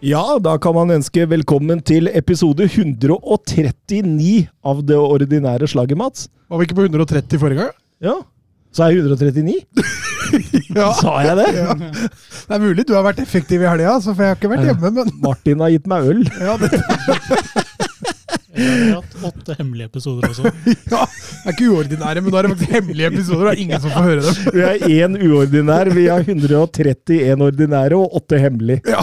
Ja, da kan man ønske velkommen til episode 139 av det ordinære slaget, Mats. Var vi ikke på 130 forrige gang? Ja. Så er jeg 139? Ja. Sa jeg det? Ja. Det er mulig du har vært effektiv i helga, altså, for jeg har ikke vært hjemme, men Martin har gitt meg øl. ja, det, Jeg har hatt åtte hemmelige episoder også. ja, det er ikke uordinære, men nå er det faktisk hemmelige episoder. Det er ingen som får høre dem. Vi er én uordinær, vi har 131 ordinære og åtte hemmelige. Ja.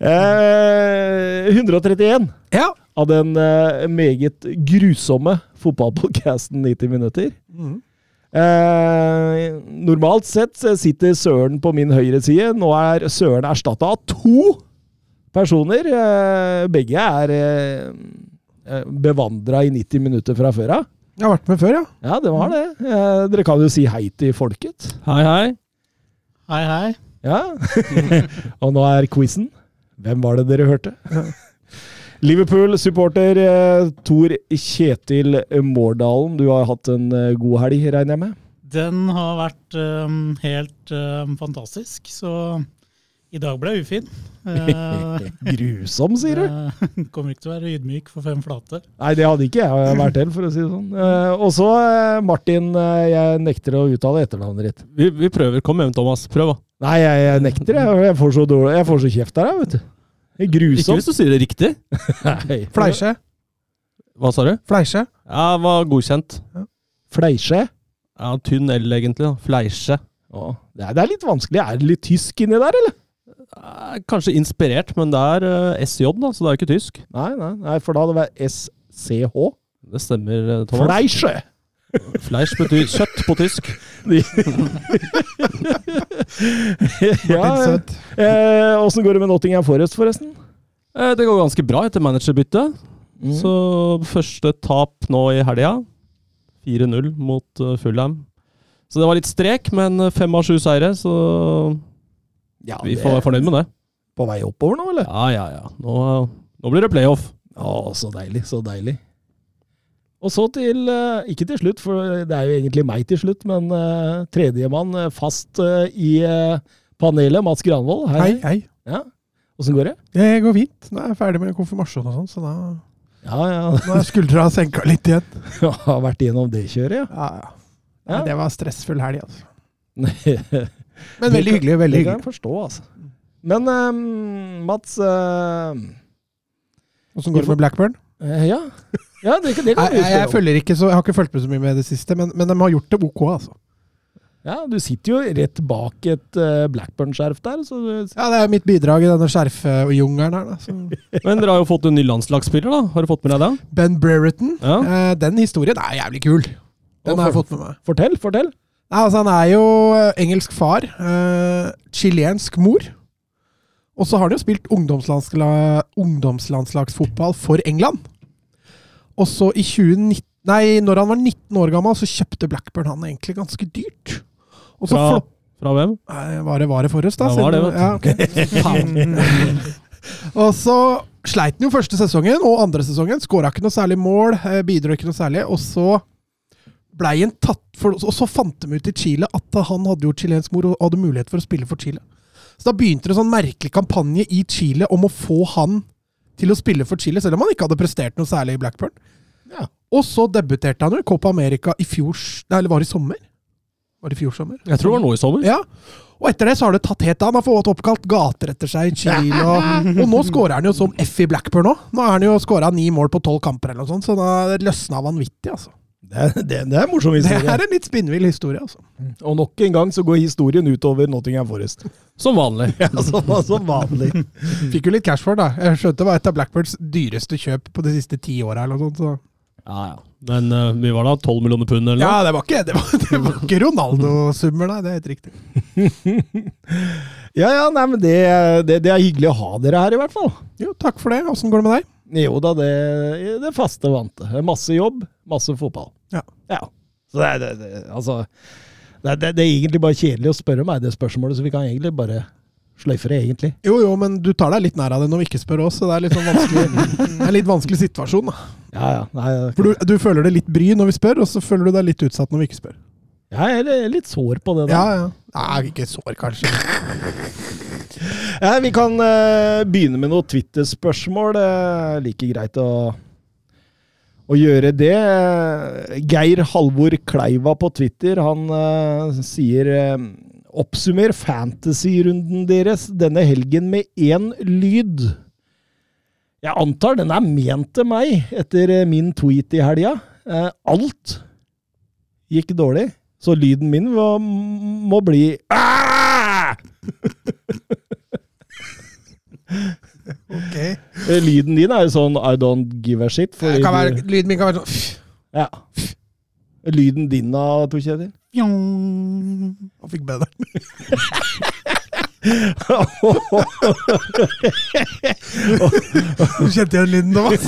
Eh, 131 Ja. av den eh, meget grusomme fotballpodcasten 90 minutter. Eh, normalt sett sitter Søren på min høyre side. Nå er Søren erstatta av to personer. Eh, begge er eh, bevandra i 90 minutter fra før av. Jeg har vært med før, ja. Ja, det var det. Eh, dere kan jo si hei til folket. Hei, hei. Hei, hei. Ja. Og nå er quizen. Hvem var det dere hørte? Liverpool-supporter eh, Tor Kjetil Mårdalen, du har hatt en eh, god helg, regner jeg med? Den har vært um, helt um, fantastisk, så i dag ble jeg ufin. Eh, Grusom, sier du? jeg kommer ikke til å være ydmyk for fem flate. Nei, det hadde ikke jeg vært til, for å si det sånn. Eh, Og så, eh, Martin, eh, jeg nekter å uttale etternavnet ditt. Vi, vi prøver. Kom igjen, Thomas. Prøv, da. Nei, jeg, jeg nekter, jeg. Jeg får så, dårlig, jeg får så kjeft jeg, vet du. Det er grusomt. Ikke hvis du sier det riktig. Fleisje. Hva sa du? Fleisje. Ja, var godkjent. Fleisje. Ja, Tynn L, egentlig. da. Fleisje. Det, er, det er litt vanskelig. Er det litt tysk inni der, eller? Eh, Kanskje inspirert, men det er eh, SJ, da, så det er jo ikke tysk. Nei, nei, nei for da hadde det vært SCH. Det stemmer, eh, Thomas. Fleisje! Fleisch betyr kjøtt på tysk. ja, eh, Åssen går det med Nottingham Forest, forresten? Eh, Det går ganske bra etter managerbyttet. Mm. Så første tap nå i helga. 4-0 mot uh, Fulham. Så det var litt strek, men fem av sju seire, så ja, vi får være fornøyd med det. På vei oppover nå, eller? Ja, ja, ja. Nå, nå blir det playoff. Å, så deilig, så deilig. Og så til eh, Ikke til slutt, for det er jo egentlig meg til slutt, men uh, tredjemann eh, fast i panelet, Mats Granvold. Hei, hei. Ja. Åssen går det? Det går fint. Nå er jeg ferdig med konfirmasjon og sånn, så da Ja, ja. nå er skuldra senka litt igjen. Har vært gjennom det kjøret, ja. Ja, ja. Ja. Det var stressfull helg, altså. det Men veldig hyggelig. veldig kan jeg hyggelig. forstå, altså. Men eh, Mats Åssen uh, går det med Blackburn? Uh, Ja, ja det, det kan vi jeg, jeg, følger ikke så, jeg har ikke fulgt med så mye med det siste, men, men de har gjort det ok, altså. Ja, du sitter jo rett bak et eh, Blackburn-skjerf der, så du Ja, Det er mitt bidrag i denne skjerfjungelen her. da. Så. Men dere har jo fått en ny landslagsspiller, da. Har du fått med deg det? Ben Brereton. Ja. Eh, den historien er jævlig kul. Den har jeg fått med meg. Fortell, fortell. Nei, altså, han er jo eh, engelsk far. Eh, Chilensk mor. Og så har han jo spilt ungdomslandsla ungdomslandslagsfotball for England. Og så i 2019 Nei, når han var 19 år gammel, så kjøpte Blackburn han egentlig ganske dyrt. Og så Fra, flopp... fra hvem? Nei, Var det, var det Forrest, da? Ja, var det, vet du. Ja, okay. Og så sleit han jo første sesongen og andre sesongen. Skåra ikke noe særlig mål, eh, bidro ikke noe særlig. Og så blei han tatt for Og så fant de ut i Chile at han hadde jo chilensk mor og hadde mulighet for å spille for Chile. Så da begynte det en sånn merkelig kampanje i Chile om å få han til å spille for Chile, selv om han ikke hadde prestert noe særlig i Blackburn. Ja. Og så debuterte han jo i Copa America i fjor Nei, eller var det i sommer? Var det i fjor sommer? Jeg tror det var nå i sommer. Ja. Og etter det så har det tatt helt av. Han har fått oppkalt gater etter seg i Chile. Og, og nå skårer han jo som F i Blackburn òg. Nå har han jo skåra ni mål på tolv kamper, eller noe sånt, så da løsna vanvittig. altså. Det, er- det, det er en morsom historie. Det er en litt spinnvill historie, altså. Og nok en gang så går historien utover Nottingham Forest. Som vanlig. Ja, som, som vanlig. Fikk jo litt cash for det. da. Jeg skjønte det var et av Blackbirds dyreste kjøp på de siste ti åra. Ja, ja. Men uh, vi var da 12 millioner pund eller noe. Ja, det var ikke, det var, det var ikke Ronaldo-summer, nei. Det er helt riktig. Ja, ja, nei, men det, det, det er hyggelig å ha dere her, i hvert fall. Jo, takk for det. Åssen går det med deg? Jo da, det, det faste vante. Masse jobb, masse fotball. Ja. Så det det, det, altså, det, det, det er egentlig bare kjedelig å spørre meg det spørsmålet, så vi kan egentlig bare sløyfe det, egentlig. Jo, jo, men du tar deg litt nær av det når vi ikke spør oss, så det er litt sånn vanskelig, en litt vanskelig situasjon. da. Ja, ja. Nei, For du, du føler det litt bry når vi spør, og så føler du deg litt utsatt når vi ikke spør. jeg er litt sår på det. da. Ja, ja. Nei, ikke sår, kanskje. Ja, vi kan uh, begynne med noen Twitter-spørsmål. Det er like greit å, å gjøre det. Geir Halvor Kleiva på Twitter, han uh, sier eh, Oppsummer fantasy-runden deres denne helgen med én lyd. Jeg antar den er ment til meg etter min tweet i helga. Alt gikk dårlig, så lyden min må, må bli ah! Ok. Eh, Lyden din er jo sånn I don't give a shit. Det kan være, lyden min kan være sånn ja. Lyden din da, Tor Kjetil? Han fikk bedre. Du kjente igjen lyden, Thomas?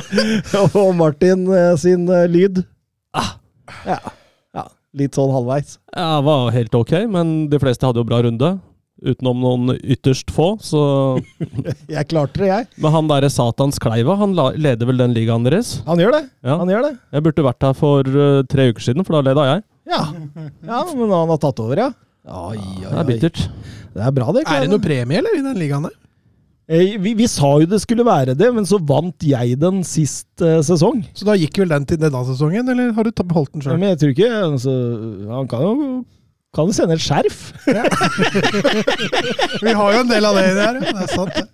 Og Martin eh, sin eh, lyd? Ja. ja. Litt sånn halvveis. Ja, det var helt ok, men de fleste hadde jo bra runde. Utenom noen ytterst få, så Jeg klarte det, jeg. Men han derre Satans Kleiva, han leder vel den ligaen deres? Han gjør det. Ja. Han gjør det. Jeg burde vært her for eh, tre uker siden, for da leda jeg. Ja. ja, men han har tatt over, ja. Oi, oi, Det er bittert. Det er bra, det. Er det noe premie, eller, i den ligaen der? Eh, Vi, vi sa jo det skulle være det, men så vant jeg den sist uh, sesong. Så da gikk vel den til denne sesongen, eller har du beholdt den sjøl? Men jeg tror ikke altså, Han kan jo kan sende et skjerf. Vi har jo en del av det der, ja. Det er sant, det.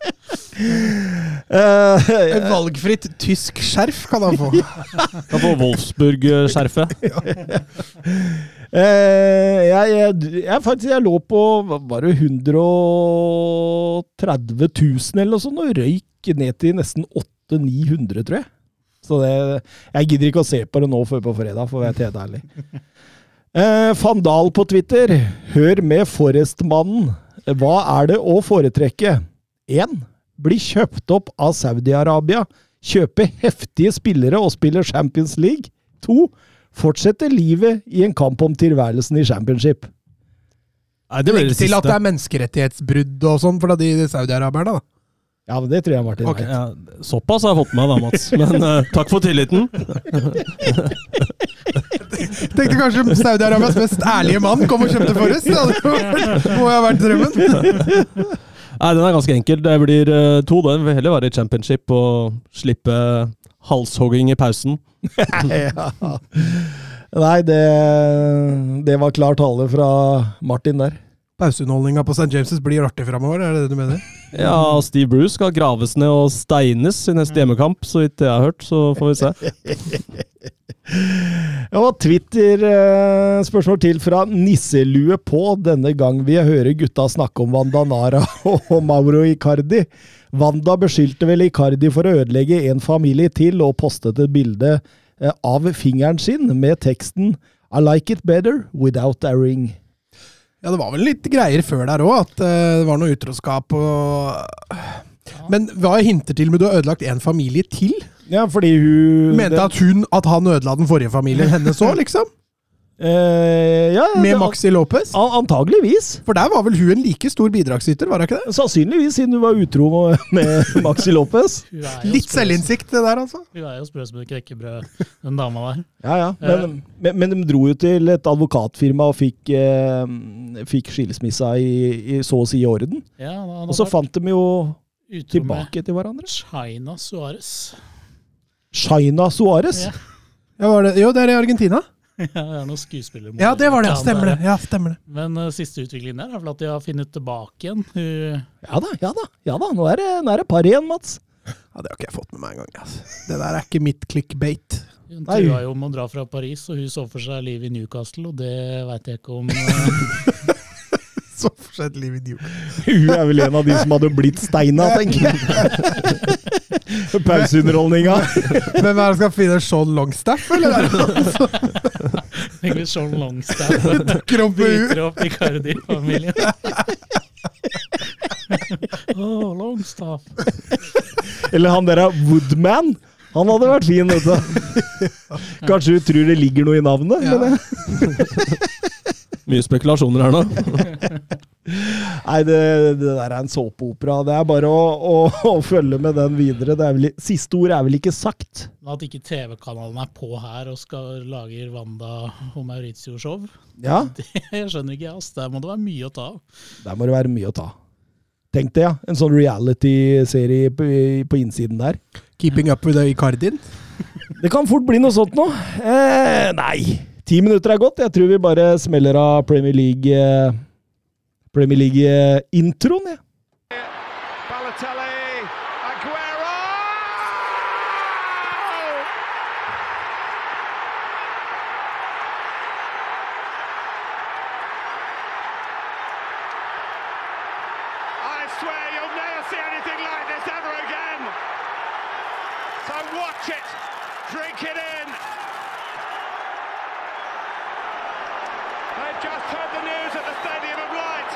Eh, Et valgfritt tysk skjerf kan han få. Kan få Wolfsburg-skjerfet. Eh, jeg, jeg, jeg, faktisk, jeg lå på var det 130 000 eller noe sånt, og røyk ned til nesten 800-900, tror jeg. Så det, jeg gidder ikke å se på det nå før på fredag, for å være helt ærlig. Eh, Fandal på Twitter. Hør med Forrest-mannen. Hva er det å foretrekke? 1. Bli kjøpt opp av Saudi-Arabia. Kjøpe heftige spillere og spille Champions League. 2. Fortsette livet i en kamp om tilværelsen i championship. Nei, det Legg det til at det er menneskerettighetsbrudd og sånn for de saudiaraberne, da. Ja, men det tror jeg Martin okay. Ja, såpass har jeg fått med meg da, Mats. Men uh, takk for tilliten. Tenkte kanskje Saudi-Arabias mest ærlige mann kom og kjøpte Forrest. Det må jo ha vært drømmen. Nei, den er ganske enkel. Det blir eh, to. Den vil heller være i championship og slippe halshogging i pausen. ja. Nei, det, det var klar tale fra Martin der. Pauseunderholdninga på St. James' blir artig framover, er det det du mener? Ja, Steve Bruce skal graves ned og steines i neste hjemmekamp, så vidt jeg har hørt. Så får vi se. Ja, Twitter-spørsmål til fra Nisselue på. Denne gang vil jeg høre gutta snakke om Wanda Nara og Mauro Icardi. Wanda beskyldte vel Icardi for å ødelegge en familie til, og postet et bilde eh, av fingeren sin med teksten I like it better without a ring. Ja, det var vel litt greier før der òg, at eh, det var noe utroskap og Men hva hinter til med du har ødelagt en familie til? Ja, fordi hun Mente at hun at han ødela den forrige familien hennes òg, liksom? eh, ja, Med det- Maxi Lopez? An- Antageligvis. For der var vel hun en like stor bidragsyter, var det ikke det? Sannsynligvis, siden hun var utro med, Maxi Lopez. Litt selvinnsikt, det der, altså. Hun er jo sprø som et knekkebrød, den dama der. Ja, ja. Men, men, men de dro jo til et advokatfirma og fikk, eh, fikk skilsmissa i, i så å si i orden. Ja, da... Og så fant de jo tilbake til hverandre. China Suárez. Shaina Suárez. Ja. Ja, det? Jo, det er i Argentina. ja, det er noen skuespillere. Ja, det var det. Stemmer det. Ja, stemmer det. Men uh, siste utviklingen der er vel at de har funnet tilbake igjen. Uh, Ja da, ja da. ja da. Nå er det, nå er det par igjen, Mats. Ja, Det har ikke jeg fått med meg engang. Altså. Det der er ikke mitt clickbait. hun trua jo om å dra fra Paris, og hun så for seg liv i Newcastle, og det veit jeg ikke om uh, Så for seg et liv i Newcastle. Hun er vel en av de som hadde blitt steina, tenker jeg. Pauseunderholdninga. Hvem er det som skal finne Sean Longstaff, eller? er hvis Sean Longstaff dukker opp i bryter i Icardi-familien. oh, Longstaff. Eller han derre Woodman. Han hadde vært fin, vet du. Kanskje du tror det ligger noe i navnet? Ja. Men, eh, Mye spekulasjoner her nå. nei, det, det der er en såpeopera. Det er bare å, å, å følge med den videre. Det er vel, siste ord er vel ikke sagt. At ikke TV-kanalen er på her og skal lage Wanda og Mauritio-show, Ja, det skjønner ikke jeg. ass. Der må det være mye å ta av. der må det være mye å ta. Tenk det, ja. En sånn reality-serie på, på innsiden der. Keeping Up With the Icardin. Det kan fort bli noe sånt nå. Eh, nei, ti minutter er gått. Jeg tror vi bare smeller av Premier League-introen, Premier League-introen, jeg. Balotelli, Aguero! I swear you'll never see anything like this ever again. So watch it, drink it in. They've just heard the news at the Stadium of Light.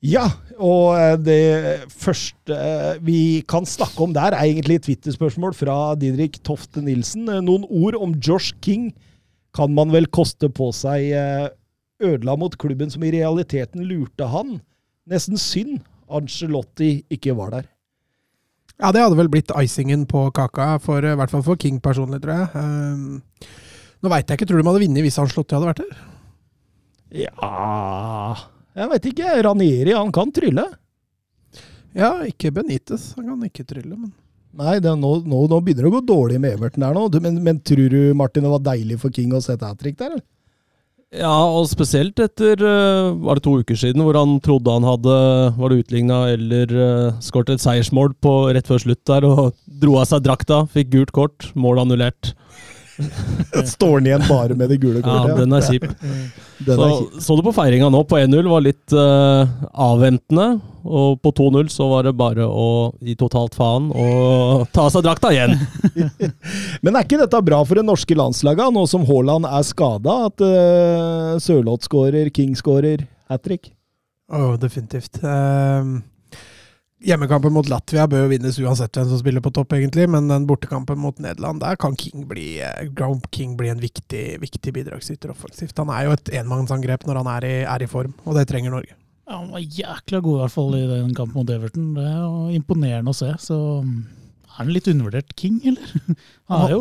Ja, og eh, det første eh, vi kan snakke om der, er egentlig et Twitter-spørsmål fra Didrik Tofte Nilsen. Eh, Noen ord om Josh King kan man vel koste på seg. Ødela mot klubben som i realiteten lurte han. Nesten synd Angelotti ikke var der. Ja, det hadde vel blitt icingen på kaka, for, i hvert fall for King personlig, tror jeg. Nå veit jeg ikke, tror du de hadde vunnet hvis Angelotti hadde vært der? Ja Jeg veit ikke. Ranieri, han kan trylle. Ja, ikke Benitez. Han kan ikke trylle, men Nei, det, er nå, nå, nå begynner det å gå dårlig med Everton her nå. Du, men, men tror du, Martin, det var deilig for King å sette hat trick der? eller? Ja, og spesielt etter eh, var det to uker siden, hvor han trodde han hadde var det utligna eller uh, skåret et seiersmål på rett før slutt der, og dro av seg drakta, fikk gult kort, mål annullert. Står han igjen bare med det gule Ja, den er kjip. Den Så, er kjip. så du på feiringa nå, på 1-0 var litt uh, avventende, og på 2-0 så var det bare å gi totalt faen og ta av seg drakta igjen. Men er ikke dette bra for det norske landslaget, nå som Haaland er skada? At uh, Sørloth skårer, King skårer, hat trick? Oh, definitivt. Um, hjemmekampen mot Latvia bør jo vinnes uansett hvem som spiller på topp, egentlig, men den bortekampen mot Nederland, der kan King bli, eh, King bli en viktig, viktig bidragsyter offensivt. Han er jo et enmannsangrep når han er i, er i form, og det trenger Norge. Ja, han var jækla god i hvert fall i den kampen mot Everton. Det er jo imponerende å se. Så er han litt undervurdert King, eller? Han jo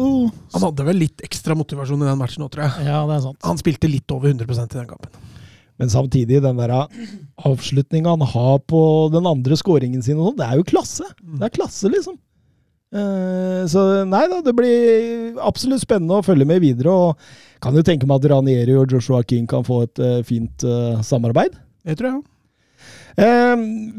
Han hadde vel litt ekstra motivasjon i den matchen nå, tror jeg. Ja, det er sant. Han spilte litt over 100% i den kampen. Men samtidig, den der avslutninga han har på den andre skåringen sin, sånn, det er jo klasse! Det er klasse, liksom. Eh, så nei da, det blir absolutt spennende å følge med videre. Og kan jo tenke meg at Ranieri og Joshua King kan få et eh, fint eh, samarbeid. Det tror jeg òg. Eh,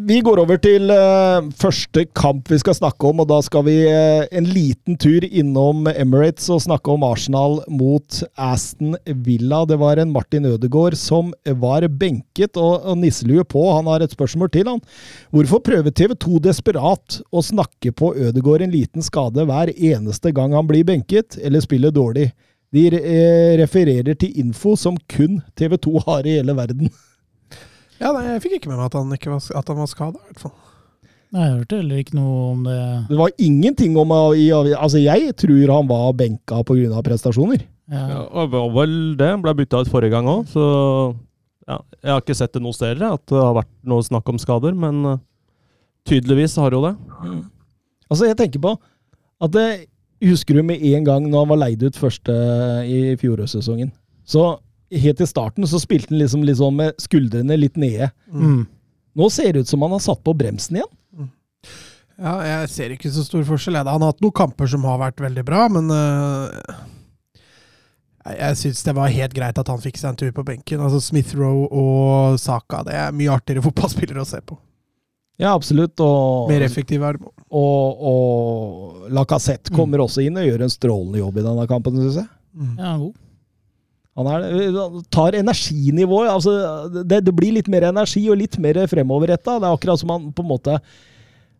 vi går over til eh, første kamp vi skal snakke om, og da skal vi eh, en liten tur innom Emirates og snakke om Arsenal mot Aston Villa. Det var en Martin Ødegaard som var benket, og nisselue på. Han har et spørsmål til, han. Hvorfor prøver TV 2 desperat å snakke på Ødegaard en liten skade hver eneste gang han blir benket, eller spiller dårlig? De eh, refererer til info som kun TV 2 har i hele verden. Ja, nei, jeg fikk ikke med meg at han, ikke var, at han var skada, i hvert fall. Nei, Jeg hørte heller ikke noe om det. Det var ingenting om Altså, jeg tror han var benka pga. prestasjoner. Ja, Ja. og vel det. Ble bytta ut forrige gang òg, så ja, Jeg har ikke sett det noe sted at det har vært noe snakk om skader, men eh, tydeligvis har jo det. Altså, jeg tenker på at det, Husker du med en gang når han var leid ut første i fjorårssesongen? Så helt i starten så spilte han liksom, liksom med skuldrene litt nede. Mm. Nå ser det ut som han har satt på bremsen igjen. Ja, jeg ser ikke så stor forskjell. Han har hatt noen kamper som har vært veldig bra, men uh, jeg, syns det var helt greit at han fikk seg en tur på benken. Altså Smith Roe og Saka, det er mye artigere fotballspillere å se på. Ja, absolutt. Og, Mer effektiv er det. og, og Lacassette kommer også inn og gjør en strålende jobb i denne kampen, syns jeg. Mm. Ja, god. Han er, tar energinivået. Altså, det, det blir litt mer energi og litt mer fremoverretta. Det er akkurat som han på en måte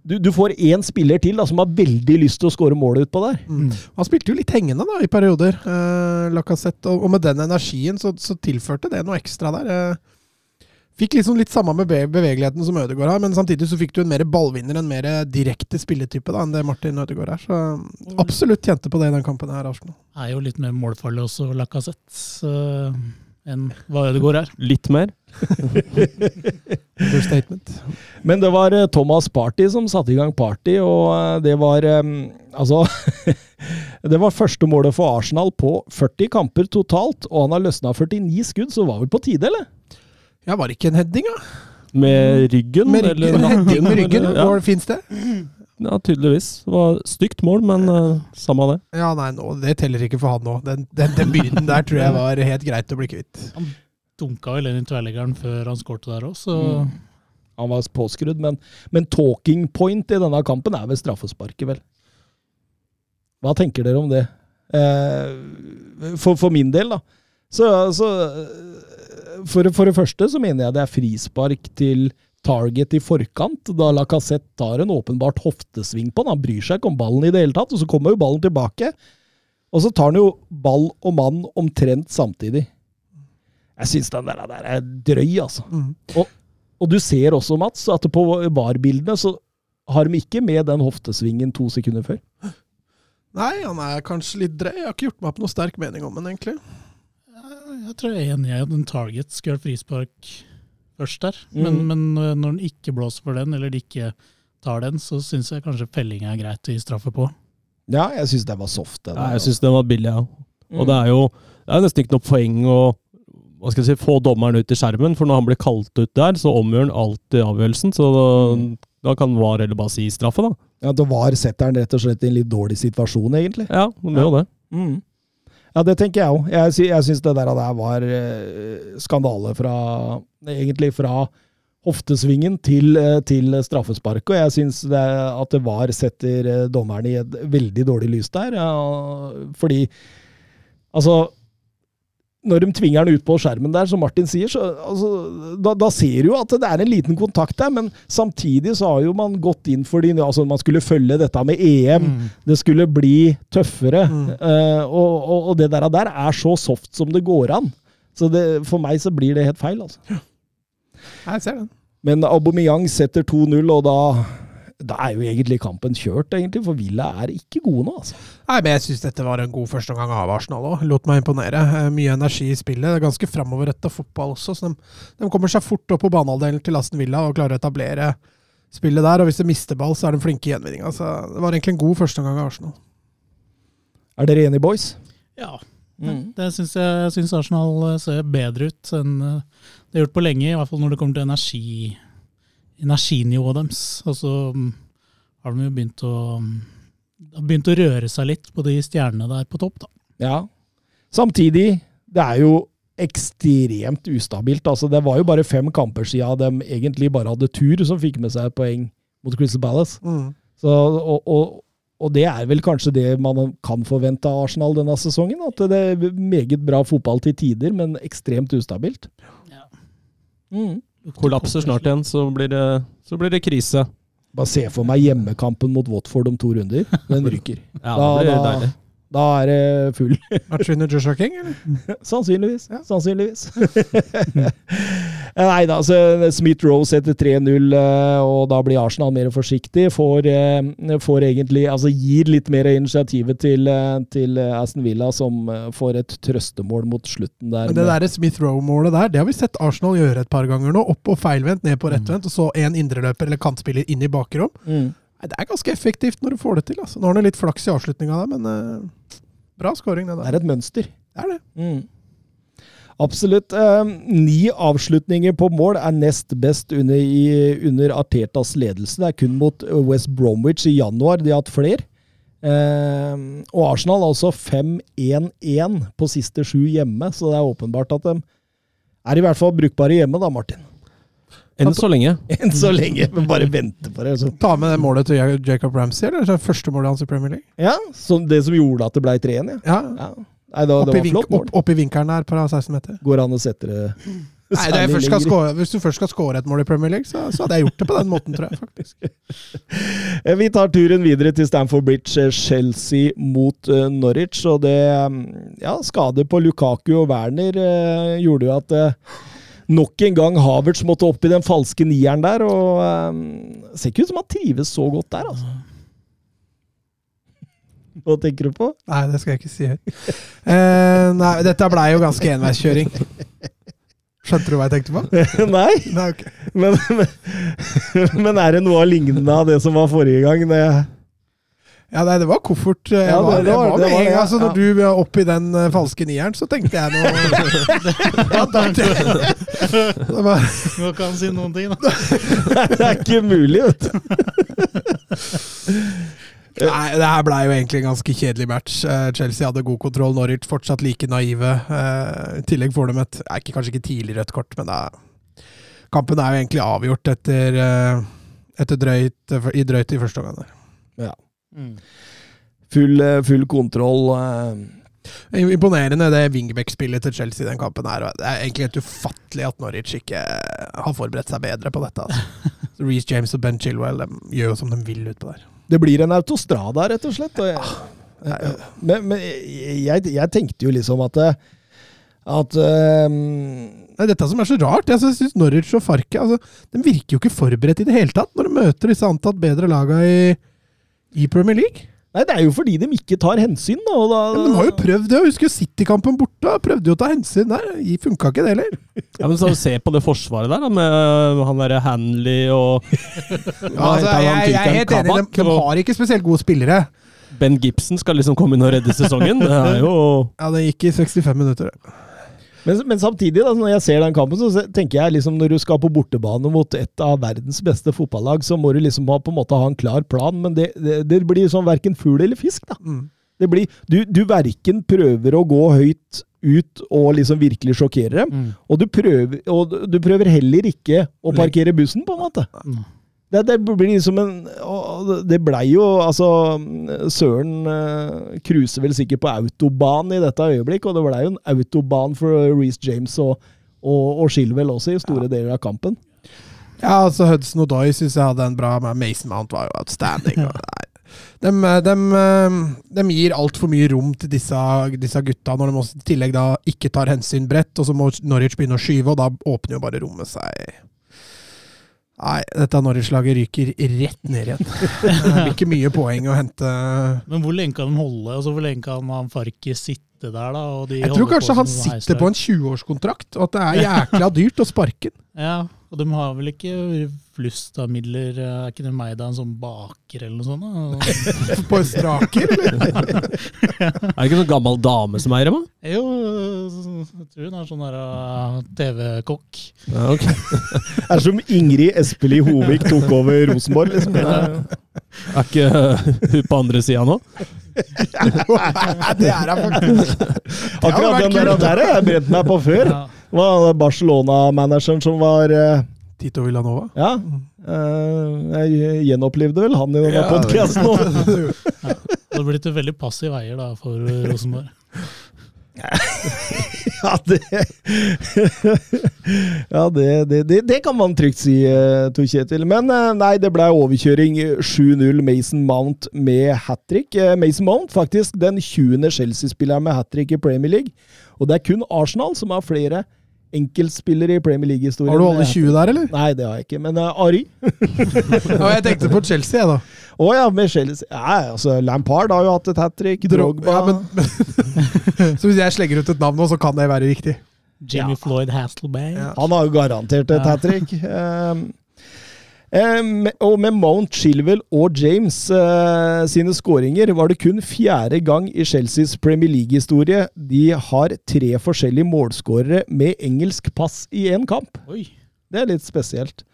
du, du får én spiller til da, som har veldig lyst til å skåre mål utpå der. Mm. Han spilte jo litt hengende da, i perioder, eh, Lacassette, og, og med den energien så, så tilførte det noe ekstra der. Eh, fikk liksom litt samme med bevegeligheten som Ødegaard har, men samtidig så fikk du en mer ballvinner, en mer direkte spilletype da, enn det Martin Ødegaard er. Så absolutt tjente på det i den kampen her, Arsenal. Er jo litt mer målfarlig også, Lacassette, enn hva Ødegaard er. Litt mer. Men det var eh, Thomas Party som satte i gang Party, og eh, det var eh, Altså Det var første målet for Arsenal på 40 kamper totalt, og han har løsna 49 skudd, så var vel på tide, eller? Ja, var det ikke en heading, da? Med ryggen, Med ryggen, eller heading med ryggen, eller- ja. Fins det? Ja, tydeligvis. Det var stygt mål, men uh, samme det. Ja, nei, nå, det teller ikke for han nå. Den, den, den byrden der tror jeg var helt greit å bli kvitt. Dunka vel inn i tverrleggeren før han skårte der òg, så Mm. Han var påskrudd, men, men talking point i denne kampen er vel straffesparket, vel? Hva tenker dere om det? Eh, for, for min del, da. Så, så for, for det første så mener jeg det er frispark til target i forkant, da Lacassette tar en åpenbart hoftesving på den. Han bryr seg ikke om ballen i det hele tatt, og så kommer jo ballen tilbake. Og så tar han jo ball og mann omtrent samtidig. Jeg syns den der, der er drøy, altså. Mm. Og du ser også, Mats, at på VAR-bildene så har de ikke med den hoftesvingen to sekunder før. Nei, han er kanskje litt drøy. Jeg har ikke gjort meg opp noe sterk mening om den, egentlig. Jeg tror jeg er enig i at en target skal ha frispark først der. Men, mm. men øh, når den ikke blåser for den, eller de ikke tar den, så syns jeg kanskje felling er greit å gi straffe på. Ja, jeg syns den var soft. Den Ja, jeg syns den var billig, ja. Mm. Og det er jo det er nesten ikke noe poeng å hva skal jeg si, få dommeren ut i skjermen, for når han blir kalt ut der, så omgjør han alltid avgjørelsen. Så da, Mm. da kan VAR eller bare si straffe, da. Ja, Da var setter han rett og slett i en litt dårlig situasjon, egentlig. Ja, det gjør jo det. Mm. Ja, det tenker jeg òg. Jeg, sy jeg syns det der, der var eh, skandale fra Egentlig fra hoftesvingen til, eh, til straffesparket. Og jeg syns at det var setter eh, dommeren i et veldig dårlig lys der. Ja, fordi Altså når de tvinger den ut på skjermen der, som Martin sier, så altså, da, da ser du jo at det er en liten kontakt der, men samtidig så har jo man gått inn for de, altså man skulle følge dette med EM. Det skulle bli tøffere. Mm. eh, og, og, og det der, der er så soft som det går an. Så det, for meg så blir det helt feil, altså. Ja. Jeg ser den. Men Aubameyang setter 2-0, og da, da er jo egentlig kampen kjørt, egentlig. For Villa er ikke gode nå, altså. Nei, men jeg syns dette var en god førsteomgang av Arsenal òg. Lot meg imponere. Eh, Mye energi i spillet. Det er ganske framoverretta fotball også, så de, de kommer seg fort opp på banehalvdelen til Aston Villa og klarer å etablere spillet der. Og hvis de mister ball, så er de flinke i gjenvinninga. Så det var egentlig en god førsteomgang av Arsenal. Er dere enige, boys? Ja, Mm. det syns jeg, jeg syns Arsenal øh, ser bedre ut enn øh, det har gjort på lenge, i hvert fall når det kommer til energi, energinivået deres. Og så mm, har de jo begynt å, har begynt å røre seg litt på de stjernene der på topp, da. Ja. Samtidig, det er jo ekstremt ustabilt. Altså, det var jo bare fem kamper siden de egentlig bare hadde tur som fikk med seg poeng mot Crystal Palace. Mm. Så, og, og, og det er vel kanskje det man kan forvente av Arsenal denne sesongen. At det er meget bra fotball til tider, men ekstremt ustabilt. Ja. Mm. Kollapser snart igjen, så blir det, så blir det krise. Bare se for meg hjemmekampen mot Watford om to runder. Den ryker. Ja, Da- da-. Da er det full. Matchvinner Joshua King, eller? Sannsynligvis. Ja. Sannsynligvis. Nei da, så Smith Rose setter 3-0, eh, og da blir Arsenal mer forsiktig. Får, eh, får egentlig Altså gir litt mer initiativet til, eh, til Aston Villa, som får et trøstemål mot slutten der. Men det der Smith Rowe-målet der, det har vi sett Arsenal gjøre et par ganger nå. Opp og feilvendt, ned på rettvendt, og så en indreløper eller kantspiller inn i bakrom. Mm. Nei, Det er ganske effektivt når du får det til. Altså. Nå har han litt flaks i avslutninga der, men uh, bra scoring, det Det er et mønster. Det er det. Mm. Absolutt. Eh, ni avslutninger på mål er nest best under, i, under Artetas ledelse. Det er kun mot West Bromwich i januar de har hatt flere. Eh, og Arsenal har også 5-1-1 på siste sju hjemme, så det er åpenbart at de er i hvert fall brukbare hjemme, da, Martin. Enn så lenge. Enn så lenge. Men bare vente på det. Så. Ta med det målet til Jacob Ramsey, eller? Det første målet hans i Premier League. Ja, som det som gjorde at det ble 3-1, ja. Ja. ja. Nei, da, Opp det i, var vink, flott mål. opp, opp i vinkelen her på 16 meter. Går an å sette det Nei, det først skal score, Hvis du først skal score et mål i Premier League, så, så hadde jeg gjort det på den måten, tror jeg. faktisk. Eh, Vi tar turen videre til Stamford Bridge, eh, Chelsea mot eh, Norwich. Og det mm, Ja, skade på Lukaku og Werner gjorde jo at nok en gang Havertz måtte opp i den falske nieren der. Og eh, ser ikke ut som han trives så godt der, altså. Hva tenker du på? Nei, det skal jeg ikke si. Eh, nei, dette blei jo ganske enveiskjøring. Skjønte du hva jeg tenkte på? Nei, Nei, okay. men, men, men er det noe av lignende av det som var forrige gang? Det, Ja, nei, det var koffert. eh, Ja, det- var, det var- det var det, altså, ja. Når du var opp i den eh, falske nieren, så tenkte jeg noe ja, det, var, Nå kan han si noen ting, da. det er ikke mulig, vet du. Nei, det her blei jo egentlig en ganske kjedelig match. Eh, Chelsea hadde god kontroll, Norwich fortsatt like naive. I tillegg får de et er ikke, kanskje ikke tidlig rødt kort, men det er, kampen er jo egentlig avgjort etter, etter drøyt, i drøyt i første omgang. Der. Full, eh, full kontroll. eh. Imponerende det wingback-spillet til Chelsea i den kampen. her. Det er egentlig helt ufattelig at Norwich ikke har forberedt seg bedre på dette. Altså. Reece James og Ben Chilwell de gjør jo som de vil utpå der. Det blir en autostrada, rett og slett. Og jeg, men men jeg, jeg tenkte jo liksom at eh, at um Det er dette som er så rart. Jeg syns Norwich og Farke altså, de virker jo ikke forberedt i det hele tatt når de møter disse antatt bedre laga i, i Premier League. Nei, det er jo fordi de ikke tar hensyn, da. Og da Ja, men de har jo prøvd det. Jeg husker City-kampen borte. Prøvde jo å ta hensyn der. Funka ikke det heller. Ja, men så Se på det forsvaret der, da, med han derre Hanley og Ja, altså, jeg, jeg er helt enig. De, de har ikke spesielt gode spillere. Ben Gibson skal liksom komme inn og redde sesongen. Det er jo Ja, Det gikk i 65 minutter. Men, men samtidig, da, når jeg ser den kampen, så tenker jeg liksom når du skal på bortebane mot et av verdens beste fotballag, så må du liksom ha, på en måte ha en klar plan, men det, det, det blir sånn verken fugl eller fisk, da. Mm. Det blir, du, du verken prøver å gå høyt ut og liksom virkelig sjokkere dem, Mm. og du prøver, og du prøver heller ikke å parkere bussen, på en måte. Mm. Det, det blir liksom en Det blei jo Altså, Søren cruiser vel sikkert på autobahn i dette øyeblikk, og det blei jo en autobahn for Reece James og, og, og Shilwell også i store deler av kampen. Ja, altså Hudson Odoi syns jeg hadde en bra men Mason Mount var jo outstanding. og Nei. De, de, de gir altfor mye rom til disse, disse gutta, når de i tillegg da ikke tar hensyn bredt. Og så må Norwich begynne å skyve, og da åpner jo bare rommet seg. Nei, dette Norwich-laget ryker rett ned igjen. Det blir ikke mye poeng å hente. Men hvor lenge kan de holde? Altså, hvor lenge kan han Farke sitte der, da? Og de Jeg tror kanskje på han sitter heislag? på en 20-årskontrakt, og at det er jækla dyrt å sparke den. Ja, og de har vel ikke flust av midler? Er ikke det meg da, en sånn baker eller noe sånt? da? På Straker, eller? Er det ikke sånn gammel dame som eier dem? Jo, jeg tror hun er sånn der uh, TV-kokk. Ja, ok. Det er som Ingrid Espelid Hovig tok over Rosenborg, liksom. Er ikke uh, hun på andre sida nå? det er hun faktisk. Akkurat den der, der har jeg brent meg på før. Ja. Barcelona-manageren som var eh, Tito Villanova. Ja. eh, jeg gjenopplivde vel han i denne Ja, podkasten nå. Det har blitt veldig passiv eier da, for Rosenborg. Ja, det Ja, det, det, det, det kan man trygt si, eh, Tor Kjetil. Men eh, nei, det ble overkjøring 7-0 Mason Mount med hat trick. Mason Mount faktisk den 20. Chelsea-spilleren med hat trick i Premier League. Og det er kun Arsenal som har flere enkeltspillere i Premier League-historien. Har du alle 20 der, eller? Nei, det har jeg ikke. Men uh, Ari Ja, jeg tenkte på Chelsea, jeg, da. Å ja, med Chelsea. Ja, altså, Lampard har jo hatt et hat trick. Drogba Ja, men, men, så hvis jeg slenger ut et navn nå, så kan det være riktig. Jamie Floyd Hasselbank. Ja. Han har jo garantert et Ja. hat trick. Um, og med Mount Chilwell og James eh, sine skåringer var det kun fjerde gang i Chelseas Premier League-historie de har tre forskjellige målskårere med engelsk pass i én kamp. Oi. Det er litt spesielt.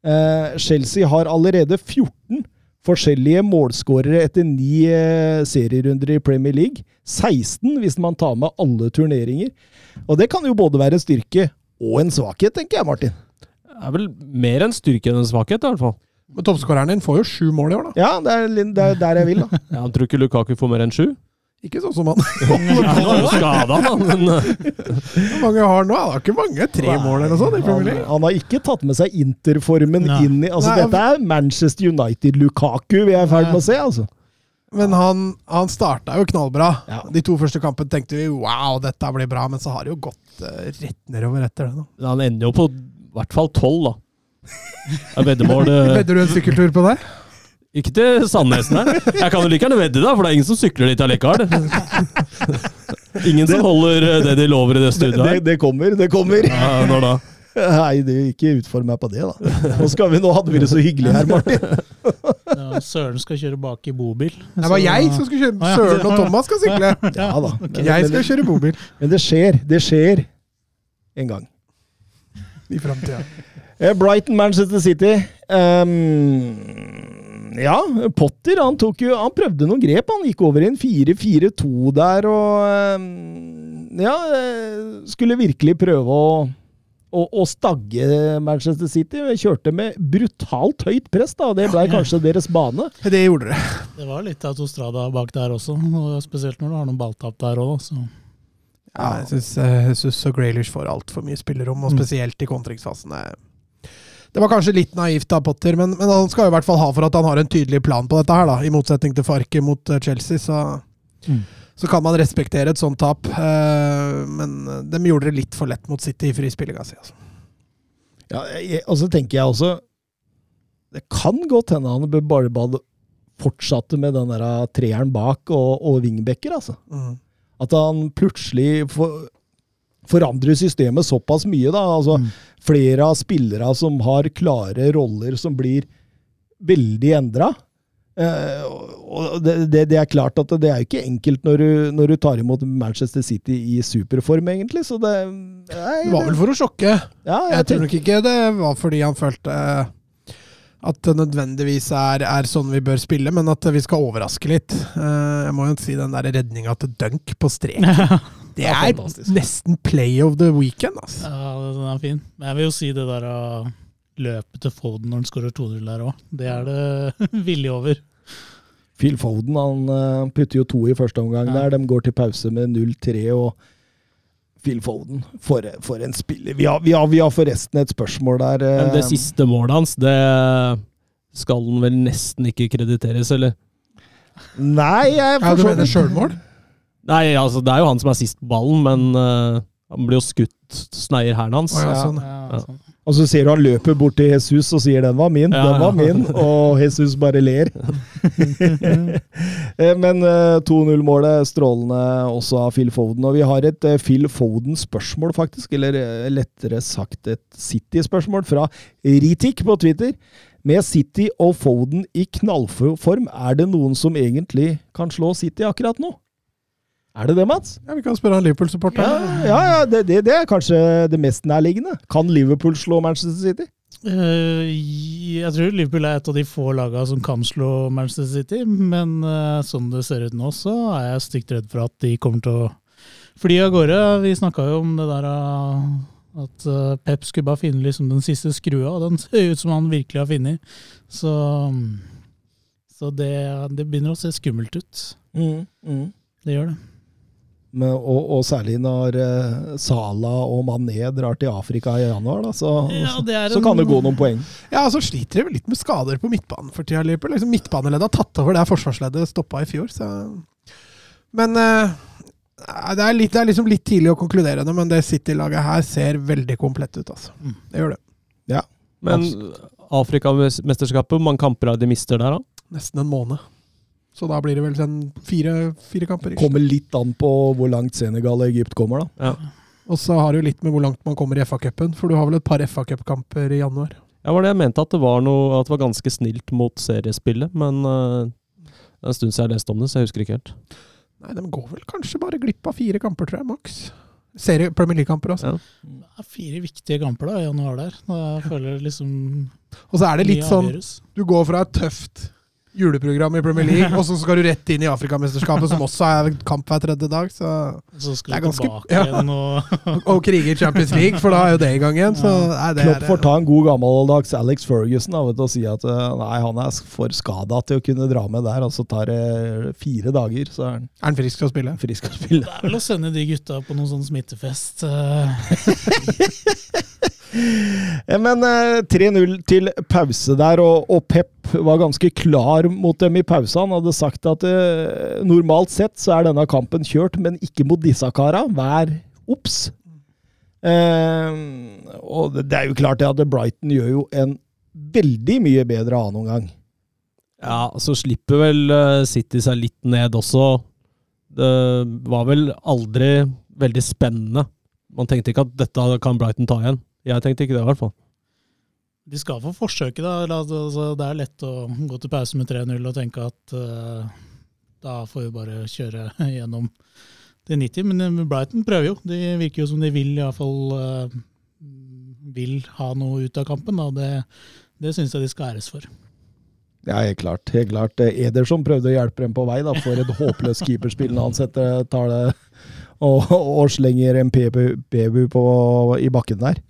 Eh, Chelsea har allerede 14 forskjellige målskårere etter ni eh, serierunder i Premier League. 16 hvis man tar med alle turneringer. Og det kan jo både være en styrke og en svakhet, tenker jeg, Martin. Er vel mer en styrke enn en svakhet, i hvert fall. Men toppskåreren din får jo sju mål i år, da. Ja, det er, det er der jeg vil, da. Ja, han tror ikke Lukaku får mer enn sju. Ikke sånn som han skada, da, men eh, Hvor mange har nå? Han har ikke mange. Tre mål eller noe sånt i Premier Han, han har ikke tatt med seg Interformen Nei. inn i altså Nei, Dette er Manchester United-Lukaku vi er i ferd med å se, altså. Men han, han starta jo knallbra. Ja. De to første kampene tenkte vi wow, dette blir bra, men så har det jo gått uh, rett nedover etter det. da. han ender jo på i hvert fall tolv, da. Jeg veddemål Vedder du en sykkeltur på det? Ikke til Sandnesen her. Jeg kan jo like gjerne vedde, da, for det er ingen som sykler dit allikevel. Ingen som holder eh, det de lover i det Det, studioet her. det kommer, det kommer. Ja, når da? Nei, det ikke utfordre meg på det, da. Nå, skal vi, nå hadde vi det så hyggelig her, Martin. Ja, Søren skal kjøre bak i bobil. Det var jeg som skulle kjøre. Søren og Thomas skal sykle. Ja da. Men, Jeg skal kjøre bobil men det skjer. Det skjer en gang. I framtida. Eh, Brighton, Manchester City. Um, ja, Potter han, tok jo, han prøvde noen grep. Han gikk over i en 4-4-2 der og um, Ja, eh, skulle virkelig prøve å, å, å stagge Manchester City. Kjørte med brutalt høyt press, da. Det ble kanskje deres bane. Det gjorde det. Det var litt autostrada bak der også, og spesielt når du har noen balltap der òg. Ja, jeg syns Jesus og Graylish får altfor mye spillerom, og spesielt i kontringsfasene. Det- var kanskje litt naivt av Potter, men, men han skal jo i hvert fall ha for at han har en tydelig plan på dette her, da. I motsetning til Farke mot eh, Chelsea, så, Mm. så kan man respektere et sånt tap. Eh, men de gjorde det litt for lett mot City i frispillinga si, altså. Ja, jeg, og så tenker jeg også Det kan godt hende han bør bare fortsatte med den der treeren bak og, og wingbacker, altså. Mm. At han plutselig for, forandrer systemet såpass mye, da. Altså, Mm. Flere av spillere som har klare roller som blir veldig endra. Eh, og det, det, det er klart at det er ikke enkelt når du, når du tar imot Manchester City i superform, egentlig. Så det nei, Det var vel for å sjokke. ja, Jeg jeg tror nok ikke det var fordi han følte at det nødvendigvis er, er sånn vi bør spille, men at vi skal overraske litt. Eh, Jeg må jo si den der redninga til Dunk på strek. Det er nesten play of the weekend, altså. Ja, den er fin. Men jeg vil jo si det der å løpe til Foden når han skårer 2-0 der òg. Det er det vilje over. Phil Foden han eh, putter jo to i første omgang Ja. der. De går til pause med 0-3. og Phil Foden, for, for en spiller. Vi har, vi, har, vi har forresten et spørsmål der. eh, Men det siste målet hans, det skal han vel nesten ikke krediteres, eller? Nei, jeg Ja, du mener sjølmål? Nei, altså det er jo han som er sist på ballen, men uh, han blir jo skutt, sneier hælen hans. Oh, ja, sånn. Ja, Ja. sånn. Og så ser du han løper bort til Jesus og sier 'den var min', Ja, den var min, og Jesus bare ler. Eh, Men eh, 2-0-målet strålende også av Phil Foden. Og vi har et eh, Phil Foden-spørsmål, faktisk. Eller eh, lettere sagt et City-spørsmål fra Ritik på Twitter. Med City og Foden i knallform, er det noen som egentlig kan slå City akkurat nå? Er det det, Mats? Ja, vi kan spørre han Liverpool-supporteren. Ja, ja, ja det, det, det er kanskje det mest nærliggende. Kan Liverpool slå Manchester City? Uh, Jeg tror Liverpool er et av de få lagene som kan slå Manchester City, men uh, sånn det ser ut nå, så er jeg stygt redd for at de kommer til å fly av gårde. Vi snakka jo om det der uh, at Pep skulle bare finne liksom den siste skrua, og den ser ut som han virkelig har funnet. Så, så det, det begynner å se skummelt ut. Mm, mm. Det gjør det. Men, og, og særlig når uh, Sala og Mané drar til Afrika i januar, da, så, Ja, så en- kan det gå noen poeng. Ja, så sliter de litt med skader på midtbanen for tida. Liksom Midtbaneleddet har tatt over der forsvarsleddet stoppa i fjor. Så. Men uh, det, er litt, det er liksom litt tidlig å konkludere det, men det City-laget her ser veldig komplett ut. Altså. Mm. Det gjør det. Men Afrikamesterskapet, hvor mange kamper har de mister der, da? Nesten en måned. Så da blir det vel sånn fire, fire kamper. Ikke? Kommer litt an på hvor langt Senegal og Egypt kommer, da. Ja. Og så har det jo litt med hvor langt man kommer i FA-cupen, for du har vel et par FA-cupkamper i januar. Ja, var det jeg mente at det var noe At det var ganske snilt mot seriespillet, men uh, det er en stund siden jeg leste om det, så jeg husker ikke helt. Nei, de går vel kanskje bare glipp av fire kamper, tror jeg, maks. Serie Premier League-kamper, altså. Ja. Det er fire viktige kamper da, i januar der. Da føler jeg liksom Og så er det litt sånn. Du går fra et tøft juleprogram i Premier League, og så skal du rett inn i Afrikamesterskapet, som også er kamp hver tredje dag. Så, Så skal Det er du ganske- tilbake ja. igjen og og krige i Champions League, for da er jo det i gang igjen. Så, nei, det Klopp får ta en god gammeldags Alex Ferguson da, vet du, og si at eh, nei, han er for skada til å kunne dra med der. Og så tar det fire dager, så er han er han frisk til å spille? frisk å spille. Det er vel å sende de gutta på noen sånn smittefest. eh, Eh, Men eh, 3-0 til pause der, og, og Pep var ganske klar mot dem i pausa. Han hadde sagt at uh, normalt sett så er denne kampen kjørt, men ikke mot disse kara. Vær obs! Uh, og det, det er jo klart at Brighton gjør jo en veldig mye bedre annen omgang. Ja, så slipper vel eh, City seg litt ned også. Det var vel aldri veldig spennende. Man tenkte ikke at dette kan Brighton ta igjen. Jeg tenkte ikke det, i hvert fall. De skal få forsøke, da. Altså, det er lett å gå til pause med 3-0 og tenke at uh, da får vi bare kjøre gjennom til 90. Men eh, Brighton prøver jo. De virker jo som de vil i hvert fall eh, vil ha noe ut av kampen. Da. Det, det syns jeg de skal æres for. Ja, helt klart. helt klart. Eh, Ederson prøvde å hjelpe dem på vei da, for et håpløst keeperspill når han setter, tar det og, og slenger en PBU på, i bakken der.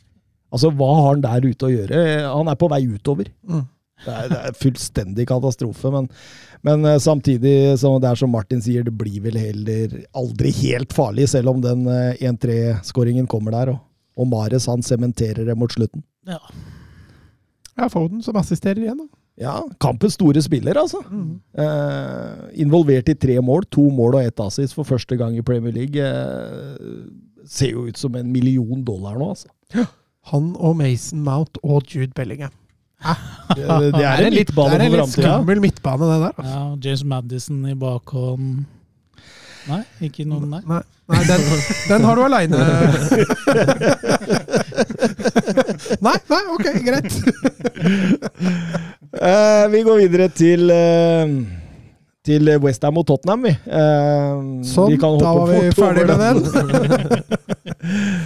Altså, Hva har han der ute å gjøre? Han er på vei utover. Mm. Det er, det er fullstendig katastrofe. Men, men eh, samtidig, som det er som Martin sier, det blir vel heller aldri helt farlig, selv om den eh, 1-3-skåringen kommer der. Og, og Mares han sementerer det mot slutten. Ja. Ja, Foden som assisterer igjen, da. Ja, kampens store spiller, altså. Eh, involvert i tre mål. To mål og ett assist for første gang i Premier League. Eh, ser jo ut som en million dollar nå, altså. Han og Mason Mount og Jude Bellingham. Det, det er en midtbane det er en litt skummel midtbane, det der. Altså. ja, James Madison i bakhånd. Nei, ikke noen, nei. Nei, nei den, den har du aleine. nei, nei, ok, greit. uh, vi går videre til uh, til Westham og Tottenham, vi. Eh, Sånn, vi da var vi fort ferdig med den.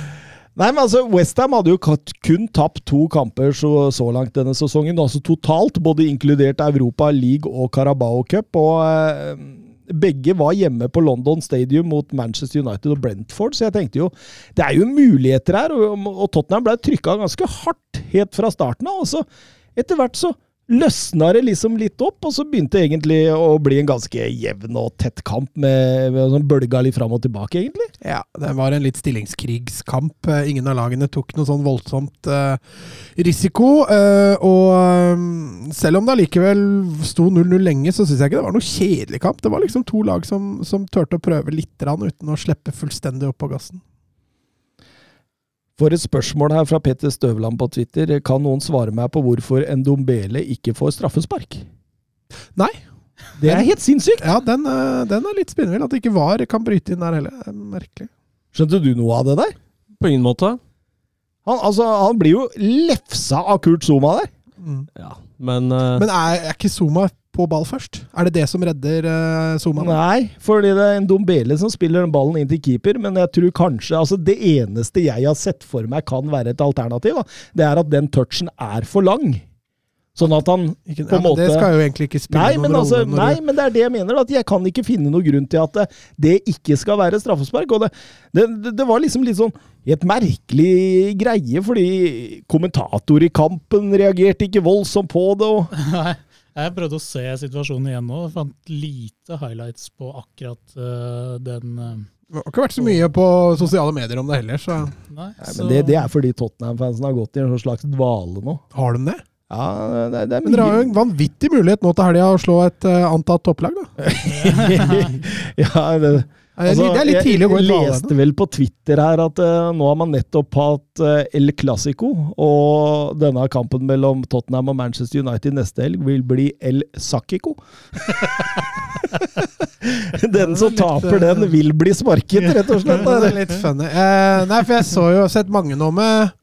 Nei, men altså, Westham hadde jo kun tapt to kamper så, så langt denne sesongen. Altså totalt, både inkludert Europa League og Carabao Cup. Og eh, begge var hjemme på London Stadium mot Manchester United og Brentford, så jeg tenkte jo Det er jo muligheter her, og, og Tottenham ble trykka ganske hardt helt fra starten av. Og så etter hvert så løsna det liksom litt opp, og så begynte det egentlig å bli en ganske jevn og tett kamp med, med sånn bølga litt fram og tilbake, egentlig. Ja, det var en litt stillingskrigskamp. Eh, Ingen av lagene tok noe sånn voldsomt eh, risiko. eh, og eh, selv om det allikevel sto 0-0 lenge, så syns jeg ikke det var noe kjedelig kamp. Det var liksom to lag som, som turte å prøve litt uten å slippe fullstendig opp på gassen. For et spørsmål her fra Petter Støvland på Twitter. Kan noen svare meg på hvorfor en dombele ikke får straffespark? Nei. Det er helt sinnssykt! Ja, den, eh, den er litt spinnvill. At det ikke var kan bryte inn der heller. Er Merkelig. Skjønte du noe av det der? På ingen måte. Han, altså, han blir jo lefsa av Kurt Zuma der. Mm. Ja, men, uh... Men er, er ikke Zuma på ball først? Er det det som redder uh, Zuma? Nei, fordi det er en Dombele som spiller den ballen inn til keeper, men jeg tror kanskje altså Det eneste jeg har sett for meg kan være et alternativ, da, det er at den touchen er for lang. Sånn at han Ikke, på ja, en men det skal jo egentlig ikke spille Nei, noen men, altså, rolle. nei, du- men det er det jeg mener. At jeg kan ikke finne noen grunn til at det, det ikke skal være straffespark. Og det, det, det, det var liksom litt sånn et merkelig greie, fordi kommentator i kampen reagerte ikke voldsomt på det. og Nei, jeg prøvde å se situasjonen igjen nå. Jeg fant lite highlights på akkurat uh, den Uh, Det har ikke vært så mye på sosiale medier om det heller, så Nei, Nei, så det, det er fordi Tottenham-fansen har gått i en sånn slags dvale nå. har de det? Ja, det, det er Men dere har jo en vanvittig mulighet nå til helga å slå et uh, antatt topplag, da. ja, det, altså, det er litt tidlig å gå i Jeg leste vel på Twitter her at uh, nå har man nettopp hatt uh, El Clásico, og denne kampen mellom Tottenham og Manchester United neste helg vil bli El Sakico. den som litt, taper eh, den, vil bli sparket, rett og slett. Det er litt funny. Uh, nei, for jeg så jo sett mange nå med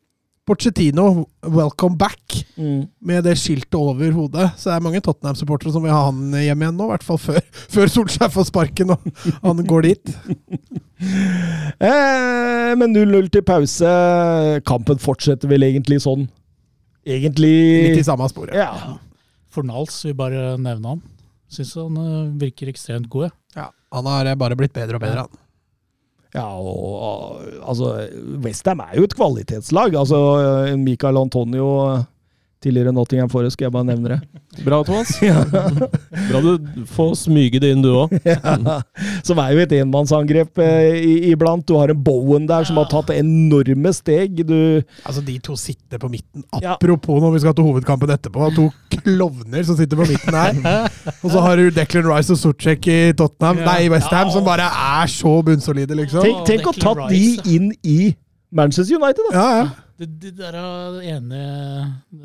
Pochettino, 'welcome back', Mm. med det skiltet over hodet. Så det er mange Tottenham-supportere som vil ha han hjem igjen nå, i hvert fall før, før Solskjær får sparken og han går dit. Eh, men 0-0 til pause. Kampen fortsetter vel egentlig sånn. Litt i samme sporet. Ja. Fornals, vi bare nevne han. Syns han eh, virker ekstremt god, jeg. Ja, han har eh, bare blitt bedre og bedre, han. Ja, og altså Westham er jo et kvalitetslag. Altså Michael Antonio, tidligere Nottingham Forest, skal jeg bare nevne det. Bra, Thomas. Bra du får smyge det inn, du òg. Ja, som er jo et enmannsangrep eh, iblant. Du har en Bowen der som har tatt enorme steg. Du Altså, de to sitter på midten. Ja. Apropos når vi skal til hovedkampen etterpå. To klovner som sitter på midten her. Og så har du Declan Rice og Sortsjek i Tottenham, Ja. nei, Westham, Ja. som bare er så bunnsolide, liksom. Tenk, tenk å tatt de Rice, ja. inn i Manchester United, da! Ja, ja. Det, det der er det ene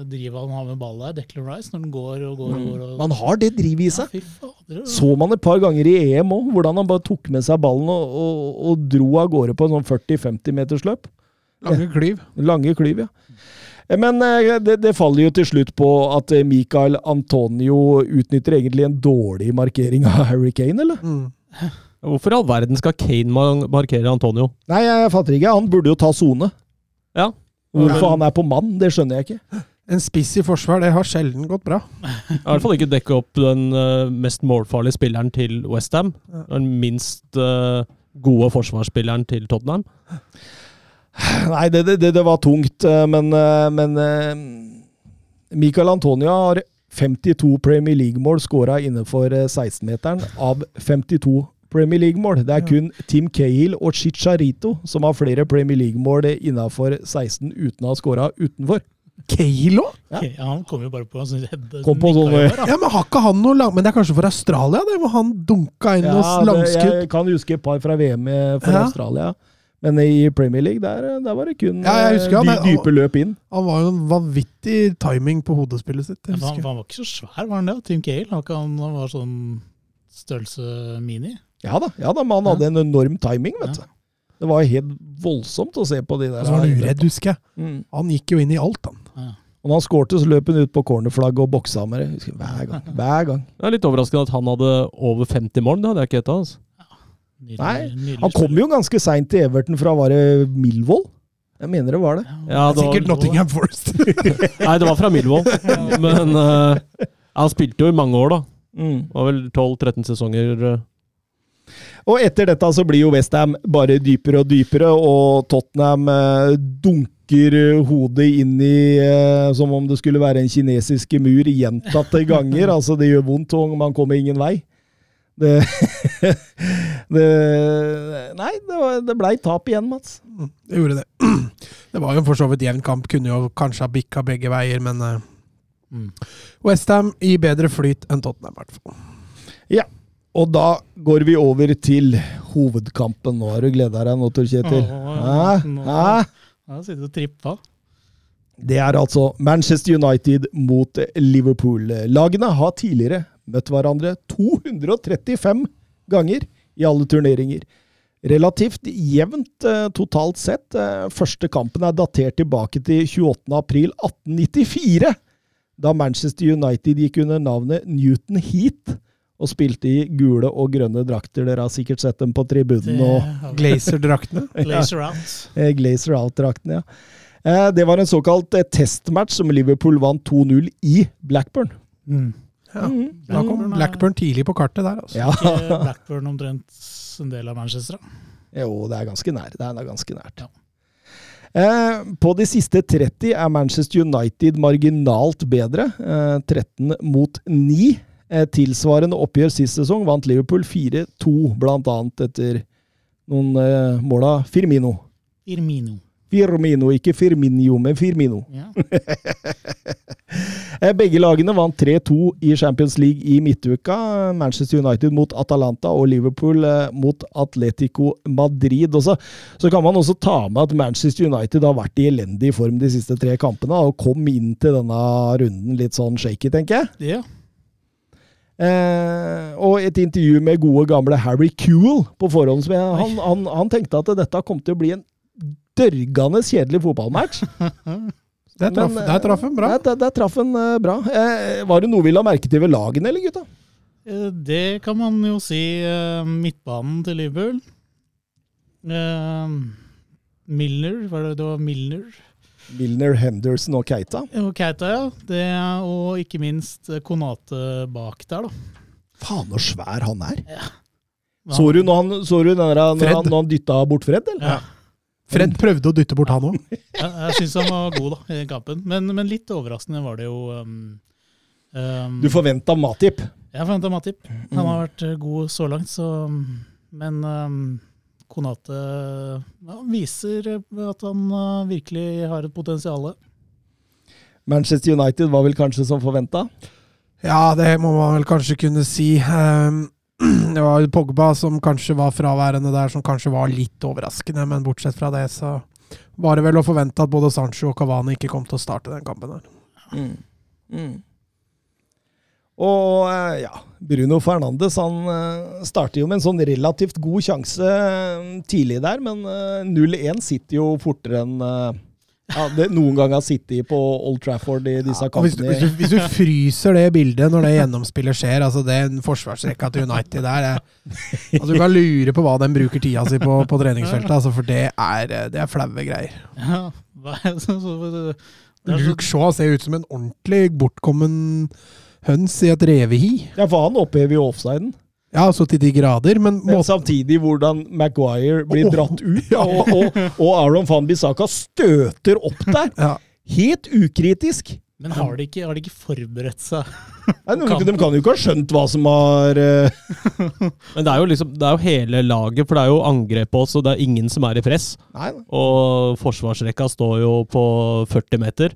drivet han har med ball der, Declan Rice, når den går og går og går. Og, Man har det drivet i seg. Ja, fader. Så man et par ganger i EM òg, hvordan han bare tok med seg ballen og, og, og dro av gårde på en sånn 40-50 meters løp. Lange klyv. Lange klyv, ja. Eh, Men eh, det, det faller jo til slutt på at eh, Michael Antonio utnytter egentlig en dårlig markering av Harry Kane, eller? Mm. Hvorfor i all verden skal Kane markere Antonio? Nei, jeg fatter ikke. Han burde jo ta sone. Ja. Hvorfor han er på mann, det skjønner jeg ikke. En spiss i forsvar, det har sjelden gått bra. I hvert fall ikke dekke opp den eh, mest målfarlige spilleren til Westham. Den minst eh, gode forsvarsspilleren til Tottenham. Nei, det, det, det var tungt, eh, men, men Michael Antonia har 52 Premier League-mål skåra innenfor eh, 16-meteren av 52 Premier League-mål. Det er kun Tim Cahill og Chicharito som har flere Premier League-mål innenfor 16 uten å ha skåra utenfor. Kalo? Ja. ja, han kom jo bare på en sånn, eh, da. Ja, men har ikke han noe lang... Men det er kanskje for Australia, det, hvor han dunka inn noe det, langskudd. jeg kan huske et par fra VM for Ja. Australia. Men i Premier League, der, der var det kun Ja, jeg husker de han, dype løp inn. Han var jo en vanvittig timing på hodespillet sitt. Ja, han, han var ikke så svær, var han det? Tim Cale? Han han var sånn størrelse mini? Ja da, ja da, men han hadde en enorm timing, vet Ja. du. Det var helt voldsomt å se på de der. Og så var han uredd, husker jeg. Mm. Han gikk jo inn i alt, han. Ja. Og når han skårte, så løp han ut på cornerflagget og boksa med det. Husker, hver gang. Hver gang. Det er litt overraskende at han hadde over 50 mål. Det hadde jeg ikke gjetta. Altså. Nydelig, Nei, nydelig Han kom jo ganske seint til Everton fra var det Milvold? Jeg mener det var det. Ja, det Sikkert var, Nottingham Forest. nei, det var fra Milvold. Men uh, han spilte jo i mange år, da. Mm. Det var vel 12-13 sesonger. eh. Og etter dette så blir jo Westham bare dypere og dypere, og Tottenham eh, dunker eh, hodet inn i eh, som om det skulle være en kinesisk mur gjentatte ganger. altså Det gjør vondt, og man kommer ingen vei. Det, det Nei, det, det blei tap igjen, Mats. Det gjorde det. Det var jo for så vidt jevn kamp. Kunne jo kanskje ha bikka begge veier, men uh, Mm. Westham i bedre flyt enn Tottenham, i hvert fall. Og da går vi over til hovedkampen. Nå har du gleda deg nå, Tor Kjetil. Åh, Hæ? nå- sitter du og tripper. Det er altså Manchester United mot Liverpool. Lagene har tidligere møtt hverandre 235 ganger i alle turneringer. Relativt jevnt eh, totalt sett. Eh, første kampen er datert tilbake til 28. april 1894, da Manchester United gikk under navnet Newton Heat og spilte i gule og grønne drakter. Dere har sikkert sett dem på tribunen. og. Glazer-draktene. Glazer out. Eh, Glazer Out-draktene, ja. Eh, Det var en såkalt eh, testmatch som Liverpool vant 2-0 i Blackburn. Mm. Ja. Mhm. Da kom Blackburn tidlig på kartet der, altså. Ja. Ikke Blackburn omtrent en del av Manchester, da. Jo, det er ganske nær. Det er ganske nært. Ja. Eh, på de siste 30 er Manchester United marginalt bedre. Eh, 13 mot 9. Eh, tilsvarende oppgjør sist sesong vant Liverpool 4-2, blant annet etter noen eh, mål av Firmino. Firmino. Firmino, ikke Firminio, men Firmino. Ja. Eh, Begge lagene vant 3-2 i Champions League i midtuka. Manchester United mot Atalanta og Liverpool eh, mot Atletico Madrid. Også. så kan man også ta med at Manchester United har vært i elendig form de siste tre kampene, og kom inn til denne runden litt sånn shaky, tenker jeg. ja. Eh, og et intervju med gode, gamle Harry Kewell på forhånd. Som jeg, han, han, han tenkte at dette kom til å bli en dørgende kjedelig fotballmatch. Der traff, der traff han bra. Der, der, traff han eh, bra. Eh, var det noe vi la merke til ved lagene, eller gutta? Eh, Det kan man jo si. eh, Midtbanen til Liverpool. Eh, Milner, var det, det var Milner Milner, Henderson og Keita. og Keita, ja. Det, og ikke minst eh, Konate bak der, da. Faen, så svær han er. Ja. Så du, når han, så du når, han, når han dytta bort Fred, eller? Ja. Fred prøvde å dytte bort han òg. Ja, jeg syns han var god da, i kampen, men, men litt overraskende var det jo um, um, Du forventa Matip. Jeg forventa Matip. Han har vært eh, god så langt, så Men um, Konate ja, viser at han uh, virkelig har et potensial. Manchester United var vel kanskje som forventa? Ja, det må man vel kanskje kunne si. Ehm, Det var Pogba som kanskje var fraværende der, som kanskje var litt overraskende. Men bortsett fra det, så var det vel å forvente at både Sancho og Cavani ikke kom til å starte den kampen. her. Mm. Mm. Og eh, ja, Bruno Fernandes han eh, starter jo med en sånn relativt god sjanse eh, tidlig der, men eh, 0-1 sitter jo fortere enn ja, det noen gang har sittet på Old Trafford i disse Ja, kampene. hvis, du, hvis, hvis du fryser det bildet når det gjennomspillet skjer, altså den forsvarsrekka til United der er, altså Du kan lure på hva den bruker tida si på, på treningsfeltet, altså, for det er, det er flaue greier. Ja, hva er det, så, så, det er så, Luke Shaw ser ut som en ordentlig bortkommen høns i et revehi. Ja, for han opphever jo offsiden. Ja, så til de grader, men Men måten samtidig hvordan Maguire blir oh, dratt ut, og, og, og Aron van Bissaka støter opp der. ja. Helt ukritisk. men har de, ikke, har de ikke forberedt seg? Nei, de, de kan jo ikke ha skjønt hva som har uh... Men det er jo liksom, det er jo hele laget, for det er jo angrep på oss, og det er ingen som er i press. Nei, nei. Og forsvarsrekka står jo på 40 meter.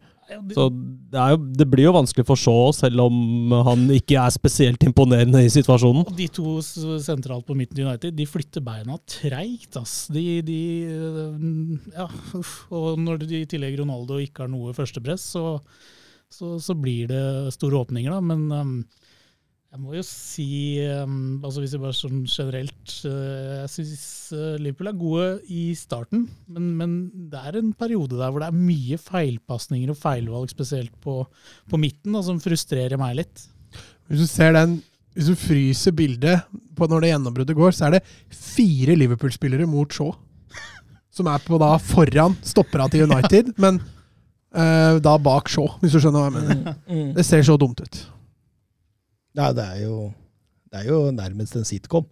Så det, jo, det blir jo vanskelig for Shaw, selv om han ikke er spesielt imponerende i situasjonen. De to sentralt på midten i United de flytter beina treigt. ass. De, de øh, Ja. Og når de i tillegg Ronaldo ikke har noe førstepress, så, så, så blir det store åpninger, da. Men jeg må jo si, um, altså hvis jeg bare sånn generelt uh, Jeg syns Liverpool er gode i starten, men, men det er en periode der hvor det er mye feilpasninger og feilvalg, spesielt på, på midten, da, som frustrerer meg litt. Hvis du ser den Hvis du fryser bildet på når det gjennombruddet går, så er det fire Liverpool-spillere mot Shaw. Som er på da foran stoppera til United, men uh, da bak Shaw, hvis du skjønner hva jeg mener. Mm. Det ser så dumt ut. Nei, det er jo Det er jo nærmest en sitcom.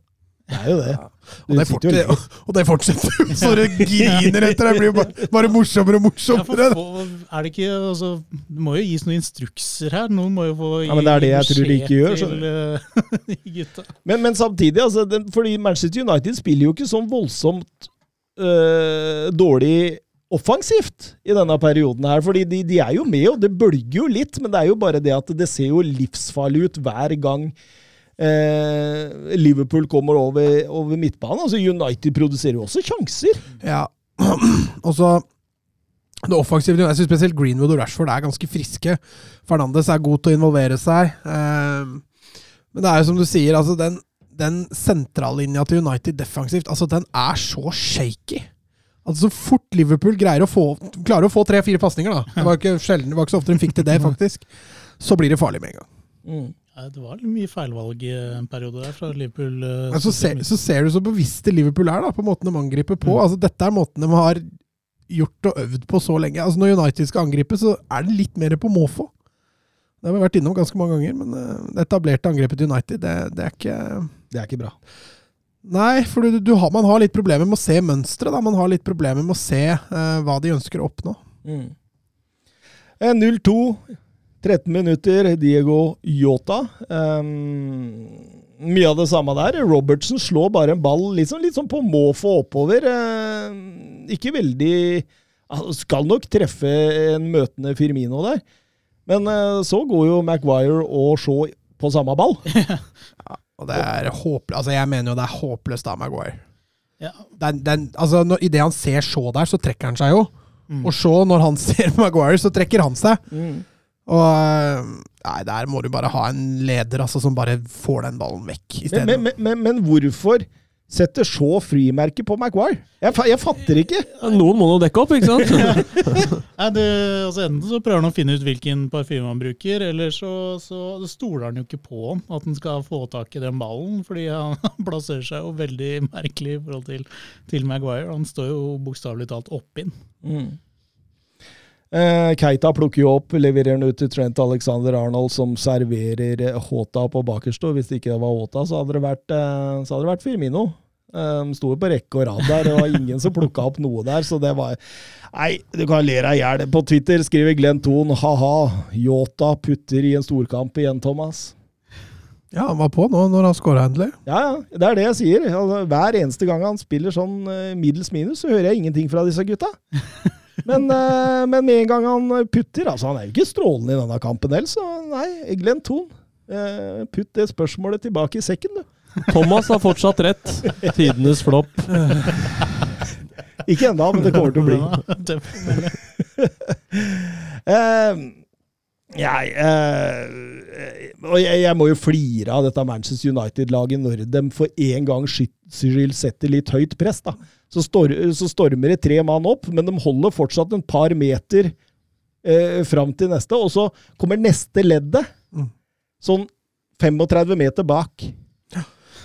Det er jo det. Og det, Du jo fortsetter, og det fortsetter jo så det griner etter! Det blir bare, bare morsommere og Ja, for, morsommere. få- er det ikke, altså, det må jo gis noen instrukser her. Noen må jo få gi Ja, men det er det jeg tror de ikke gjør, til uh, gutta. Men, men samtidig, altså, den, fordi Manchester United spiller jo ikke sånn voldsomt øh, dårlig offensivt i denne perioden her. fordi de, de er jo med, og det bølger jo litt, men det er jo bare det at det ser jo livsfarlig ut hver gang eh, Liverpool kommer over, over midtbanen. Altså United produserer jo også sjanser. Ja, og så det offensive, Jeg syns spesielt Greenwood og Rashford er ganske friske. Fernandes er god til å involvere seg. Eh, men det er jo som du sier, altså den, den sentrallinja til United defensivt, altså den er så shaky. Altså Så fort Liverpool greier å få, klarer å få tre-fire pasninger, da Det var ikke sjelden, det var ikke så ofte de fikk til det, faktisk. Så blir det farlig med en gang. Mm. Det var mye feilvalg i en periode der fra Liverpool. uh, Men så, ser, så ser du så bevisste Liverpool er da, på måten de angriper på. Mm. Altså Dette er måten de har gjort og øvd på så lenge. Altså Når United skal angripe, så er det litt mer på måfå. Det har vi vært innom ganske mange ganger, men eh, det etablerte angrepet til United, det, det er ikke Det er ikke bra. Nei, for du, du har, man har litt problemer med å se mønsteret. Man har litt problemer med å se eh, hva de ønsker å oppnå. Mm. Eh, 0-2, 13 minutter, Diego Yota. Um, mye av det samme der. Robertsen slår bare en ball liksom, litt sånn på måfå oppover. Eh, ikke veldig altså, Skal nok treffe en møtende Firmino der. Men eh, så går jo Maguire og Shaw på samme ball. Og det er håpløst. Altså, jeg mener jo det er håpløst av Maguire. Ja, Den, den, altså, når, Idet han ser Shaw der, så trekker han seg jo. Mm. Og Shaw, når han ser Maguire, så trekker han seg. Og øh, Nei, der må du bare ha en leder altså, som bare får den ballen vekk. Men, men, men, men, men hvorfor setter så frimerke på Maguire? Jeg, jeg fatter ikke. Noen må nå dekke opp, ikke sant? Nei, det, altså Enten så prøver han å finne ut hvilken parfyme han bruker, eller så, så stoler han jo ikke på han, at han skal få tak i den ballen. Fordi han plasserer seg jo veldig merkelig i forhold til, til Maguire. Han står jo bokstavelig talt oppinn. Eh, Keita plukker jo opp, leverer den ut til Trent Alexander Arnold, som serverer eh, Håta på bakerst. Hvis det ikke var Håta, så hadde det vært, eh, så hadde det vært Firmino. Um, Sto jo på rekke og rad der, det var ingen som plukka opp noe der. Så det var Nei, du kan le deg i hjel. På Twitter skriver Glenn Thon ha-ha, Yota putter i en storkamp igjen, Thomas. Ja, han var på nå når han skåra endelig. Ja, ja, det er det jeg sier. Altså, hver eneste gang han spiller sånn eh, middels minus, så hører jeg ingenting fra disse gutta. Men, eh, men med en gang han putter Altså, han er jo ikke strålende i denne kampen heller, så nei, Glenn Thon. eh, putt det spørsmålet tilbake i sekken, du. Thomas har fortsatt rett. Tidenes flopp. Ikke ennå, men det kommer til å bli. Får vi- Eh, jeg, eh, og jeg, jeg må jo flire av dette Manchester United-laget når de for en gangs skyld setter litt høyt press. da. Så, stor, så stormer det tre mann opp, men de holder fortsatt en par meter eh, fram til neste. Og så kommer neste leddet, Mm. sånn 35 meter bak.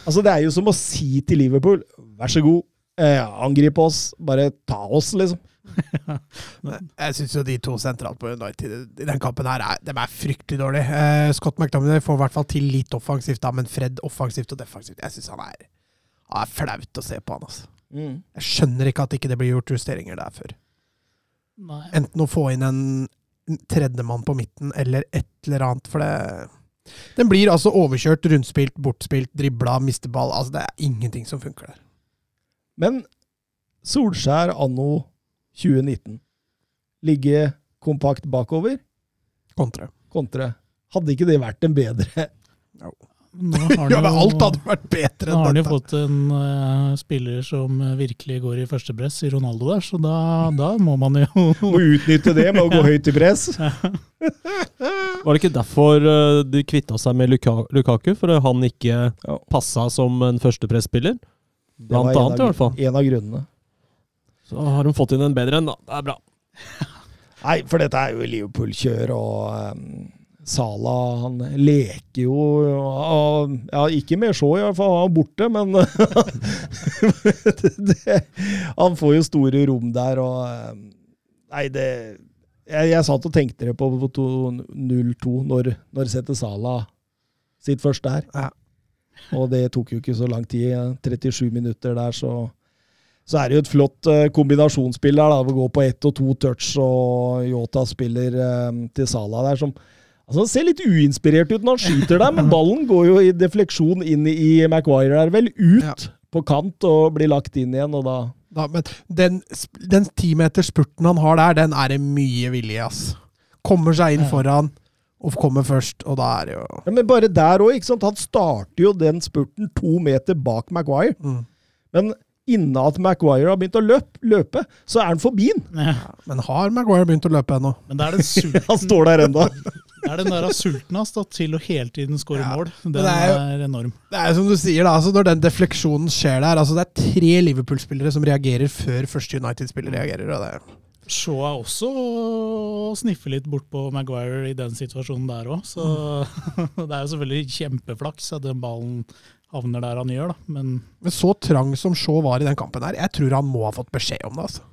Altså Det er jo som å si til Liverpool vær så god, eh, angrip oss, bare ta oss, liksom. Jeg syns jo de to sentralt på United i den kampen her er, de er fryktelig dårlige. Eh, Scott McDominay får i hvert fall til litt offensivt, da, men Fred offensivt og defensivt. Jeg syns han er, han er flaut å se på han. altså. Jeg skjønner ikke at ikke det blir gjort justeringer der før. Nei. Enten å få inn en tredjemann på midten, eller et eller annet, for det Den blir altså overkjørt, rundspilt, bortspilt, dribla, mister ball. Altså, det er ingenting som funker der. Men Solskjær anno 2019. Ligge kompakt bakover, Kontre. kontre. Hadde ikke det vært en bedre Nå har Ja, men jo- alt hadde vært bedre Nå har jo fått en uh, spiller som virkelig går i første press i Ronaldo der, så da, da må man jo Må utnytte det med å gå høyt i press. Var det ikke derfor eh, de kvitta seg med Lukaku? For han ikke passa som en førstepresspiller? Blant annet, av- i hvert fall. En av grunnene. Så har de fått inn en bedre en, da. Det er bra. Nei, for dette er jo Liverpool-kjør, og um, Salah han leker jo og, Ja, ikke med Shaw, i hvert fall. Han er borte, men det, Han får jo store rom der, og um, Nei, det Jeg, jeg satt og tenkte det på 0-2 når, når setter Sala sitt første her. Ja. Og det tok jo ikke så lang tid. 37 minutter der, så så er det jo et flott eh, kombinasjonsspill der. da, Å gå på ett og to touch, og Yota spiller eh, til Sala der som altså Han ser litt uinspirert ut når han skyter der, men ballen går jo i defleksjon inn i Maguire der, vel ut Ja. på kant og blir lagt inn igjen, og da Da, men den, den timeterspurten han har der, den er det mye vilje ass. Kommer seg inn foran og kommer først, og da er det jo ja, Men bare der òg, ikke sant. Han starter jo den spurten to meter bak Maguire. mm. Men innen at Maguire har begynt å løpe, løpe så er han forbi han. ja. Men har Maguire begynt å løpe ennå? Men det er den sulten, Han står der ennå. det er den der sulten hans til å hele tiden skåre Ja, mål. Den det er er, enorm. Det er som du sier, da. altså Når den defleksjonen skjer der altså Det er tre Liverpool-spillere som reagerer før første United-spiller reagerer. Og det, Shaw er også å sniffe litt bort på Maguire i den situasjonen der òg, så det er jo selvfølgelig kjempeflaks at den ballen havner der han gjør, da. Men men så trang som Shaw var i den kampen her, jeg tror han må ha fått beskjed om det. altså.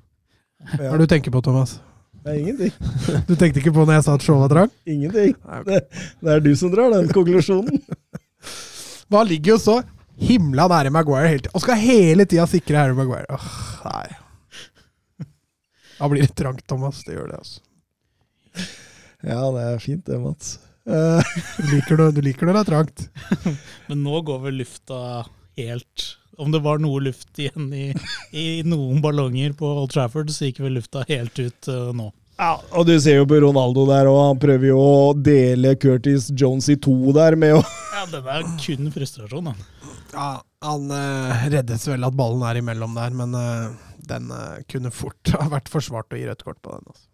Hva er det du tenker på, Thomas? Det er ingenting. Du tenkte ikke på når jeg sa at Shaw var trang? Ingenting. Det, det er du som drar den konklusjonen. Men han ligger jo så himla nære Maguire hele tida, og skal hele tida sikre Harry Maguire. Åh, nei. Da blir det trangt, Thomas. Det gjør det, altså. Ja, det er fint det, Mats. Eh, Du liker det, du liker det trangt. Men nå går vel lufta helt Om det var noe luft igjen i, i noen ballonger på Old Trafford, så gikk vel lufta helt ut uh, nå. ja, og du ser jo på Ronaldo der, og han prøver jo å dele Curtis Jones i to der med å Ja, den er kun frustrasjon, da. Ja, han uh, reddes vel at ballen er imellom der, men uh, den uh, kunne fort ha vært forsvart å gi rødt kort på den. Altså.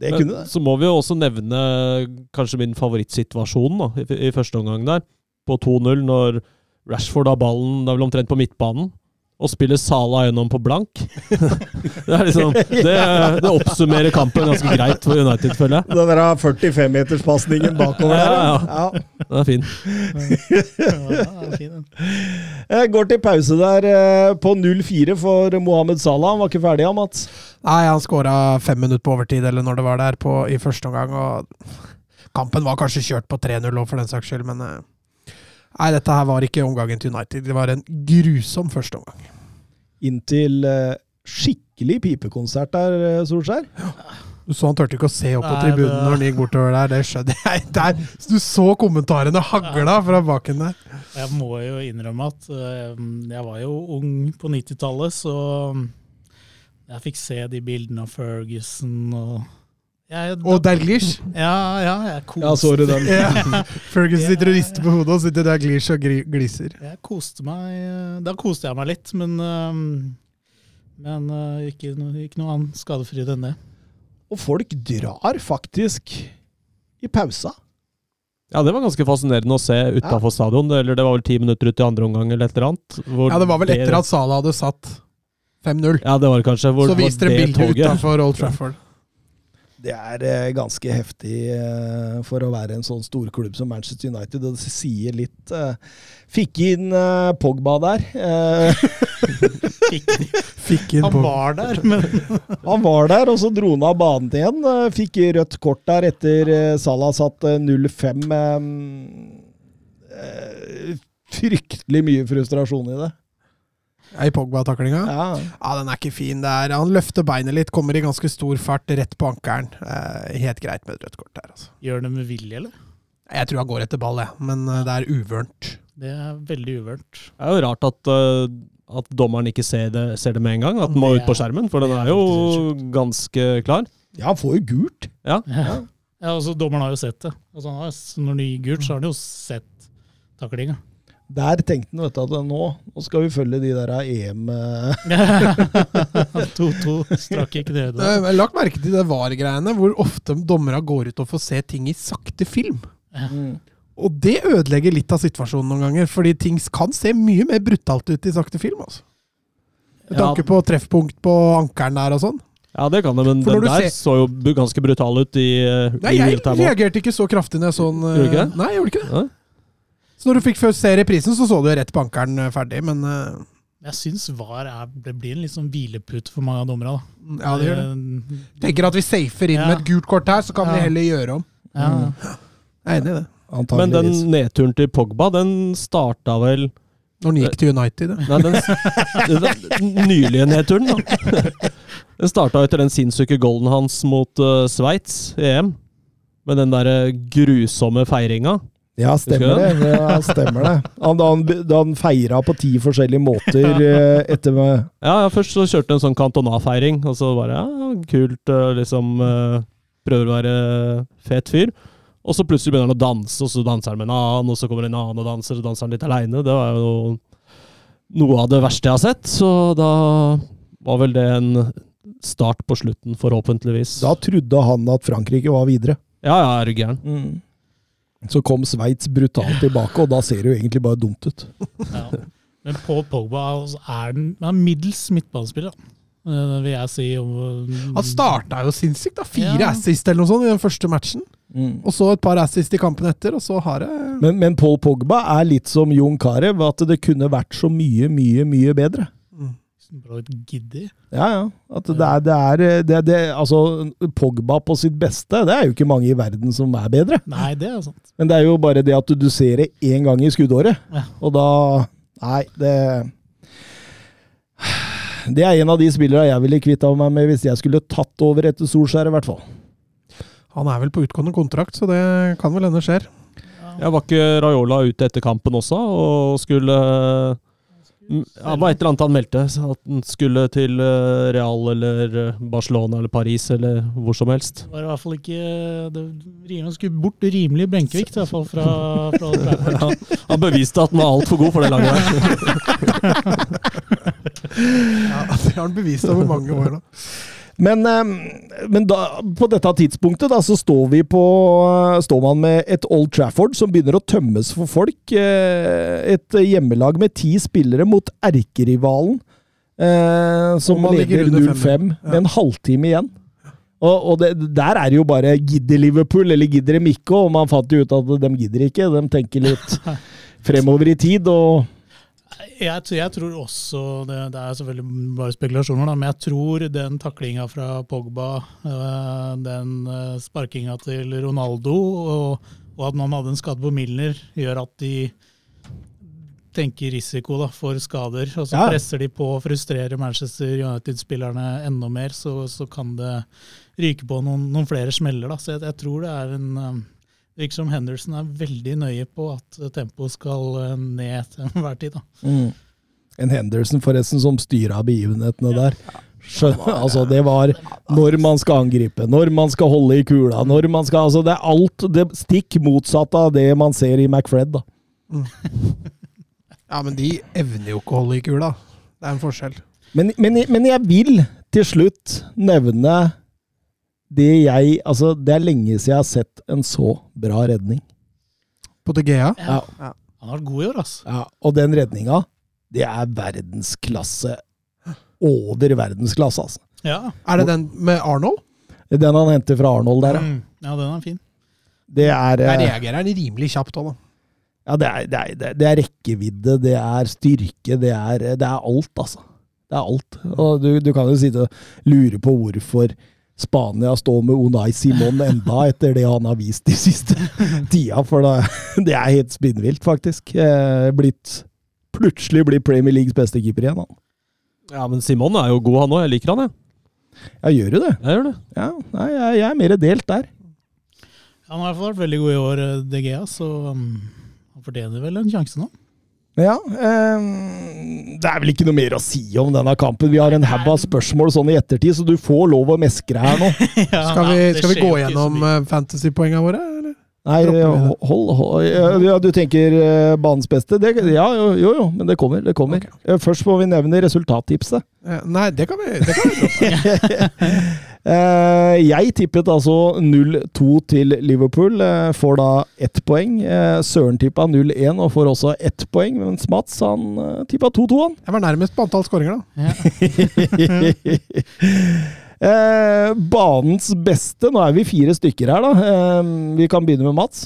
Det Men kunne det. Så må vi jo også nevne kanskje min favorittsituasjon da, i, i første omgang der. På 2-0, når Rashford har ballen det er vel omtrent på midtbanen. Og spiller Sala gjennom på blank. det, er liksom, det, det oppsummerer kampen ganske greit for United, føler jeg. Den der 45-meterspasningen bakover der. Ja, Ja. Den er fin. Ja, fin, den. Jeg går til pause der eh, på 0-4 for Mohammed Salah. Han var ikke ferdig, han, Mats? Nei, han skåra fem minutter på overtid, eller når det var der, på, i første omgang. Og kampen var kanskje kjørt på 3-0 òg, for den saks skyld, men eh, Nei, dette her var ikke omgangen til United. Det var en grusom første omgang. Inntil eh, skikkelig pipekonsert der, eh, Solskjær. Du så han turte ikke å se opp på Nei, tribunen det- når han gikk bortover der. Det skjønner jeg. Der, du så kommentarene hagla fra baken der. Jeg må jo innrømme at eh, jeg var jo ung på 90-tallet, så jeg fikk se de bildene av Ferguson og jeg, Og Dalglish. Ja, ja, jeg koste, Ja, sorry, den? Ja. Ferguson sitter og rister på hodet, og sitter Dalglish og gri- gliser. jeg koste meg eh, Da koste jeg meg litt, men eh, Men eh, ikke, ikke noe annet skadefri enn det. Og folk drar faktisk i pausa. Ja, det var ganske fascinerende å se utafor stadion. Eller det var vel ti minutter ut i andre omgang eller et eller annet. hvor Ja, det var vel etter at Salah hadde satt 5-0. Ja, det var det kanskje. Hvor Så viste de det bildet utafor Old Trafford. Det er eh, ganske heftig eh, for å være en sånn storklubb som Manchester United, og det sier litt eh, Fikk inn Pogba der. Fikk, inn Pogba. han var der, men han var der, og så dro han av banen igjen. Fikk rødt kort der etter Salah satt eh, 0-5. eh, eh, Fryktelig mye frustrasjon i det. I Pogba-taklinga. Ja. Ja, den er ikke fin. Det er, han løfter beinet litt, kommer i ganske stor fart rett på ankelen. Eh, helt greit med et rødt kort der, altså. gjør det med vilje, eller? Jeg tror han går etter ball, jeg, men eh, det er uvørent. Det er veldig uvørent. Det er jo rart at, uh, at dommeren ikke ser det, ser det med en gang. At den må ut på er- skjermen, for den er jo ganske klar. ja, han får jo gult. Ja. Ja, ja altså Dommeren har jo sett det. Altså, når det gir gult, så har han jo sett taklinga. Der tenkte han vet du, at nå, nå skal vi følge de der EM eh, 2-2 strakk ikke det. Jeg lagt merke til det VAR-greiene, hvor ofte dommere går ut og får se ting i sakte film. mm. Og det ødelegger litt av situasjonen noen ganger, fordi ting kan se mye mer brutalt ut i sakte film. altså. Med Ja. tanke på treffpunkt på ankelen der og sånn. Ja, det kan det, men den der ser- så jo ganske brutal ut i, i Nei, jeg reagerte ikke så kraftig når jeg så den. eh, Gjorde ikke det? Nei, jeg gjorde ikke det. Ja. Så når du fikk først se reprisen, så så du rett på ankelen eh, ferdig, men eh, Jeg syns VAR er, det blir en litt sånn hvilepute for mange av dommerne. ja, det gjør det. det. Tenker at vi safer inn Ja. med et gult kort her, så kan vi heller gjøre om. Ja. Jeg er enig i det. Men den nedturen til Pogba, den starta vel Når den gikk til United. ja. Nei, den, den nylige nedturen, da. Den starta etter den sinnssyke golden hans mot uh, Sveits i EM. Med den der grusomme feiringa. Ja, stemmer det. Ja, stemmer det. Han, da, han, da han feira på ti forskjellige måter eh, etter med Ja, ja, først så kjørte han en sånn Cantona-feiring, og så bare ja, kult, uh, liksom uh, Prøver å være fet fyr. Og så plutselig begynner han å danse, og så danser han med en annen, og så kommer en annen og danser, og danser han litt aleine. Det var jo noe av det verste jeg har sett, så da var vel det en start på slutten, forhåpentligvis. Da trodde han at Frankrike var videre. Ja, ja, er du gæren. Så kom Sveits brutalt tilbake, og da ser det jo egentlig bare dumt ut. Ja. Men Paul Pogba er er middels midtbanespiller, da. Eh, vil jeg si. om- Han starta jo sinnssykt. da, Fire Ja. assist eller noe sånt i den første matchen. Og så et par assist i kampen etter, og så har det Men, men Paul Pogba er litt som Jon Carew, at det kunne vært så mye, mye, mye bedre. Bra litt giddy. Ja, ja. At det er, det er det, det, Altså, Pogba på sitt beste, det er jo ikke mange i verden som er bedre. Nei, det er sant. Men det er jo bare det at du, du ser det én gang i skuddåret, Ja. og da Nei, det Det er en av de spillerne jeg ville kvitta meg med hvis jeg skulle tatt over etter Solskjær, i hvert fall. Han er vel på utgående kontrakt, så det kan vel hende skjer. Ja, var ikke Raiola ute etter kampen også og skulle Det var et eller annet han meldte, at han skulle til eh, Real eller eh, Barcelona eller Paris eller hvor som helst. Det var i hvert fall ikke det, Han skulle bort rimelig benkevikt, i hvert fall fra, fra Ja, han beviste at han var altfor god for det laget der. Ja, Det har han bevist over mange år. da. Men, eh, men da, på dette tidspunktet da, så står, vi på, står man med et Old Trafford som begynner å tømmes for folk. Eh, Et hjemmelag med ti spillere mot erkerivalen, eh, som leder 0-5 Ja. med en halvtime igjen. Og, og det, der er det jo bare gidder Liverpool, eller gidder dem ikke? Og man fant jo ut at de gidder ikke. De tenker litt fremover i tid. og Jeg, jeg tror også, det, det er selvfølgelig bare spekulasjoner, da, men jeg tror den taklinga fra Pogba, øh, den øh, sparkinga til Ronaldo, og, og at man hadde en skade på Milner, gjør at de tenker risiko da, for skader. Og så Ja. presser de på å frustrere Manchester United-spillerne enda mer, så, så kan det ryke på noen, noen flere smeller. Da. Så jeg, jeg tror det er en det virker som Henderson er veldig nøye på at tempoet skal øh, ned til enhver tid. da. En Henderson forresten som styra begivenhetene der. Skjø- altså det var når man skal angripe, når man skal holde i kula, når man skal altså Det er alt det stikk motsatte av det man ser i McFred. da. Ja, men de evner jo ikke å holde i kula. Det er en forskjell. Men, men, men jeg vil til slutt nevne det jeg Altså, det er lenge siden jeg har sett en så bra redning. På De Gea. Ja. Han har vært god i år, altså. Ja, og den redninga, det er verdensklasse. Over verdensklasse, altså. Ja. Er det den med Arnold? Den han henter fra Arnold der, ja. Mm. ja, den er fin. Det er Der reagerer han rimelig kjapt òg, da. Ja, det er, det, er, det er- det er rekkevidde, det er styrke, det er, det er alt, altså. Det er alt. Og du, du kan jo sitte og lure på hvorfor Spania står med Unai Simon enda etter det han har vist de siste tida, for da, det er helt spinnvilt, faktisk. Eh, blitt, plutselig blir Premier Leagues beste keeper igjen, han. Ja, men Simon er jo god, han òg. Jeg liker han, jeg. Ja, gjør du det? Jeg gjør det. Ja, nei, jeg, jeg er mer delt der. Han har i hvert fall vært veldig god i år, DGA, DG, så um, han fortjener vel en sjanse nå. Ja, eh, det er vel ikke noe mer å si om denne kampen. Vi har en haug av spørsmål sånn i ettertid, så du får lov å meskre her nå. Skal vi, skal vi gå gjennom uh, fantasypoengene våre? Eller? Nei, hold, hold, hold ja, ja, Du tenker eh, banens beste? Det, ja, jo, jo, jo, men det kommer. det kommer. Okay. Først må vi nevne resultattipset. Eh, Nei, det kan vi, det kan vi. Eh, jeg tippet altså 0-2 til Liverpool. Eh, får da ett poeng. Eh, Søren tippa 0-1 og får også ett poeng, mens Mats han eh, tippa 2-2, han. Jeg var nærmest på antall skåringer, da. eh, banens beste Nå er vi fire stykker her, da. Eh, vi kan begynne med Mats.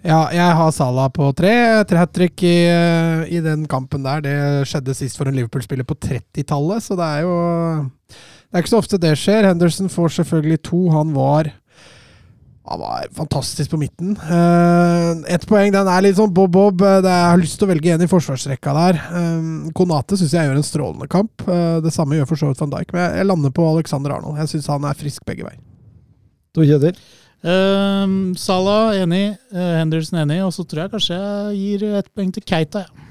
Ja, jeg har Salah på tre. Tre hat trick i, eh, i den kampen der. Det skjedde sist for en Liverpool-spiller på 30-tallet, så det er jo Det er ikke så ofte det skjer. Henderson får selvfølgelig to. Han var han var fantastisk på midten. Uh, Ett poeng, den er litt sånn bob-bob. Er- Jeg har lyst til å velge en i forsvarsrekka der. Eh, Konate syns jeg gjør en strålende kamp. Eh, det samme gjør for så vidt van Dijk, men jeg, lander på Alexander Arnold. Jeg syns han er frisk begge veier. To kjeder. Um, Salah enig, eh, Henderson enig, og så tror jeg kanskje jeg gir ett poeng til Keita. Ja.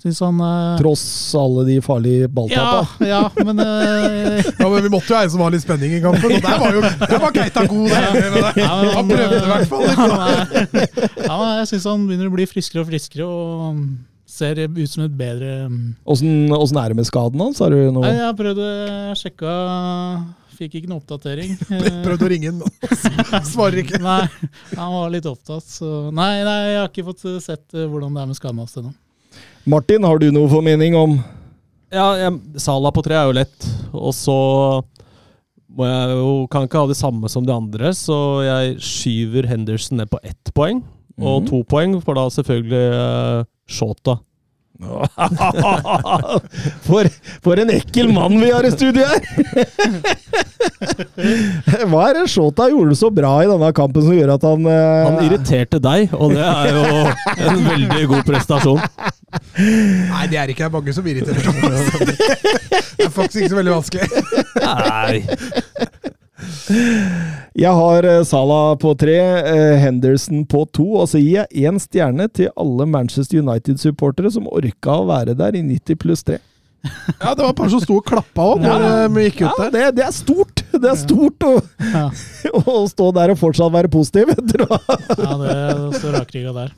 Han uh... Tross alle de farlige ja, balltapa. ja, men uh... Ja, men Vi måtte jo ha en som var litt spenning i kampen, og der var jo der var Keita god. Der. ja, men Han prøvde i hvert fall. Ja, ja, men jeg syns han begynner å bli friskere og friskere, og um, ser ut som et bedre um, Åssen er det med skaden hans? Har du noe Nei, Jeg prøvde, å sjekke Fikk ikke noe oppdatering. Eh, Prøvde å ringe den, svarer ikke. Nei, han var litt opptatt, så Nei, nei jeg har ikke fått eh, sett eh, hvordan det er med skaden hans ennå. Martin, har du noe formening om Ja, Sala på tre er jo lett, og så må jeg jo, kan ikke ha det samme som de andre, så jeg skyver Henderson ned på ett poeng. Og mm. to poeng for da selvfølgelig uh, Shota. for, for en ekkel mann vi har i studio her! Hva er det Shota gjorde så bra i denne kampen som gjør at han uh... Han irriterte deg, og det er jo en veldig god prestasjon. Nei, det er ikke mange som irriterer seg. Det er faktisk ikke så veldig vanskelig. Nei. Jeg har eh, Salah på tre, eh, Henderson på to, og så gir jeg én stjerne til alle Manchester United-supportere som orka å være der i 90 pluss 3. Ja, det var et par som sto og klappa òg når Ja. eh, vi gikk ut der. det, det er stort! Det er stort å, Ja, å stå der og fortsatt være positiv etter å ja det står rakrygga der.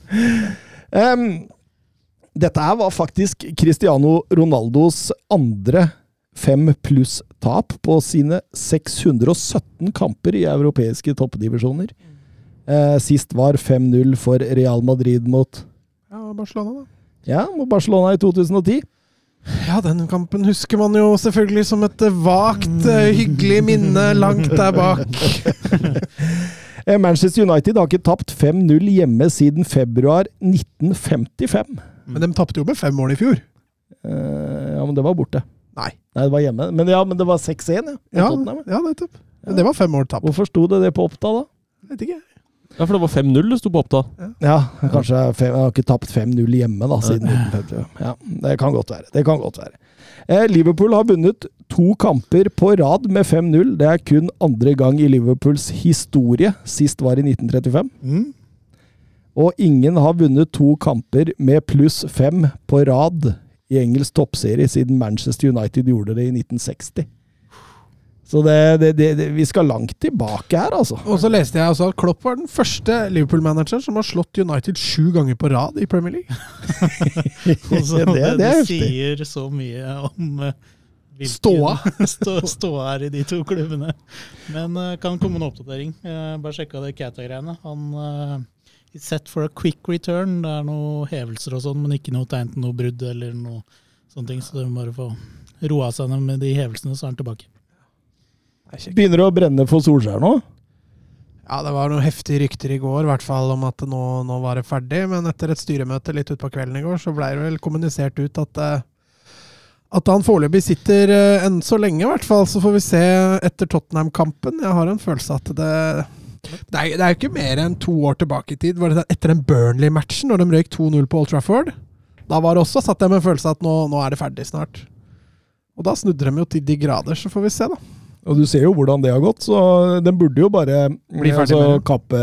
Em, Dette her var faktisk Cristiano Ronaldos andre fem pluss tap på sine 617 kamper i europeiske toppdivisjoner. Eh, sist var 5-0 for Real Madrid mot Ja, Barcelona, da. ja, mot Barcelona i 2010. Ja, den kampen husker man jo selvfølgelig som et eh, vagt, eh, hyggelig minne langt der bak. Eh, Manchester United har ikke tapt 5-0 hjemme siden februar 1955. Men de tapte jo med fem mål i fjor. Uh, ja, men det var borte. Nei. Nei, det var hjemme. Men ja, men det var 6-1, ja. Ja, ja. nettopp. Men det var fem mål tap. Hvorfor sto det det på Oppda, da? Vet ikke. Ja, for det var 5-0 det sto på Oppda. Ja, kanskje fem, Jeg har ikke tapt 5-0 hjemme da, siden 1950. Ja, det kan godt være. Det kan godt være. Eh, Liverpool har vunnet to kamper på rad med 5-0. Det er kun andre gang i Liverpools historie. Sist var i 1935. Mm. Og ingen har vunnet to kamper med pluss fem på rad i engelsk toppserie siden Manchester United gjorde det i 1960. Så det, det, det, det, vi skal langt tilbake her, altså. Og så leste jeg også at Klopp var den første Liverpool-manageren som har slått United sju ganger på rad i Premier League. Altså, det, det, det, er sier så mye om eh, hvilken- Ståa. stå, ståa er i de to klubbene. Men uh, kan komme en oppdatering. Jeg bare sjekka det Cata-greiene. Han is set for a quick return. Det er noen hevelser og sånn, men ikke noe tegn til noe brudd eller noe sånne ting. Så det må bare få roa seg ned med de hevelsene, så er han tilbake. Begynner det å brenne for Solskjær nå? Ja, det var noen heftige rykter i går, i hvert fall om at nå, nå var det ferdig. Men etter et styremøte litt utpå kvelden i går, så ble det vel kommunisert ut at eh, at han foreløpig sitter eh, enn så lenge, i hvert fall. Så får vi se etter Tottenham-kampen. Jeg har en følelse at det Det er, det er jo ikke mer enn to år tilbake i tid. Var det etter den Burnley-matchen, når de røyk 2-0 på Old Trafford? Da var det også satt jeg med en følelse at nå, nå er det ferdig snart. Og da snudde de jo til de grader, så får vi se, da. Og du ser jo hvordan det har gått, så den burde jo bare Bli ferdig altså, kappe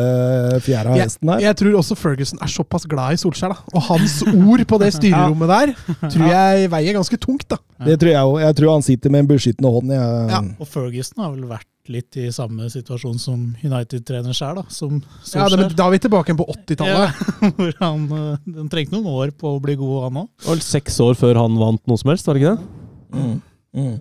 fjæra av hesten her. jeg tror også Ferguson er såpass glad i Solskjær, da. Og hans ord på det styrerommet der tror jeg veier ganske tungt, da. Det tror jeg òg. Jeg tror han sitter med en beskyttende hånd. Jeg, Ja. Og Ferguson har vel vært litt i samme situasjon som United-trener sjøl, da. Som Ja, det, Solskjær. da er vi tilbake på 80-tallet. Ja, hvor han, eh, den trengte noen år på å bli god, han òg. Det var vel seks år før han vant noe som helst, var det ikke det? Mm. Mm.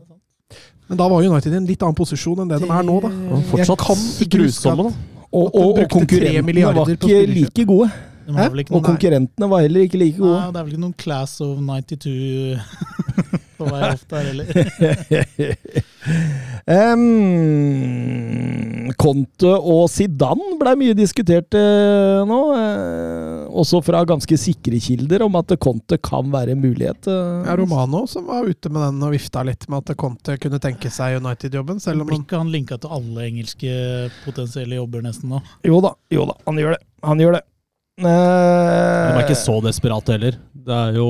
Men da var United i en litt annen posisjon enn det de er nå, da. Og fortsatt grusomme, da. Og, og, og konkurrentene var ikke like gode. Og konkurrentene var heller ikke like gode. nei, det er vel ikke noen class of 92 på vei opp der heller. um, Conte og Zidane ble mye diskutert uh, nå. Uh, også fra ganske sikre kilder om at Conte kan være en mulighet. Uh, Ja, Romano som var ute med den og vifta litt med at Conte kunne tenke seg United-jobben, selv om Blir han ikke han linka til alle engelske potensielle jobber nesten nå? Jo da, jo da, han gjør det. Han gjør det. De er ikke så desperate heller. Det er jo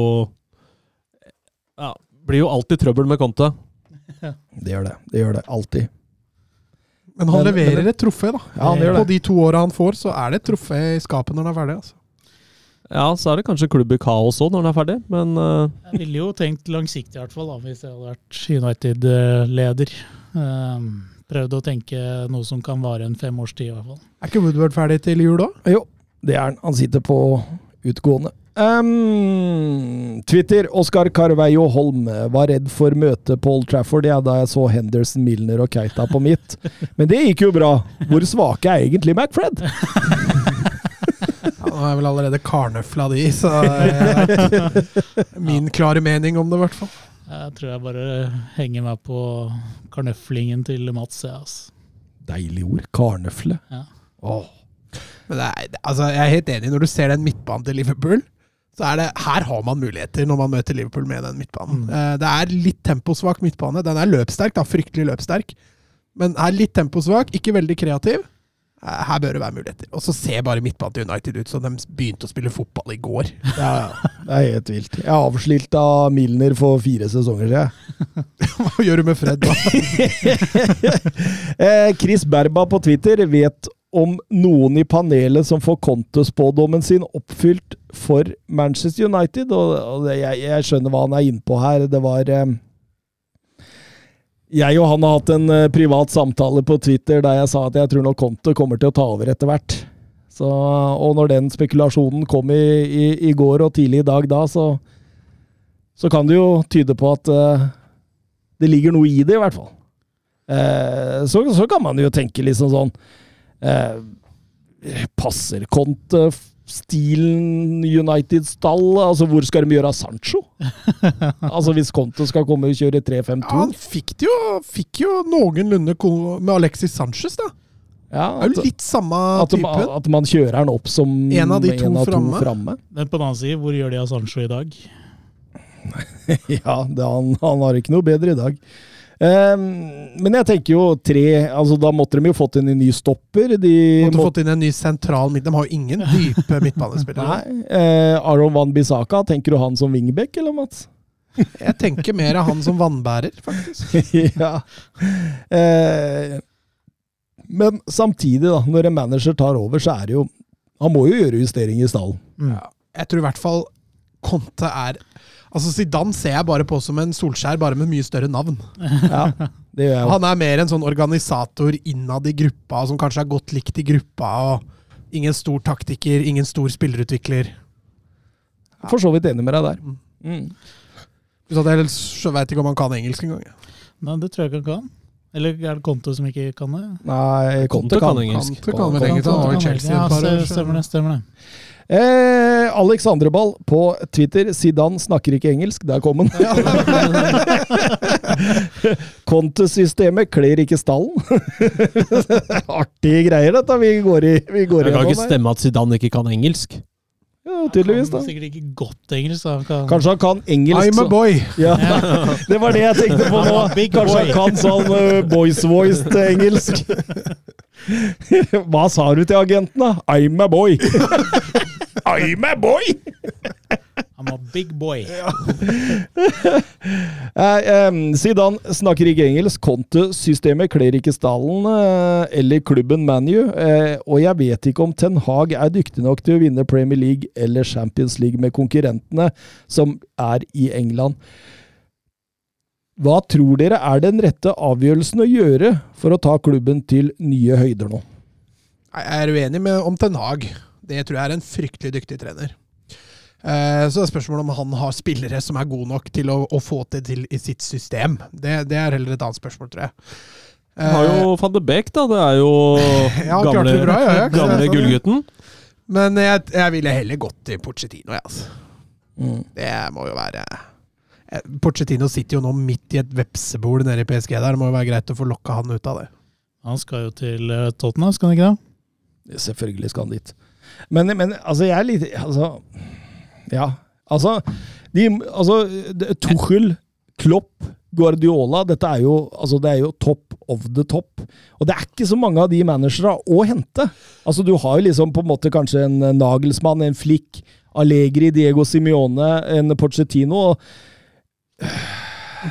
ja, Blir jo alltid trøbbel med Conte. Det gjør det. Det gjør det. Alltid. Men han Men- leverer men- et trofé, da. Ja, han gjør det. På de to åra han får, så er det et trofé i skapet når han er ferdig. altså. Ja, så er det kanskje klubb i kaos òg når han er ferdig, men uh... Jeg ville jo tenkt langsiktig, i hvert fall, da, hvis jeg hadde vært United-leder. Um, prøvd å tenke noe som kan vare en fem års tid, i hvert fall. Er ikke Woodward ferdig til jul òg? Jo, det er han. Han sitter på utgående. Em, Twitter. Oskar Carveio Holm var redd for møtet på Old Trafford ja, da jeg så Henderson, Milner og Keita på mitt. Men det gikk jo bra. Hvor svake er egentlig McFred? Han er vel allerede karnøfla de, så eh, Min klare mening om det, i hvert fall. Jeg tror jeg bare henger meg på karnøflingen til Mats. Ja, altså. Deilig ord. Karnøfle. Ja. Åh. Men det er, altså, jeg er helt enig. Når du ser den midtbanen til Liverpool, så er det her har man muligheter når man møter Liverpool med den midtbanen. Mm. Eh, Det er litt temposvak midtbane. Den er løpssterk, da, fryktelig løpssterk. Men er litt temposvak, ikke veldig kreativ. Eh, Her bør det være muligheter. Og så ser bare midtbanen til United ut som de begynte å spille fotball i går. Ja, ja. Det er helt vilt. Jeg er avslilt av Milner for fire sesonger siden. Hva gjør du med Fred, da? Eh, Chris Berba på Twitter vet om noen i panelet som får Conte-spådommen sin oppfylt for Manchester United. Og, og jeg, jeg skjønner hva han er inne på her. Det var eh, Jeg og han har hatt en eh, privat samtale på Twitter der jeg sa at jeg tror nok Conte kommer til å ta over etter hvert. Så, og når den spekulasjonen kom i, i, i går og tidlig i dag da, så, så kan det jo tyde på at eh, Det ligger noe i det, i hvert fall. Eh, så, så kan man jo tenke liksom sånn eh, Passer Conte stilen United-stall? Altså, hvor skal de gjøre av Sancho? altså, hvis Conte skal komme og kjøre 3-5-2? Ja, han fikk det jo, fikk jo noenlunde med Alexis Sanchez, da. Ja, Det er jo litt samme at, type. At, at man kjører han opp som En av de to framme. framme. Men på den annen side, hvor gjør de av Sancho i dag? Ja, det, han, han har ikke noe bedre i dag. Ehm, men jeg tenker jo tre altså Da måtte de jo fått inn en ny stopper. De Måtte må- fått inn en ny sentral midt. De har jo ingen dype midtbanespillere. Nei, eh, Aron Van Bissaka, tenker du han som wingback, eller Mats? Jeg tenker mer av han som vannbærer, faktisk. ja. Eh, men samtidig, da, når en manager tar over, så er det jo Han må jo gjøre justeringer i stallen. Ja. Jeg tror i hvert fall Conte er Altså Zidane ser jeg bare på som en Solskjær, bare med mye større navn. Ja, det gjør jeg også. Han er mer en sånn organisator innad i gruppa, som kanskje er godt likt i gruppa. og Ingen stor taktiker, ingen stor spillerutvikler. For så vidt enig med deg der. Mm. Så jeg veit ikke om han kan engelsk engang. Nei, det tror jeg ikke han kan. Eller er det Conte som ikke kan det? Nei, Conte kan. kan engelsk. Conte kan vel engelsk, han var i Chelsea ja, et par år. Stemmer det. stemmer det. Eh, Alex Andreball på Twitter. Zidane snakker ikke engelsk. Der kom han. Kontesystemet kler ikke stallen. Artige greier, dette vi går i. Vi går Det kan ikke stemme at Zidane ikke kan engelsk. Ja, tydeligvis, da. Han kan sikkert ikke godt engelsk. Da. Han kan, Kanskje han kan engelsk. I'm a så- boy! Ja, det var det jeg tenkte på nå. Big Kanskje han kan sånn uh, boys-voiced engelsk. Hva sa du til agenten, da? I'm a boy. I'm a boy! Han var big boy. Eh, em, Zidane snakker ikke engelsk. Conte-systemet kler ikke stallen eh, eller klubben ManU. Eh, og jeg vet ikke om Ten Hag er dyktig nok til å vinne Premier League eller Champions League med konkurrentene som er i England. Hva tror dere er den rette avgjørelsen å gjøre for å ta klubben til nye høyder nå? Jeg er uenig med om Ten Hag. Det tror jeg er en fryktelig dyktig trener. Eh, det er spørsmålet om han har spillere som er gode nok til å, å få det til i sitt system. Det, det er heller et annet spørsmål, tror jeg. Han har jo van de Beek, da. Det er jo Ja, gamle, bra, ja, ja. gamle sånn. gullgutten. Men jeg, jeg ville heller gått til Pochettino, jeg, altså. Mm. Det må jo være Porcetino Pochettino sitter jo nå midt i et vepsebol nede i PSG der. Det må jo være greit å få lokka han ut av det. Han skal jo til eh, Tottenham, skal han ikke det? Selvfølgelig skal han dit. Men, men altså, jeg er litt Altså Ja. Altså, de, altså Tuchel, Klopp, Guardiola Dette er jo, altså, det er jo top of the top. Og det er ikke så mange av de managere å hente. Altså, du har jo liksom på en måte kanskje en Nagelsmann, en Flick, Allegri, Diego Simione, en Pochettino. og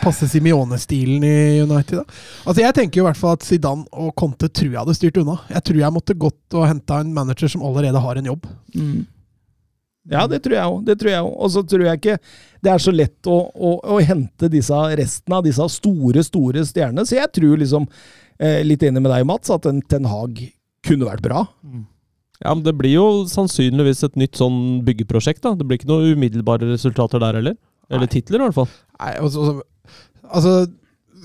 Passe Simione-stilen i United, da. Altså, jeg tenker jo i hvert fall at Zidane og Conte tror jeg hadde styrt unna. Jeg tror jeg måtte gått og henta en manager som allerede har en jobb. Ja, det tror jeg òg. Det tror jeg òg. Og så tror jeg ikke det er så lett å, å, å hente disse, resten av disse store, store stjernene. Så jeg tror liksom, eh, litt enig med deg, Mats, at en Ten Hag kunne vært bra. Ja, men Det blir jo sannsynligvis et nytt sånn byggeprosjekt. da. Det blir ikke noen umiddelbare resultater der heller. Eller titler, i hvert fall. Nei, altså, altså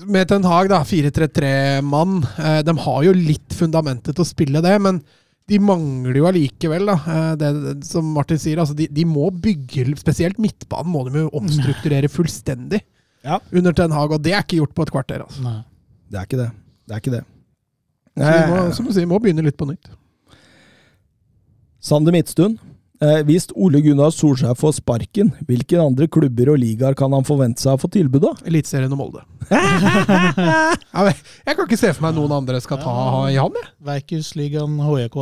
Med Ten Hag, da, 4-3-3-mann, eh, de har jo litt fundamentet til å spille det, men de mangler jo allikevel, da, eh, det, som Martin sier. Altså, de, de må bygge Spesielt midtbanen må de jo omstrukturere fullstendig Ja. under Ten Hag, og det er ikke gjort på et kvarter. Altså. Nei. Det er ikke det. Det er ikke det. Så vi må, Eh, som du sier, må begynne litt på nytt. Sander Midtstuen. Eh, hvis Ole Gunnar Solskjær får sparken, hvilke andre klubber og ligaer kan han forvente seg å få tilbud av? Eliteserien og Molde. Jeg kan ikke se for meg noen andre skal ta i han, jeg. Verkusligaen HJK.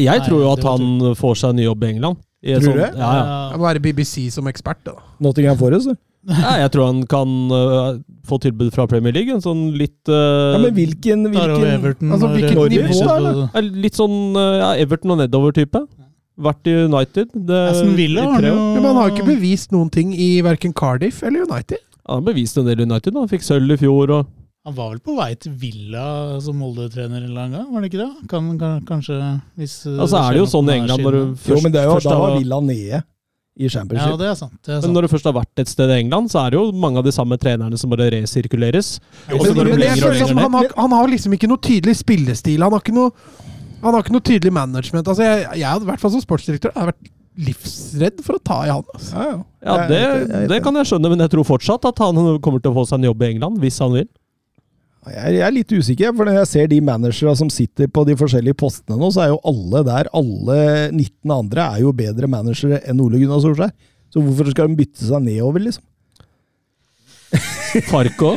Jeg tror jo at han får seg en ny jobb i England. I Tror du det? Ja, ja. Jeg må være BBC som ekspert. da. Nottingham Forest? du. ja, jeg tror han kan uh, få tilbud fra Premier League. En sånn litt uh, Ja, men hvilken, hvilken Everton. altså, hvilket nivå da, eller? er Litt sånn uh, ja, Everton og nedover-type. Vært i United. Det, Aston Villa i har tre år. jo Men man har ikke bevist noen ting i verken Cardiff eller United. Han har bevist en del i United. Han fikk sølv i fjor. og Han var vel på vei til Villa som Molde-trener en gang, var det ikke det? Kan, kan, kanskje hvis eh, Altså er det jo sånn i England når du først, Jo, men det er jo, først da var Villa nede i Ja, det er sant. Det er Men når du først har vært et sted i England, så er det jo mange av de samme trenerne som bare resirkuleres. Jo, Og så Men, men jeg lenger lenger han, har, han har liksom ikke noe tydelig spillestil. Han har ikke noe, han har ikke noe tydelig management. Altså, jeg, jeg hadde i hvert fall som sportsdirektør jeg hadde vært livsredd for å ta i han. Altså. Ja, ja. Ja, det, det kan jeg skjønne, men jeg tror fortsatt at han kommer til å få seg en jobb i England, hvis han vil. Jeg jeg er litt usikker, for når jeg ser de managerne som sitter på de forskjellige postene nå, så er jo alle der, alle 19 andre er jo bedre managere enn Ole Gunnar Solskjær. Så hvorfor skal de bytte seg nedover, liksom? Farko.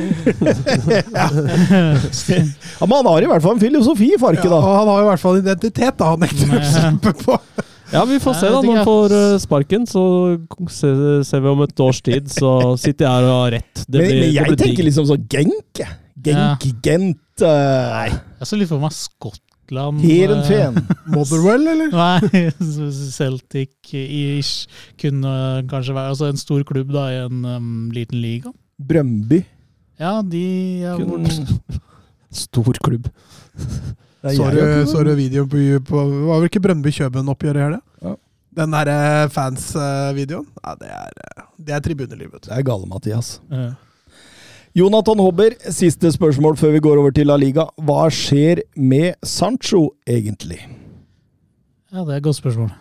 Ja, Men han har i hvert fall en filosofi, Farke, Ja, da. og han har i hvert fall identitet, da. Han nekter å kjempe på. Ja, vi får se da. Når han får eh, sparken, så ser, ser vi om et års tid, så sitter jeg her og har rett. Det Men, blir, men jeg blir tenker liksom sånn Genk. Genk, Genk, Gent uh, Jeg så litt for meg Skottland Heerenveen. Motherwell, eller? Nei, Celtic-ish kunne kanskje være Altså en stor klubb da i en um, liten liga. Brøndby. Ja, de ja, Stor klubb. Så du videoen på, på Var vel ikke Brøndby-Kjøben-oppgjøret i helga? Ja. Den derre fans-videoen? Ja, det er, eh, det er tribunelivet. vet du. Det er gale-Mathias. Ja. Jonathan Hobber, siste spørsmål før vi går over til La Liga. Hva skjer med Sancho, egentlig? Ja, det er et godt spørsmål.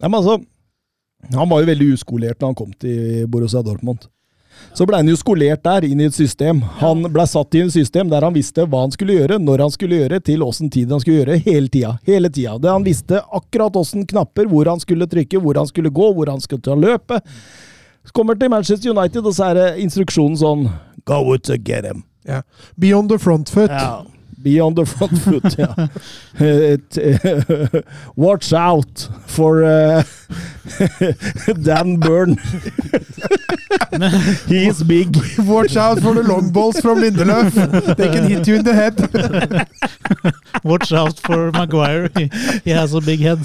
Nei, men altså, han var jo veldig uskolert da han kom til Borussia Dortmund. Så ble han jo skolert der, inn i et system. Han ble satt i et system der han visste hva han skulle gjøre, når han skulle gjøre, til åssen tid han skulle gjøre, hele tida. Hele tida. Det Han visste akkurat åssen knapper, hvor han skulle trykke, hvor han skulle gå, hvor han skulle ta løpet. Så kommer til Manchester United, og så er det instruksjonen sånn Go out to get him. Ja. Beyond the front foot. Ja. Be on the front foot, ja. It, uh, Watch out for uh, Dan Burn. He's big. Watch out for the long balls from Lindelöf. They can hit you in the head. Watch out for Maguire. He has a big head.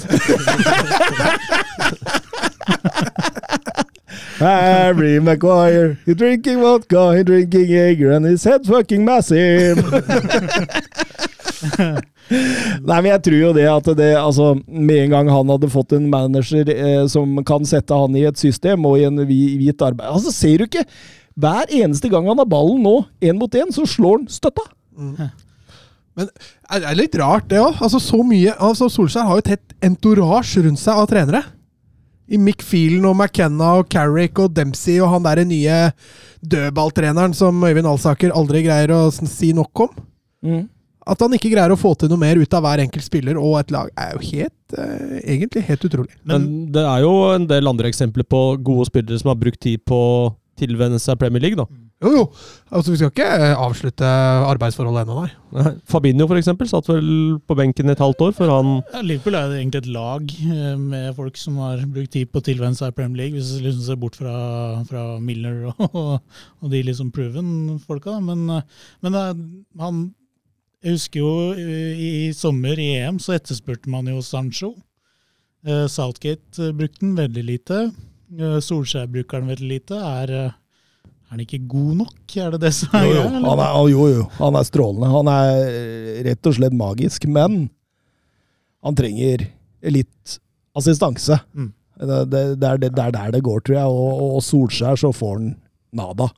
Harry Maguire, he drinking vodka, he drinking Jager, and his head fucking massive. Nei, men jeg tror jo det at det Altså, med en gang han hadde fått en manager eh, som kan sette han i et system og i en hvit arbeid Altså, ser du ikke? Hver eneste gang han har ballen nå, én mot én, så slår han støtta. Men det er litt rart, det òg. Altså, så mye altså, Solskjær har jo et helt entourage rundt seg av trenere. I Mick Phelan og McKenna og Carrick og Dempsey og han derre nye dødballtreneren som Øyvind Alsaker aldri greier å si nok om. At han ikke greier å få til noe mer ut av hver enkelt spiller og et lag, er jo helt, eh, egentlig helt utrolig. Men det er jo en del andre eksempler på gode spillere som har brukt tid på å tilvenne seg Premier League, da. Jo, jo. Altså, vi skal ikke eh, avslutte arbeidsforholdet ennå, nei. Fabinho for eksempel satt vel på benken et halvt år før han Ja, Liverpool er egentlig et lag eh, med folk som har brukt tid på å tilvenne seg Premier League, hvis du liksom ser bort fra, fra Milner og, og de liksom proven-folka. Men, eh, men det er- han Jeg husker jo i, i sommer i EM så etterspurte man jo Sancho. Southgate brukte den veldig lite. Solskjær bruker den veldig lite. Er, er han ikke god nok? Er det det som er Jo, jo. Han er, jo, jo. Han er strålende. Han er eh, rett og slett magisk. Men han trenger litt assistanse. Mm. Det, det, det, er det, det er der det går, tror jeg. Og, og Solskjær så får han nada.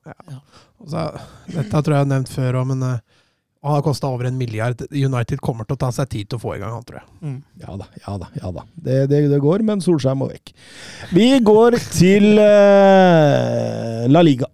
Altså, dette tror jeg jeg har nevnt før òg, men eh, han har kosta over en milliard. United kommer til å ta seg tid til å få i gang han, tror jeg. Mm. Ja da, ja da. ja da. Det, det, det går, men Solskjær må vekk. Vi går til uh, La Liga.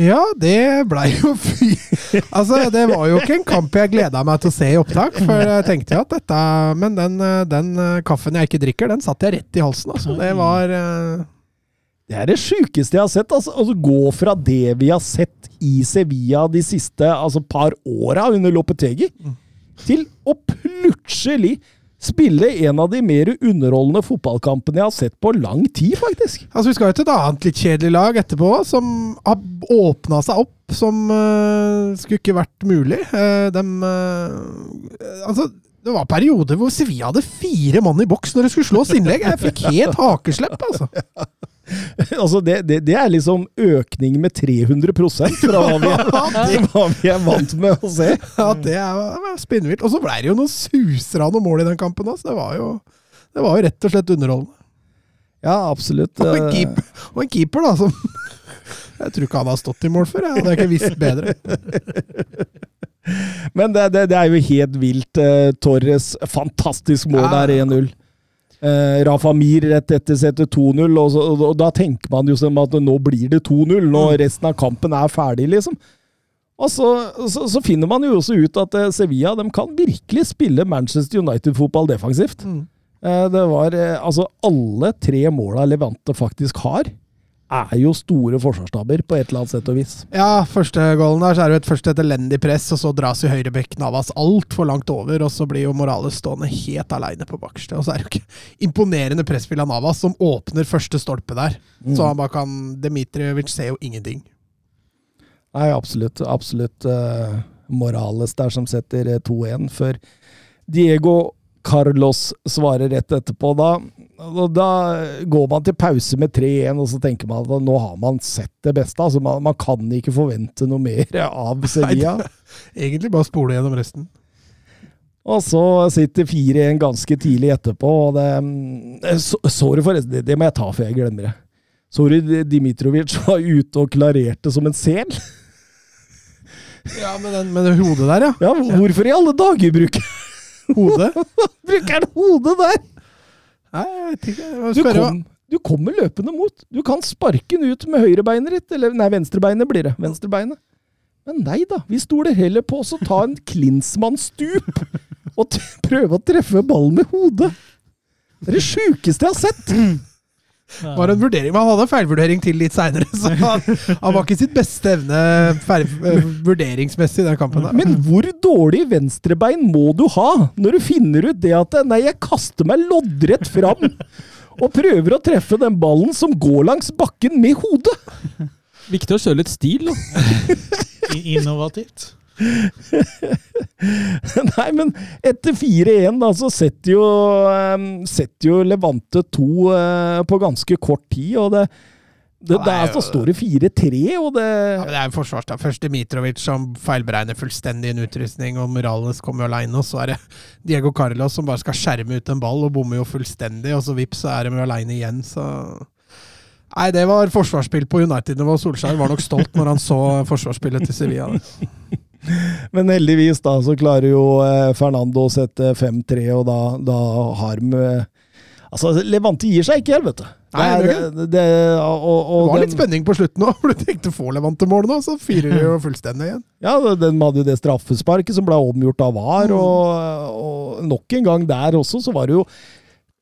Ja, det blei jo fy Altså, det var jo ikke en kamp jeg gleda meg til å se i opptak, for jeg tenkte jo at dette Men den, den kaffen jeg ikke drikker, den satt jeg rett i halsen, altså. Det var eh, Det er det sjukeste jeg har sett. Altså, altså Gå fra det vi har sett i Sevilla de siste altså, par åra under Lopetegi, til å plutselig spille en av de mer underholdende fotballkampene jeg har sett på lang tid, faktisk. Altså, Vi skal jo til et annet litt kjedelig lag etterpå, som har åpna seg opp, som uh, skulle ikke vært mulig. Uh, dem uh, Altså, det var perioder hvor Sevilla hadde fire mann i boks når det skulle slås innlegg. Jeg fikk helt hakeslepp, altså. altså det, det, det, er liksom økning med 300 fra hva vi, er, hva vi er vant med å se. Ja, det er, spinnvilt. Og så ble det jo noen susere av noen mål i den kampen. Altså. Det, var jo, det var jo rett og slett underholdende. Ja, absolutt. Og en keeper, og en keeper da, som Jeg tror ikke han har stått i mål før. Jeg hadde ikke visst bedre. Men det, det, det, er jo helt vilt. Uh, Torres, fantastisk mål ja. der, 1-0. Uh, Rafa Mir rett etter setter 2-0, og, og, og, da tenker man jo som at nå blir det 2-0 når mm. resten av kampen er ferdig, liksom. Og så, så, så, finner man jo også ut at uh, Sevilla de kan virkelig spille Manchester United-fotball defensivt. Mm. Eh, det var altså alle tre måla Levante faktisk har er jo store forsvarsstaber på et eller annet sett og vis. Ja, første goalen der så er det jo et først et elendig press, og så dras jo høyrebekk Navas altfor langt over, og så blir jo Morales stående helt aleine på bakerste. Og så er det jo ikke imponerende presspill av Navas som åpner første stolpe der. Mm. Så han bare kan Dmitrijevic ser jo ingenting. Nei, absolutt. Absolutt uh, Morales der som setter 2-1 før Diego Carlos svarer rett etterpå. Da, da går man til pause med 3-1, og så tenker man at nå har man sett det beste. Altså, man, man kan ikke forvente noe mer av Sevilla. Egentlig bare spole gjennom resten. Og så sitter 4-1 ganske tidlig etterpå. og det, eh, Sorry, forresten. Det, det må jeg ta før jeg glemmer det. Sorry, Dimitrovic var ute og klarerte som en sel. Ja, med, den, med det hodet der, ja. ja hvorfor i alle dager bruker Hodet? Bruker han hodet der?! Nei, jeg vet ikke. Jeg du, kom, du kommer løpende mot. Du kan sparke den ut med høyrebeinet ditt. Eller nei, venstrebeinet blir det. Venstrebeinet. Men nei da, vi stoler heller på å ta en Klinsmann-stup og prøve å treffe ballen med hodet. Det er det sjukeste jeg har sett! Var en vurdering, men Han hadde en feilvurdering til litt seinere, så han, han, var ikke sitt beste evne feil, eh, vurderingsmessig i den kampen. Der. Men hvor dårlig venstrebein må du ha når du finner ut det at Nei, jeg kaster meg loddrett fram og prøver å treffe den ballen som går langs bakken med hodet! Viktig å kjøre litt stil, da. Innovativt. Nei, men etter 4-1 da, så setter jo, um, setter jo Levante 2 uh, eh, på ganske kort tid. og det det, ja, er så står det 4-3, og det ja, Det er en forsvarsdag. Først Dmitrovic som feilberegner fullstendig en utrustning, og Morales kommer jo aleine. Og så er det Diego Carlos som bare skal skjerme ut en ball, og bommer jo fullstendig. Og så vips, så er de jo aleine igjen, så Nei, det var forsvarsspill på United-nivå. Solskjær var nok stolt når han så forsvarsspillet til Sevilla. Men heldigvis da så klarer jo eh, Fernando å sette 5-3, og da, da har de Altså, Levante gir seg ikke helt, vet du. Nei, det, det, det, og, og, det var litt spenning på slutten òg, for du tenkte få Levante-mål nå, så firer de jo fullstendig igjen. Ja, den hadde jo det straffesparket som ble omgjort av VAR, mm. og, og, nok en gang der også så var det jo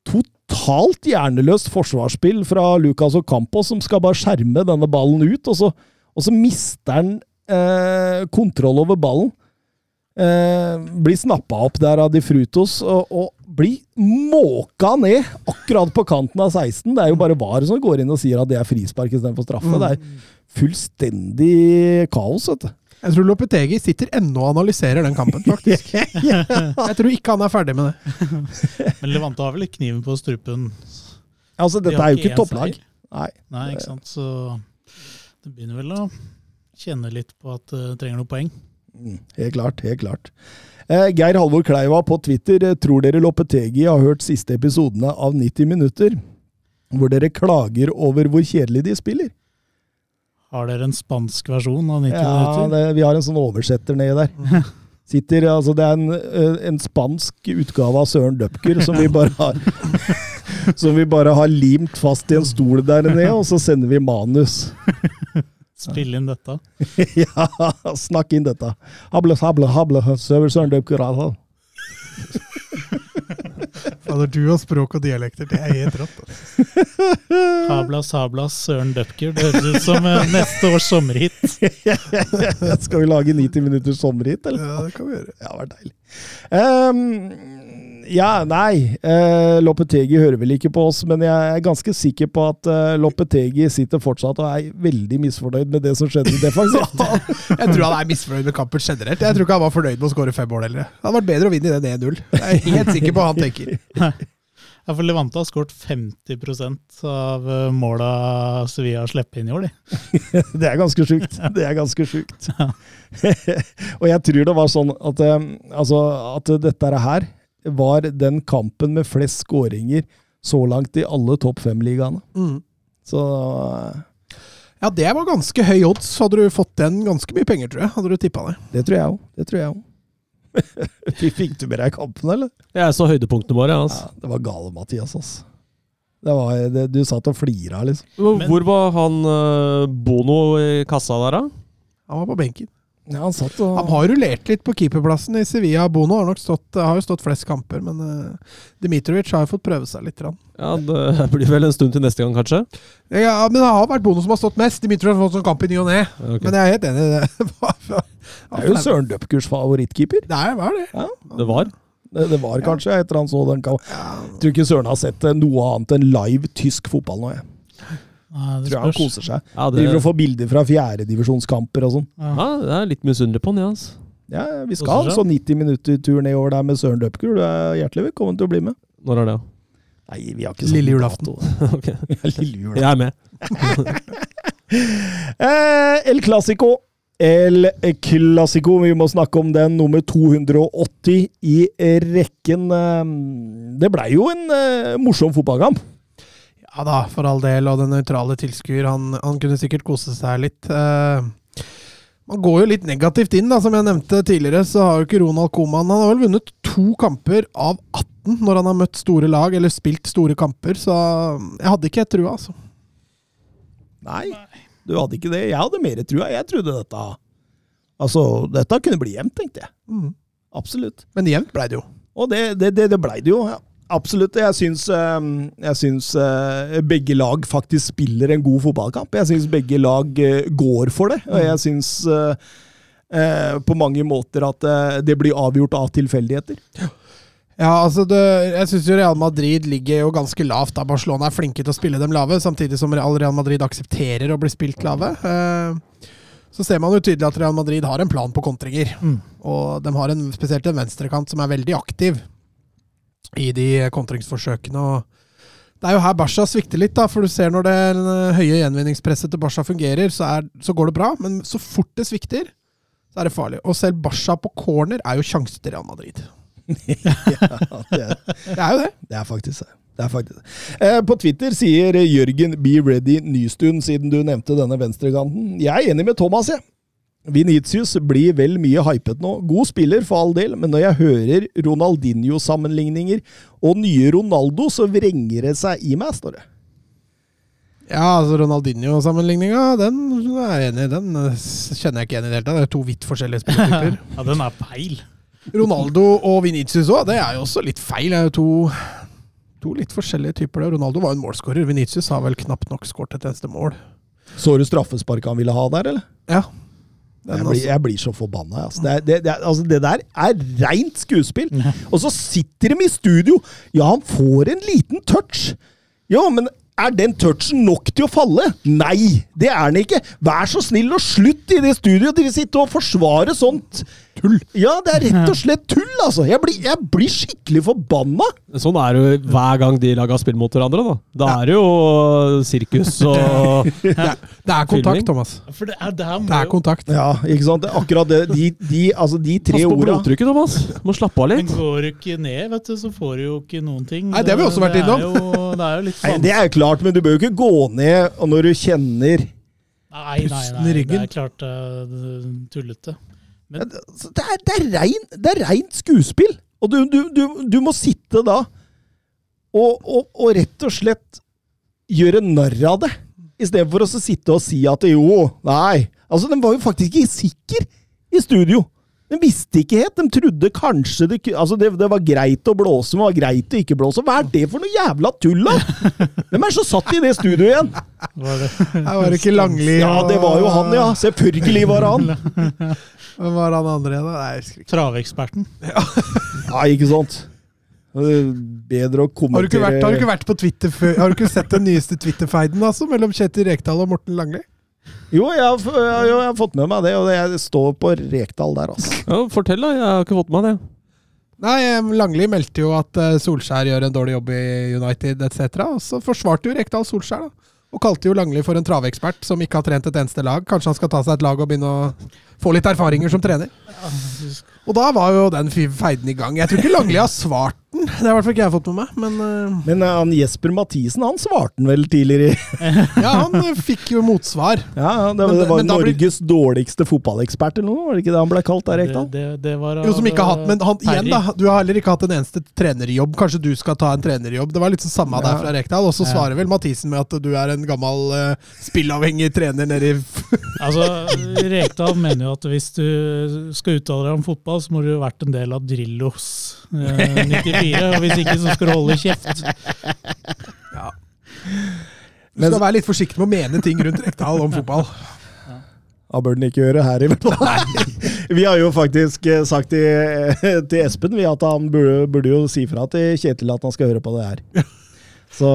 totalt hjerneløst forsvarsspill fra Lucas og Campos, som skal bare skjerme denne ballen ut, og så, og så mister han eh, kontroll over ballen. Eh, blir snappa opp der av De Frutos og, og blir måka ned akkurat på kanten av 16. Det er jo bare VAR som går inn og sier at det er frispark istedenfor straffe. Mm. Det er fullstendig kaos, vet du. Jeg tror Lopetegi sitter ennå og analyserer den kampen, faktisk. Jeg tror ikke han er ferdig med det. Men Levante har vel ikke kniven på strupen? Altså, dette de er jo ikke topplag. Nei. Nei, ikke sant. Så det begynner vel å kjenne litt på at det uh, trenger noen poeng. Mm, helt klart, helt klart. Eh, Geir Halvor Kleiva på Twitter eh, tror dere Loppetegi har hørt siste episodene av 90 minutter, hvor dere klager over hvor kjedelig de spiller? Har dere en spansk versjon av 90 ja, minutter? Ja, vi har en sånn oversetter nedi der. Sitter, altså Det er en, eh, en, spansk utgave av Søren Dupker som vi bare har Som vi bare har limt fast i en stol der nede, og så sender vi manus. Spill inn dette. ja, snakk inn dette. Hable, hable, hable, Søren Dupker. Altså. Fader, du har språk og dialekter. Det er helt rått. Altså. Hablas, hablas, Søren Dupker. Det høres ut som eh, neste års sommerhit. Skal vi lage 90 minutters sommerhit, eller? Ja, det kan vi gjøre. Ja, det var deilig. Um, Ja, nei. Eh, Loppetegi hører vel ikke på oss, men jeg er ganske sikker på at eh, Loppetegi sitter fortsatt og er veldig misfornøyd med det som skjedde i defensivt. Jeg tror han er misfornøyd med kampen generelt. Jeg tror ikke han var fornøyd med å skåre fem mål heller. Det hadde vært bedre å vinne i den 1-0. Jeg er helt sikker på hva han tenker. Ja, for Levante har skåret 50% av eh, måla Sevilla slipper inn i år, de. Det er ganske sjukt. Det er ganske sjukt. og jeg tror det var sånn at, eh, altså, at dette her var den kampen med flest skåringer så langt i alle topp fem-ligaene. Mm. Så Ja, det var ganske høy odds. Hadde du fått den ganske mye penger, tror jeg. Hadde du tippa det. det tror jeg òg. Det tror jeg òg. Fikk du med deg kampen, eller? Jeg så høydepunktene våre. Altså. Ja, det var gale, Mathias. Altså. Det var, det, du satt og flira, liksom. Men- Hvor var han eh, Bono i kassa der, da? Han var på benken. Ja, han satt og Han har rullert litt på keeperplassen i Sevilla. Bono har nok stått, har jo stått flest kamper, men uh, Dmitrovic har jo fått prøve seg litt. grann. Ja, Det blir vel en stund til neste gang, kanskje? Ja, men det har vært Bono som har stått mest. Dmitrovic har fått sånn kamp i ny og ne. Okay. Men jeg er helt enig i det. Det er jo Søren Døpkurs favorittkeeper. Det var det. Det var? Det, det var kanskje etter han så den kampen. Jeg tror ikke Søren har sett eh, noe annet enn live tysk fotball nå. Jeg Nei, Tror jeg han koser seg. Ja, det, Driver og får bilder fra fjerdedivisjonskamper og sånn. Ja. ja, det er litt misunnelig på han, ja. Altså. Ja, vi skal ha en sånn 90 minutter-tur nedover der med Søren Døpkul, Du er hjertelig velkommen til å bli med. Når er det? Nei, vi har ikke sånn Lille julaften. Ja, Lille julaften. Jeg er med. Eh, El Clásico. El Clásico, vi må snakke om den, nummer 280 i rekken. Eh, Det blei jo en eh, morsom fotballkamp. Ja da, for all del. Og den nøytrale tilskuer, han, han kunne sikkert kose seg litt. Eh, man går jo litt negativt inn, da. Som jeg nevnte tidligere, så har jo ikke Ronald Koman Han har vel vunnet to kamper av 18 når han har møtt store lag, eller spilt store kamper, så jeg hadde ikke trua, altså. Nei, du hadde ikke det. Jeg hadde mer trua. Jeg trodde dette Altså, dette kunne bli jevnt, tenkte jeg. Mm. Absolutt. Men jevnt blei det jo. Og det, det, det, det blei det jo. Ja. Absolutt. Jeg syns, eh, jeg syns eh, begge lag faktisk spiller en god fotballkamp. Jeg syns begge lag eh, går for det. Og jeg syns eh, på mange måter at det blir avgjort av tilfeldigheter. Ja, altså det, jeg syns Real Madrid ligger jo ganske lavt. da Barcelona er flinke til å spille dem lave, samtidig som Real, Madrid aksepterer å bli spilt lave. Så ser man jo tydelig at Real Madrid har en plan på kontringer. Mm. Og de har en, spesielt en venstrekant som er veldig aktiv i de kontringsforsøkene. og Det er jo her Basha svikter litt, da, for du ser når det høye gjenvinningspresset til Basha fungerer, så, er, så går det bra. Men så fort det svikter, så er det farlig. Og selv Basha på corner er jo sjanse til Real Madrid. Ja, det, Det er jo det. det er faktisk det. det, er faktisk det. Eh, på Twitter sier Jørgen Be Ready Nystuen, siden du nevnte denne venstrekanten. Jeg er enig med Thomas, jeg. Vinicius blir vel mye hypet nå. God spiller, for all del, men når jeg hører Ronaldinho-sammenligninger og nye Ronaldo, så vrenger det seg i meg, står det. Ja, altså Ronaldinho-sammenligninga, den er jeg enig i. Den eh, kjenner jeg ikke igjen i det hele tatt. Det er to vidt forskjellige spillertyper. Ja, den er feil. Ronaldo og Vinicius òg, det er jo også litt feil. Det er jo to, to litt forskjellige typer. det. Ronaldo var jo en målskårer. Vinicius har vel knapt nok skåret et eneste mål. Så du straffesparket han ville ha der, eller? Ja. Jeg blir, jeg blir så forbanna. Altså. Det, det, det, altså, det der er reint skuespill! Og så sitter de i studio! Ja, han får en liten touch! Jo, men er den touchen nok til å falle? Nei, det er den ikke! Vær så snill og slutt i det studioet Dere sitter og forsvarer sånt tull! Ja, det er rett og slett tull, altså! Jeg blir, jeg blir skikkelig forbanna! Sånn er det jo hver gang de lager spill mot hverandre. Da Da er det jo sirkus og Det er, det er kontakt, Filming. Thomas. For det er, det her må Det er jo kontakt. Ja, ikke sant? Det er Akkurat det. De, de, altså, de tre Pass på blodtrykket, Thomas. Må slappe av Men litt. går du ikke ned, vet du, så får du jo ikke noen ting. Nei, det har vi også vært er innom. Det er jo litt Nei. Det er jo klart, men du bør jo ikke gå ned når du kjenner Nei, nei, nei, det er klart uh, tullete. Men det- er, det er, rein, det er reint skuespill! Og du, du, du, du må sitte da og, og, og rett og slett gjøre narr av det. Istedenfor å sitte og si at jo, nei. Altså, Den var jo faktisk ikke sikker i studio. De visste ikke helt. De trodde kanskje det, altså det, det var greit å blåse, men det var greit å ikke blåse. Hva er det for noe jævla tull, da?! Hvem er som satt i det studioet igjen? var det var det ikke Langli Ja, det var jo han, ja. Selvfølgelig var det han. Hvem var han andre igjen? da? Nei, jeg husker ikke. traveksperten. Ja, ikke sant? Bedre å Har du, ikke vært, har du ikke vært på Twitter før? Har du ikke sett den nyeste Twitter-feiden altså, mellom Kjetil Rekdal og Morten Langli? Jo, jeg har, jo, jeg har fått med meg det, og det jeg står på Rekdal der, altså. Ja, fortell, da. Jeg har ikke fått med meg det. Nei, Langli meldte jo at eh, Solskjær gjør en dårlig jobb i United etc. Og så forsvarte jo Rekdal Solskjær, da. Og kalte jo Langli for en travekspert som ikke har trent et eneste lag. Kanskje han skal ta seg et lag og begynne å få litt erfaringer som trener. Og da var jo den feiden i gang. Jeg tror ikke Langli har svart den. Det har i hvert fall ikke jeg fått med meg. Men, uh... men uh, han Jesper Mathisen han svarte den vel tidligere i Ja, han eh, fikk jo motsvar. Ja, Det, men, det var men, Norges blir... dårligste fotballekspert eller noe, var det ikke det han ble kalt der, Rekdal? Det, det, var, jo, som ikke har hatt, men han, igjen da, du har heller ikke hatt en eneste trenerjobb. Kanskje du skal ta en trenerjobb? Det var litt sånn samme ja. der fra Rekdal. Og så ja. svarer vel Mathisen med at du er en gammel uh, spillavhengig trener nede i Altså, Rekdal mener jo at hvis du skal uttale deg om fotball, så må du ha vært en del av Drillos. Uh, 90, fire, og hvis ikke så skal du holde kjeft. Ja. Du skal være litt forsiktig med å mene ting rundt Rektal om fotball. Da ja, bør den ikke gjøre her, i hvert. Vi har jo faktisk eh, sagt til, eh, til Espen at han burde, burde, jo si fra til Kjetil at han skal høre på det her. Så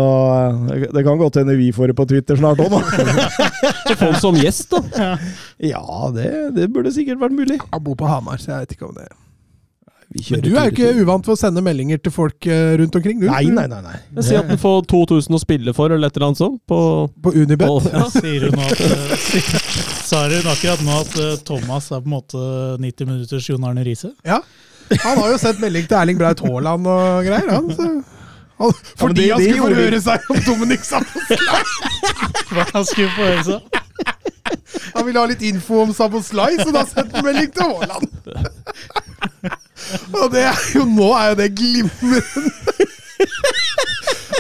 eh, det kan godt hende vi får det på Twitter snart òg, da. Få som gjest, da. Ja, det, det, burde sikkert vært mulig. Han bor på Hamar, så jeg vet ikke om det men du er jo ikke uvant for å sende meldinger til folk eh, rundt omkring, du? Nei, nei, nei. nei. Jeg sier at den får 2000 å spille for, eller et eller annet sånt. På, På Unibet? på ja. Sier hun at eh, Sa hun akkurat nå at eh, Thomas er på en måte 90 minutters Jon Arne Riise? Ja. Han har jo sett melding til Erling Braut Haaland og greier. Han, så. Han, fordi det- han skulle få høre seg om Dominic Saboslai! Han skulle få høre seg? Han ville ha litt info om Saboslai, så da sendte han melding til Haaland. Og det er jo nå er jo det glimrende.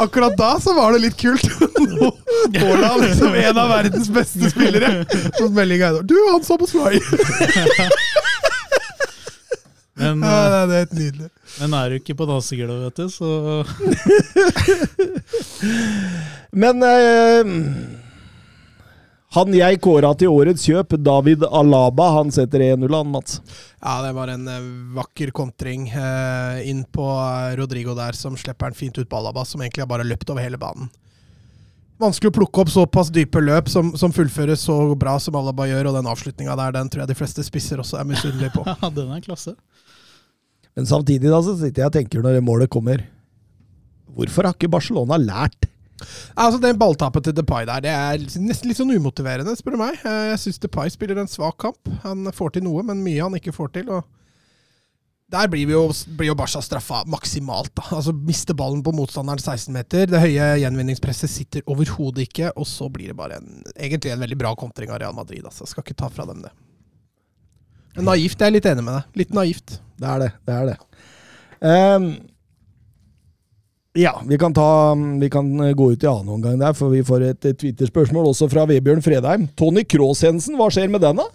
Akkurat da så var det litt kult. Nå- Haaland som en av verdens beste spillere. Så melding er Du, han så på Sly! Men, Ja, eh, det er- helt nydelig. men er du ikke på dansegulvet, vet du, så Men eh, han jeg kåra til årets kjøp, David Alaba, han setter 1-0, han, Mats. Ja, det var en eh, vakker kontring eh, inn på eh, Rodrigo der, som slipper den fint ut på Alaba, som egentlig har bare løpt over hele banen. Vanskelig å plukke opp såpass dype løp som, som fullføres så bra som Alaba gjør, og den avslutninga der, den tror jeg de fleste spisser også er misunnelige på. ja, den er klasse. Men samtidig da, så sitter jeg og tenker når det målet kommer Hvorfor har ikke Barcelona lært? Altså, Den balltappet til Depay der, det er nesten litt sånn umotiverende, spør du meg. Eh, Jeg syns Depay spiller en svak kamp. Han får til noe, men mye han ikke får til. og der blir, jo, blir jo Barca straffa maksimalt. da. Altså Mister ballen på motstanderen 16 meter. Det høye gjenvinningspresset sitter overhodet ikke. Og så blir det bare en, egentlig en veldig bra kontring av Real Madrid. altså. Skal ikke ta fra dem det. Men naivt, jeg er litt enig med deg. Litt naivt. Det er det. Det er det. Ehm, ja, vi kan, ta, vi kan gå ut i annen omgang der, for vi får et Twitter-spørsmål også fra Vebjørn Fredheim. Tony Cross-hendelsen, hva skjer med den, da?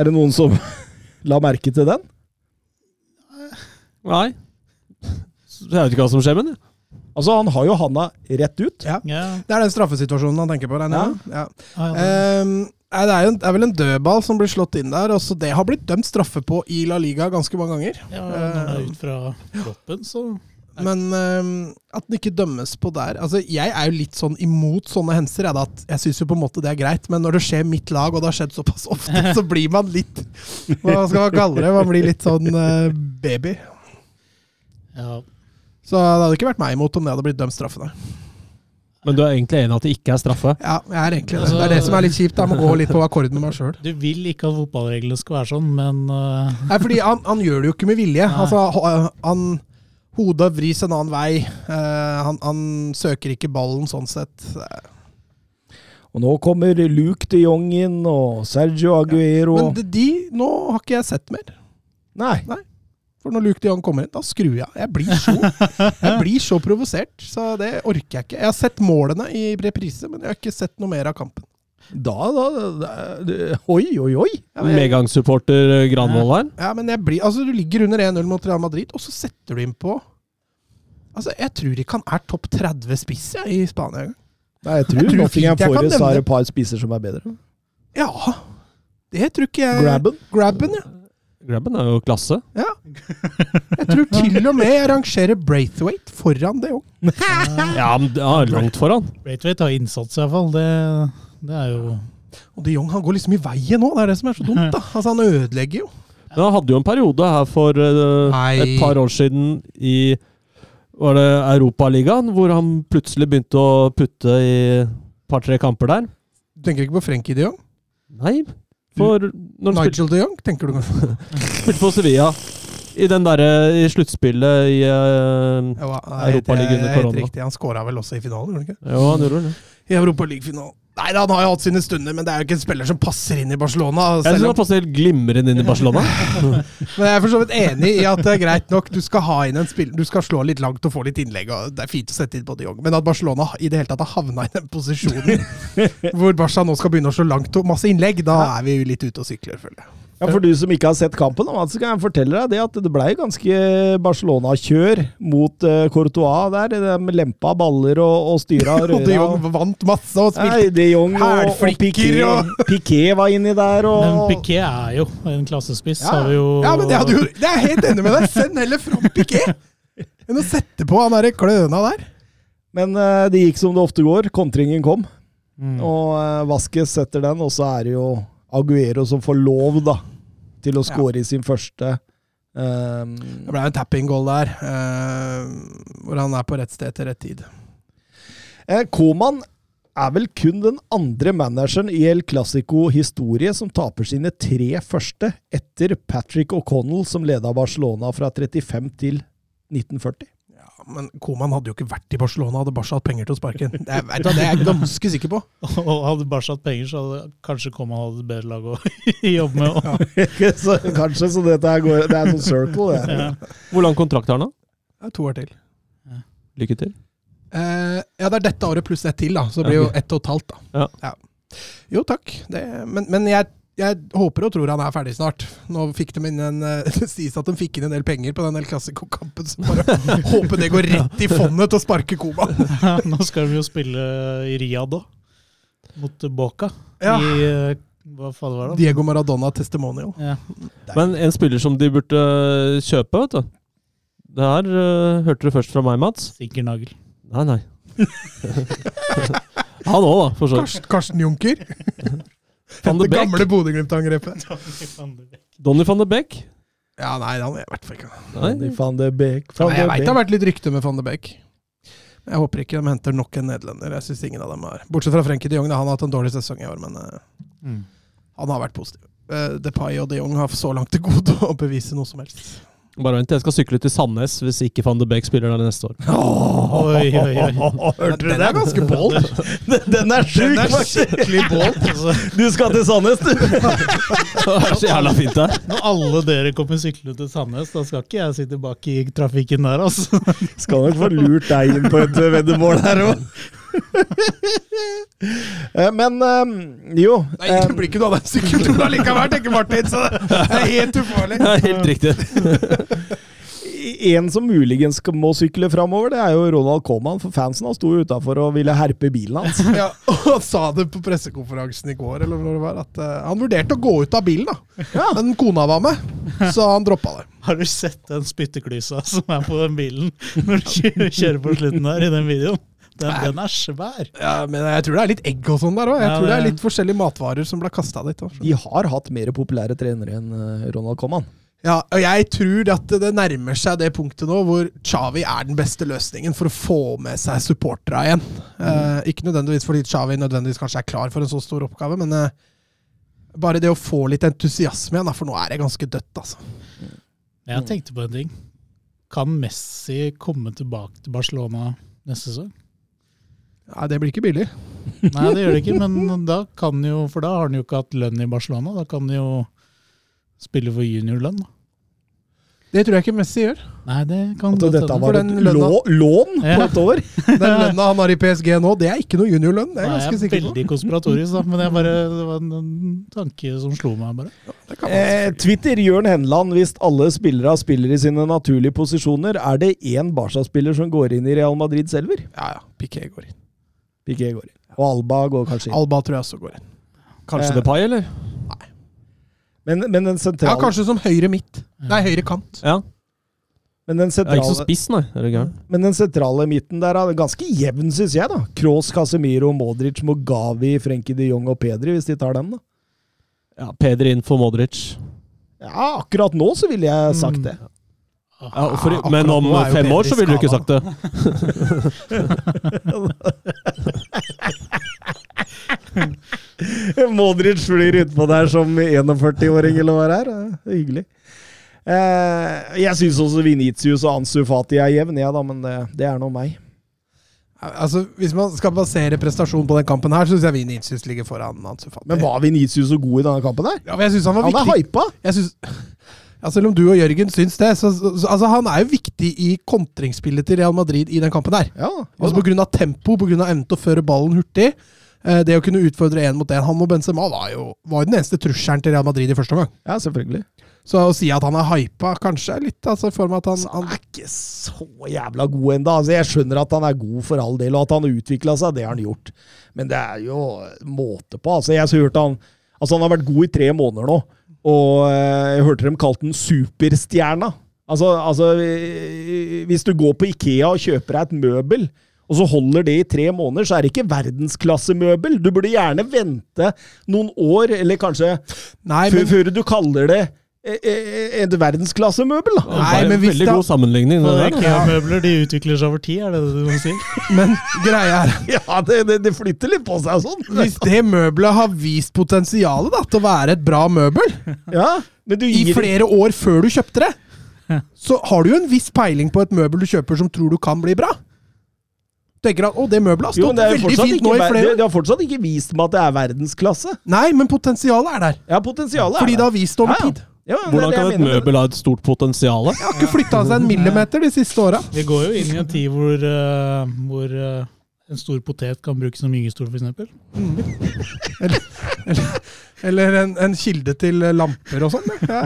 Er det noen som la merke til den? Nei. Så Jeg vet ikke hva som skjer med den. Altså, han har jo handa rett ut. Ja. Det er den straffesituasjonen han tenker på. Ja. ja, ja, Ehm, nei, det, er jo en, det er vel en dødball som blir slått inn der. Også det har blitt dømt straffe på i La Liga ganske mange ganger. ja, når det er ut fra kroppen, så Men uh, at den ikke dømmes på der Altså, Jeg er jo litt sånn imot sånne hendelser. Jeg, da, jeg syns jo på en måte det er greit, men når det skjer mitt lag, og det har skjedd såpass ofte, så blir man litt Hva skal man kalle det? Man blir litt sånn uh, baby. ja. Så det hadde ikke vært meg imot om det hadde blitt dømt straffende. Men du er egentlig enig i at det ikke er straffe? Ja, jeg er egentlig det. Det er det som er litt kjipt. Jeg må gå litt på akkord med meg sjøl. Du vil ikke at fotballreglene skal være sånn, men uh... Nei, fordi han, han gjør det jo ikke med vilje. Nei. Altså, han Hodet vris en annen vei. Eh, han, han søker ikke ballen sånn sett. Og nå kommer Luke de Jong inn, og Sergio Aguero Men de, de nå har ikke jeg sett mer. Nei. For når Luke de Jong kommer inn, da skrur jeg av. Jeg blir så, jeg blir så provosert, så det orker jeg ikke. Jeg har sett målene i reprise, men jeg har ikke sett noe mer av kampen. Da, da, da da Oi, oi, oi! Ja, Medgangssupporter eh, Granvoll her. ja, men jeg blir, altså, du ligger under 1-0 mot Real Madrid, og så setter du inn på Altså, Jeg tror ikke han er topp 30 spiss ja, i Spania engang. Nei, jeg tror, Jeg tror Nottingham jeg kan Forest har et par spisser som er bedre. Ja, det tror ikke jeg Grabben? Grabben, ja. Grabben er jo klasse. Ja. Jeg tror til og med jeg rangerer Braithwaite foran det òg. Ja, men ja, langt foran. Braithwaite har innsats, iallfall. Det, det er jo Og de Jong han går liksom i veien nå, det er det som er så dumt. da. Altså Han ødelegger jo. Men han hadde jo en periode her for eh, Nei. et par år siden i var det Europaligaen, hvor han plutselig begynte å putte i et par-tre kamper der. Du tenker ikke på Frenkie de Jong? Nei, for når han spilte, Nigel de Jong, tenker du kanskje? spilte på Sevilla i den derre i sluttspillet i eh, Ja, Europaligaen under helt korona. riktig. Han skåra vel også i finalen, gjorde han ikke? Jo, han gjorde det. I Europaligafinalen. Nei, han har jo hatt sine stunder, men det er jo ikke en spiller som passer inn i Barcelona. Jeg synes han passer helt glimrende inn i Barcelona. men jeg er for så vidt enig i at det er greit nok. Du skal ha inn en spiller, du skal slå litt langt og få litt innlegg. og Det er fint å sette inn på de men at Barcelona i det hele tatt har havna i den posisjonen hvor Barca nå skal begynne å slå langt og masse innlegg, da er vi jo litt ute og sykler, føler jeg. Ja, For du som ikke har sett kampen, så kan jeg fortelle deg det at det ble ganske Barcelona-kjør mot uh, Courtois der. De lempa baller og, og styra og Og de. Jong vant masse og Nei, spilte De Jong og, og Piqué, og- Piqué var inni der, Men Piqué Piquet er jo en klassespiss. Ja. Har vi jo Ja, men det hadde jo, det er jeg helt enig med deg. Send heller fram Piqué enn å sette på han derre kløna der. Men eh, det gikk som det ofte går. Kontringen kom, Mm. og uh, Vaskes setter den, og så er det jo Aguero som får lov, da, til å score i sin første Um, Det ble en tapping-goal der, uh, hvor han er på rett sted til rett tid. Eh, Koman er vel kun den andre manageren i El Clásico-historie som taper sine tre første etter Patrick O'Connell, som leda Barcelona fra 35 til 1940. Ja, men Koman hadde jo ikke vært i Barcelona, hadde Barca hatt penger til å sparke inn. Det, er- det er jeg ganske sikker på. Og hadde Barca hatt penger, så hadde kanskje Koman hatt et bedre lag å jobbe med. Ja. så, kanskje så dette her går Det er sånn circle, det. Ja. Hvor lang kontrakt har han, da? To år til. Lykke til. Eh, ja, det er dette året pluss ett til, da. Så det blir jo ett og et halvt, da. Ja. Jo, takk. Det, men men jeg, jeg håper og tror han er ferdig snart. Nå fikk de inn en, eh, Det sies at de fikk inn en del penger på den El Clásico-kampen, så bare håper det går rett i fondet til å sparke Koman. Ja, Nå skal vi jo spille i Riyadh òg, mot Boca. Ja. I eh, hva faen var det? Diego Maradona testimonial. Ja. Men en spiller som de burde kjøpe, vet du. Det her uh, hørte du først fra meg, Mats. Sikker nagel. Nei, nei. Han òg, da, for så vidt. Karsten, Karsten Junker. Van de Det gamle Bodø-Glimt-angrepet. Donny van de Beek. Ja, nei, han er i hvert fall ikke Nei. Van Van de Beek Van Nei, de Jeg veit det har Beek. vært litt rykte med van de Beek. Jeg håper ikke de henter nok en nederlender. Jeg synes ingen av dem er Bortsett fra Frenkie de Jong, da. han har hatt en dårlig sesong i år, men eh, Mm. han har vært positiv. Uh, Depay og de Jong har så langt til gode å bevise noe som helst. Bare vent, jeg skal sykle til Sandnes hvis ikke van de Beek spiller der neste år. Oi, oi, oi. Hørte du Den er ganske bold. Den er sjuk, faktisk! skikkelig bold. Altså, Du skal til Sandnes, du! Det er så jævla fint der. når alle dere kommer syklende til Sandnes, da skal ikke jeg sitte bak i trafikken der, altså. Skal nok få lurt deg inn på et veddemål her òg. Men um, jo Nei, eh, det blir ikke noe av den sykkelturen allikevel, tenker Martin. Så det er helt ufarlig. Ja, helt riktig. En som muligens må sykle framover, det er jo Ronald Coman. For fansen han sto utafor og ville herpe bilen hans. Ja, og han sa det på pressekonferansen i går, eller når det var, at uh, han vurderte å gå ut av bilen, da. Men kona var med, så han droppa det. Har du sett den spytteklysa som er på den bilen når du kjører, kjører på slutten der i den videoen? Den, den er svær. Ja, Men jeg tror det er litt egg og sånn der òg. Jeg Ja, tror det er det- litt forskjellige matvarer som ble kasta dit. også. De har hatt mer populære trenere enn eh, Ronald Coman. Ja, og jeg tror at det nærmer seg det punktet nå hvor Chavi er den beste løsningen for å få med seg supportera igjen. Eh, ikke nødvendigvis fordi Chavi nødvendigvis kanskje er klar for en så stor oppgave, men eh, bare det å få litt entusiasme igjen, for nå er det ganske dødt, altså. Jeg tenkte på en ting. Kan Messi komme tilbake til Barcelona neste sesong? Ja, det blir ikke billig. Nei, det gjør det ikke, men da kan jo For da har han jo ikke hatt lønn i Barcelona. Da kan han jo spille for juniorlønn. da. Det tror jeg ikke Messi gjør. Nei, det kan At dette var et lønna- lån på Ja. et år. Den lønna han har i PSG nå, det er ikke noe juniorlønn. Det er jeg Nei, ganske er sikker på. veldig konspiratorisk, da, men jeg bare, det var en, en tanke som slo meg. bare. Ja, Eh. Twitter Jørn Henland, hvis alle spillere spiller i sine naturlige posisjoner, er det én Barca-spiller som går inn i Real Madrid selver? Ja, ja. Piqué går inn. Piqué går inn. Og Alba går kanskje inn. Alba tror jeg også går inn. Kanskje Eh. Depay, eller? Men, men den Ja, kanskje som høyre midt. Nei, høyre kant. Ja. men den Det er ikke så spiss, nei. Er men den sentrale midten der er ganske jevn, syns jeg. da. Kroos, Casemiro, Modric, Mogavi, Frenkie de Jong og Pedri, hvis de tar den. da. Ja, Pedri inn for Modric. Ja, akkurat nå så ville jeg sagt det. Ja, for, men om fem år så ville du ikke sagt det. Modric flyr utpå der som 41-åring, eller hva det er. Det hyggelig. Eh, jeg syns også Vinicius og Ansu Fati er jevn, ja, da, men det, det er nå meg. Altså, Hvis man skal basere prestasjonen på den kampen her, så syns jeg Vinicius ligger foran Ansu Fati. Men var Vinicius så god i denne kampen her? ja, men jeg synes han var viktig. Han er hypa! Jeg synes, ja, selv om du og Jørgen syns det, så, så, så altså, han er jo viktig i kontringsspillet til Real Madrid i den kampen der. Ja, Altså På grunn av tempo, av evnen til å føre ballen hurtig. eh, Det å kunne utfordre én mot én. Han og Benzema var jo var jo den eneste trusselen til Real Madrid i første omgang. ja selvfølgelig. Så å si at han er hypa, kanskje litt altså, for meg at han, han han er ikke så jævla god ennå. Altså, jeg skjønner at han er god for all del, og at han har utvikla seg. Det har han gjort. Men det er jo måte på. Altså, jeg hørte han Altså, han har vært god i tre måneder nå, og eh, jeg hørte dem kalt den superstjerna. Altså, altså eh, Hvis du går på Ikea og kjøper deg et møbel, og så holder det i tre måneder, så er det ikke verdensklassemøbel. Du burde gjerne vente noen år, eller kanskje Nei, før, men, før du kaller det et verdensklassemøbel, da. Nei, men hvis Veldig det- god sammenligning. Det der. IKEA-møbler de utvikler seg over tid, er det det du sier? men greia er Ja, det, det, det flytter litt på seg og sånn. Hvis det møbelet har vist potensialet da, til å være et bra møbel Ja, men du i gir flere år før du kjøpte det, så har du jo en viss peiling på et møbel du kjøper som tror du kan bli bra. Tenker at, å, det møbelet har jo, stått det, er veldig fortsatt fint ikke, nå i ver- flere det, år. det har fortsatt ikke vist meg at det er verdensklasse. Nei, men potensialet er der. Ja, potensialet er Fordi det har vist over Ja, ja. tid. Ja, er Hvordan det kan et mener. møbel ha et stort potensial? Jeg har ikke flytta seg en millimeter de siste åra. Vi går jo inn i en tid hvor, uh, hvor uh, en stor potet kan brukes som gyngestol, f.eks. Eller en, en kilde til lamper og sånn. Å-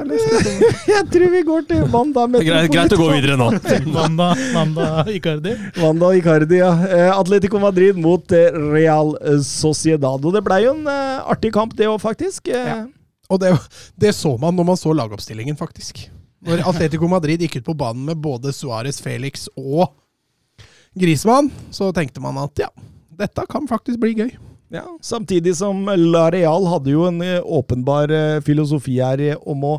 Jeg tror vi går til Wanda Greit, greit å gå videre nå. Wanda, Wanda Icardi. Wanda Icardi, ja. Eh, Atletico Madrid mot eh, Real Sociedad. Og det blei jo en eh, artig kamp, det òg, faktisk. Eh, Ja. Og det, det så man når man så lagoppstillingen, faktisk. Når Atletico Madrid gikk ut på banen med både Suárez, Felix og Grismann, så tenkte man at ja, dette kan faktisk bli gøy. Ja, Samtidig som La Real hadde jo en eh, åpenbar eh, filosofi her eh, om å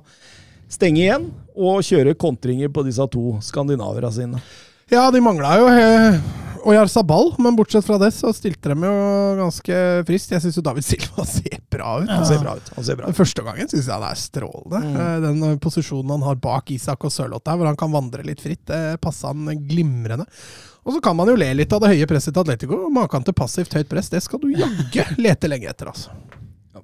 stenge igjen og kjøre kontringer på disse to skandinaverne sine. Ja, de mangla jo eh, Jarzabal, men bortsett fra det så stilte de jo ganske friskt. Jeg syns jo David Silva ser bra ut. Han ser bra ut. han ser bra ut. første gangen syns jeg han er strålende. Mm. Den eh, posisjonen han har bak Isak og Sørloth der, hvor han kan vandre litt fritt, det passa han glimrende. Og så kan man jo le litt av det høye presset til Atletico. Maken til passivt høyt press, det skal du jaggu lete lenge etter, altså.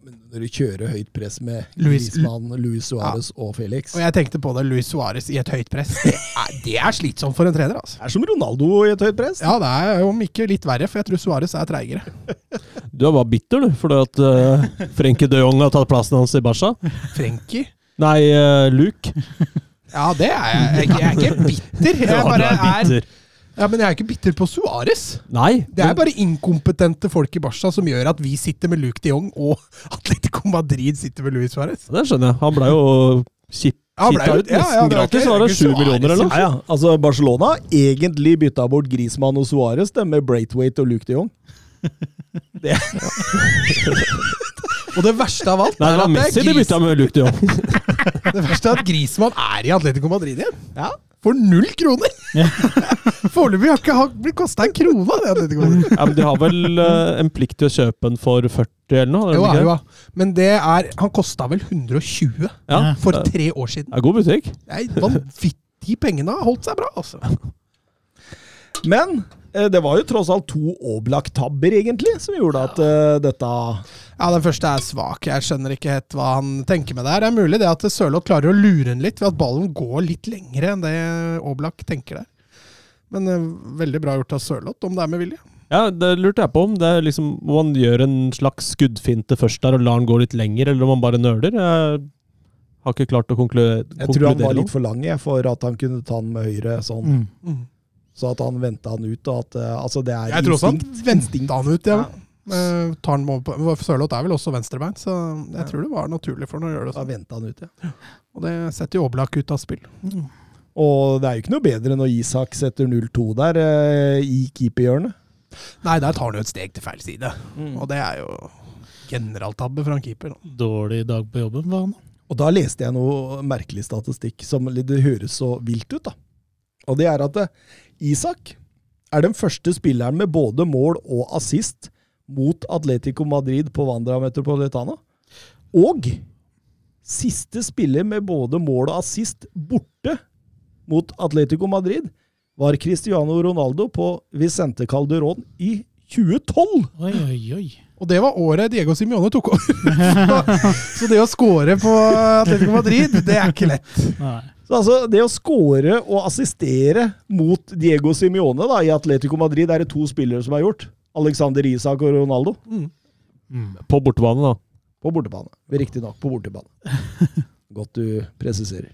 Ja, men når du kjører høyt press med Luis- Griezmann, Luis Suárez og Felix Og jeg tenkte på det, Luis Suárez i et høyt press. Det er, det er slitsomt for en trener, altså. Det er som Ronaldo i et høyt press. Ja, det er om ikke litt verre, for jeg tror Suárez er treigere. Du er bare bitter, du, fordi at uh, Frenkie de Jong har tatt plassen hans i Barca. Frenkie? Nei, uh, Luke. Ja, det er jeg. Jeg er ikke bitter. Jeg Ja, du bare er er bitter. Ja, Men jeg er ikke bitter på Suárez. Det er bare inkompetente folk i Barca som gjør at vi sitter med Luke de Jong, og Atletico Madrid sitter med Luis Suárez. Det skjønner jeg. Han ble jo kjipp Ja, ble ut ja, ja, nesten det var gratis. Var det sju millioner eller noe? Ja, ja. Altså, Barcelona egentlig bytta bort Grismann og Suárez med Braithwaite og Luke de Jong. Det. Og det verste av alt Nei, det var Messi de bytta med Luke de Jong. det verste er at Grismann er i Atletico Madrid igjen. Ja. For null kroner! Foreløpig har ikke blitt kosta en krone Ja, men De har vel uh, en plikt til å kjøpe den for 40 eller noe? det Jo, jo, ja. Men det er Han kosta vel 120 Ja, for tre år siden. Det er god butikk. Nei, vanvittig De pengene har holdt seg bra, altså. Men det var jo tross alt to Oblak-tabber, egentlig, som gjorde at uh, dette Ja, Den første er svak. Jeg skjønner ikke helt hva han tenker med det her. Det er mulig det at Sørloth klarer å lure den litt ved at ballen går litt lengre enn det Oblak tenker der. Men uh, veldig bra gjort av Sørloth, om det er med vilje. Ja, Det lurte jeg på om det er liksom, om han gjør en slags skuddfinte først der og lar den gå litt lenger, eller om han bare nøler. Jeg har ikke klart å konkludere. Jeg tror han var litt for lang jeg, for at han kunne ta den med høyre, sånn. Mm. Så at han venta han ut. Og at, eh, altså det er Jeg tror også han venta han ut, ja. Ja. Eh, på- Sørloth er vel også venstrebeint, så jeg tror det var naturlig for han å gjøre det Da sånn. venta han ut, ja. Og det setter jo Oblak ut av spill. Og det er jo ikke noe bedre når Isak setter 0-2 der uh, i keeperhjørnet. Nei, der tar han jo et steg til feil side. Mm. Og det er jo generaltabbe fra en keeper. Da. Dårlig dag på jobben var han. Og da leste jeg noe merkelig statistikk som det høres så vilt ut, da. Og det er at Isak er den første spilleren med både mål og assist mot Atletico Madrid på Wanda Metropolitana. Og siste spiller med både mål og assist borte mot Atletico Madrid var Cristiano Ronaldo på Vicente Calderón i 2012! Oi, oi, oi. Og det var året Diego Simione tok over. så det å score på Atletico Madrid, det er ikke lett. Nei. Så altså, Det å score og assistere mot Diego Simione da, i Atletico Madrid er det to spillere som har gjort. Alexander Isak og Ronaldo. På bortebane, da. På bortebane. Riktignok på bortebane. Godt du presiserer.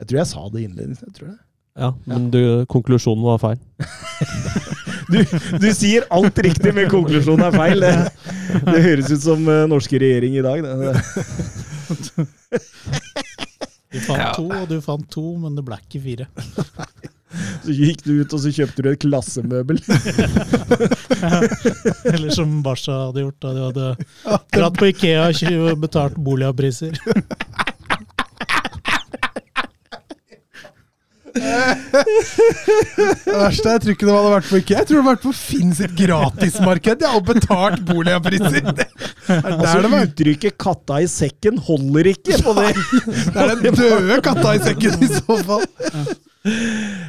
Jeg tror jeg sa det innledningsvis. jeg tror. Ja, Men du, konklusjonen var feil. Du, du sier alt riktig, men konklusjonen er feil. Det, det høres ut som eh, norske regjering i dag. Det. Du fant to, og du fant to, men det ble ikke fire. Så gikk du ut og så kjøpte du et klassemøbel. Eller som Barca hadde gjort da de hadde dratt på Ikea og betalt boligpriser. Det verste er, jeg tror ikke det hadde vært på IKEA. Jeg tror det hadde vært på Finn sitt gratismarked ja, og betalt boligpriser. Er Altså. Uttrykket 'katta i sekken' holder ikke på det. Det er den døde katta i sekken i så fall.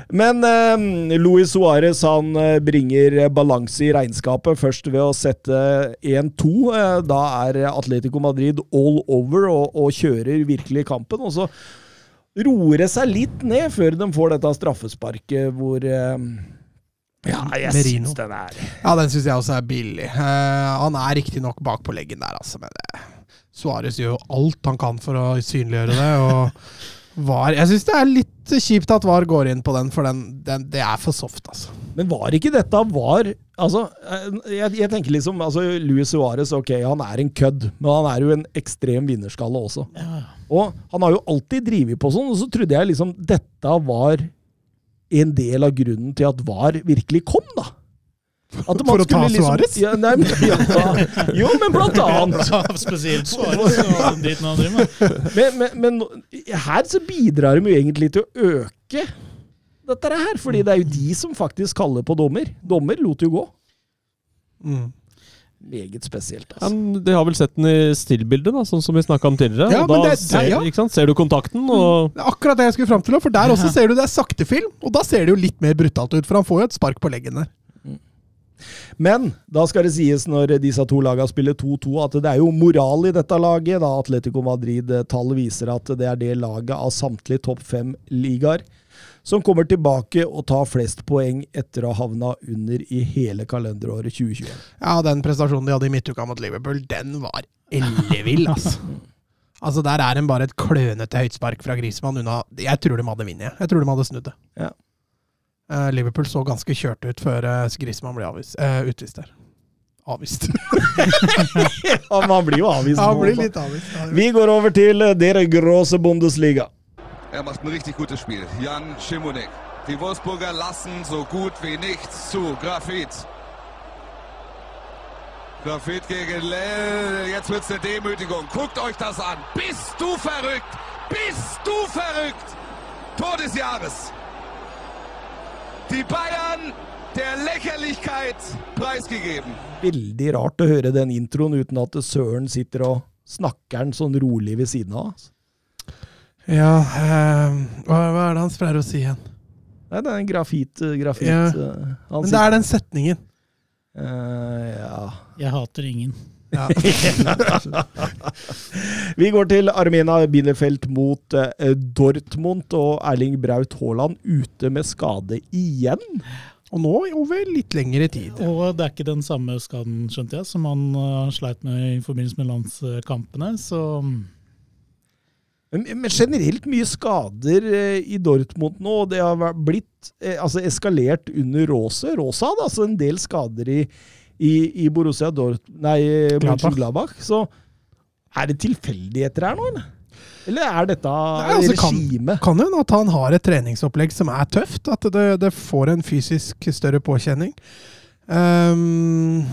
Men eh, Luis Suárez han eh, bringer balanse i regnskapet først ved å sette 1-2. Eh, da er Atletico Madrid all over og, og kjører virkelig kampen. Og så roer det seg litt ned før de får dette straffesparket hvor eh, Ja, jeg Merino. syns den er Ja, den syns jeg også er billig. Uh, han er riktignok bak på leggen der, altså, men uh, Suárez gjør jo alt han kan for å synliggjøre det. og var, Jeg syns det er litt kjipt at VAR går inn på den, for den, den, det er for soft, altså. Men var ikke dette var Altså, eh, jeg, jeg tenker liksom altså, Luis Suárez, ok, han er en kødd, men han er jo en ekstrem vinnerskalle også. Og han har jo alltid drevet på sånn, og så trodde jeg liksom dette var en del av grunnen til at VAR virkelig kom, da. At man For å ta liksom, Suárez? Ja, ja, jo, men blant annet. Ja, spesielt Suárez og den han driver med. Men, men, men her så bidrar de jo egentlig til å øke dette her, fordi det er jo de som faktisk kaller på dommer. Dommer lot jo gå. Mm. Meget spesielt, altså. Ja, de har vel sett den i stillbildet, da, sånn som vi snakka om tidligere. Ja, og men da det- ser, ja. ikke sant? ser du kontakten, og Det er akkurat det jeg skulle fram til, for der også ser du det er sakte film, og da ser det jo litt mer brutalt ut, for han får jo et spark på leggen der. Men da skal det sies, når disse to lagene spiller 2-2, at det er jo moral i dette laget. da Atletico Madrid-tall viser at det er det laget av samtlige topp fem-ligaer som kommer tilbake og tar flest poeng etter å ha havna under i hele kalenderåret 2021. Ja, den prestasjonen de hadde i midtuka mot Liverpool, den var ellevill, altså. Altså, Der er en bare et klønete høytspark fra Grismann unna Jeg tror de hadde vunnet. Jeg tror de hadde snudd det. Ja. Uh, Liverpool så ganske kjørt ut før uh, Grismann ble avvist, uh, utvist der. Avvist. Ja, Man blir jo avvist. Han blir altså. litt avvist. Vi går over til eh, dere gråse Bundesliga. Er macht ein richtig gutes Spiel. Jan Schimonek. Die Wolfsburger lassen so gut wie nichts zu. Grafit. Grafit gegen Lell. Jetzt wird's eine Demütigung. Guckt euch das an. Bist du verrückt? Bist du verrückt? Tor des Jahres. Die Bayern der Lächerlichkeit preisgegeben. Veldig rart å høre den introen uten at Søren sitter og snakker den sånn rolig ved siden av. Ja, eh, hva, hva er det han pleier å si igjen? Nei, det er en grafit... eh, grafit Ja. eh, Men det er den setningen. Uh, ja. Jeg hater ingen. Ja. Vi går til Armina Bielefeld mot eh, Dortmund og Erling Braut Haaland ute med skade igjen. Og nå over litt lengre tid. Og det er ikke den samme skaden, skjønte jeg, som han uh, sleit med i forbindelse med landskampene. Så Men, generelt mye skader eh, i Dortmund nå. og Det har blitt eh, altså eskalert under Rose. Rosa hadde altså en del skader i, i, i Borussia Dort... Nei, Gladbach. Mönchengladbach, så er det tilfeldigheter her nå, eller? Eller er dette Nei, altså, kan- regime? Kan jo hende at han har et treningsopplegg som er tøft. At det, det får en fysisk større påkjenning. Um...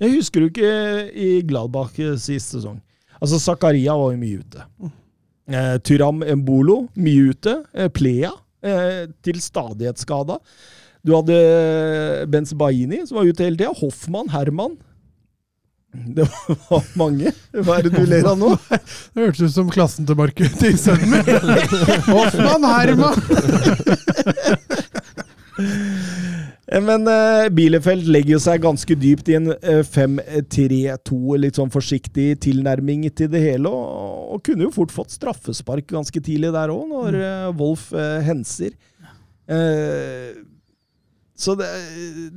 Jeg husker jo ikke i Gladbach eh, sist sesong. Altså, Zakaria var jo mye ute. Eh, Tyram Mbolo, mye ute. Eh, Plea, eh, til stadighetsskada. Du hadde Benz Baini, som var ute hele tida. Hoffmann, Herman. Det var mange. Hva er det du ler av nå? det hørtes ut som klassen til Markus til sønnen min. Hoffmann Herman! Eh, Men uh, Bielefeld legger jo seg ganske dypt i en uh, 5-3-2, litt sånn forsiktig tilnærming til det hele, og, og kunne jo fort fått straffespark ganske tidlig der òg, når uh, Wolf eh, henser. Eh, så det,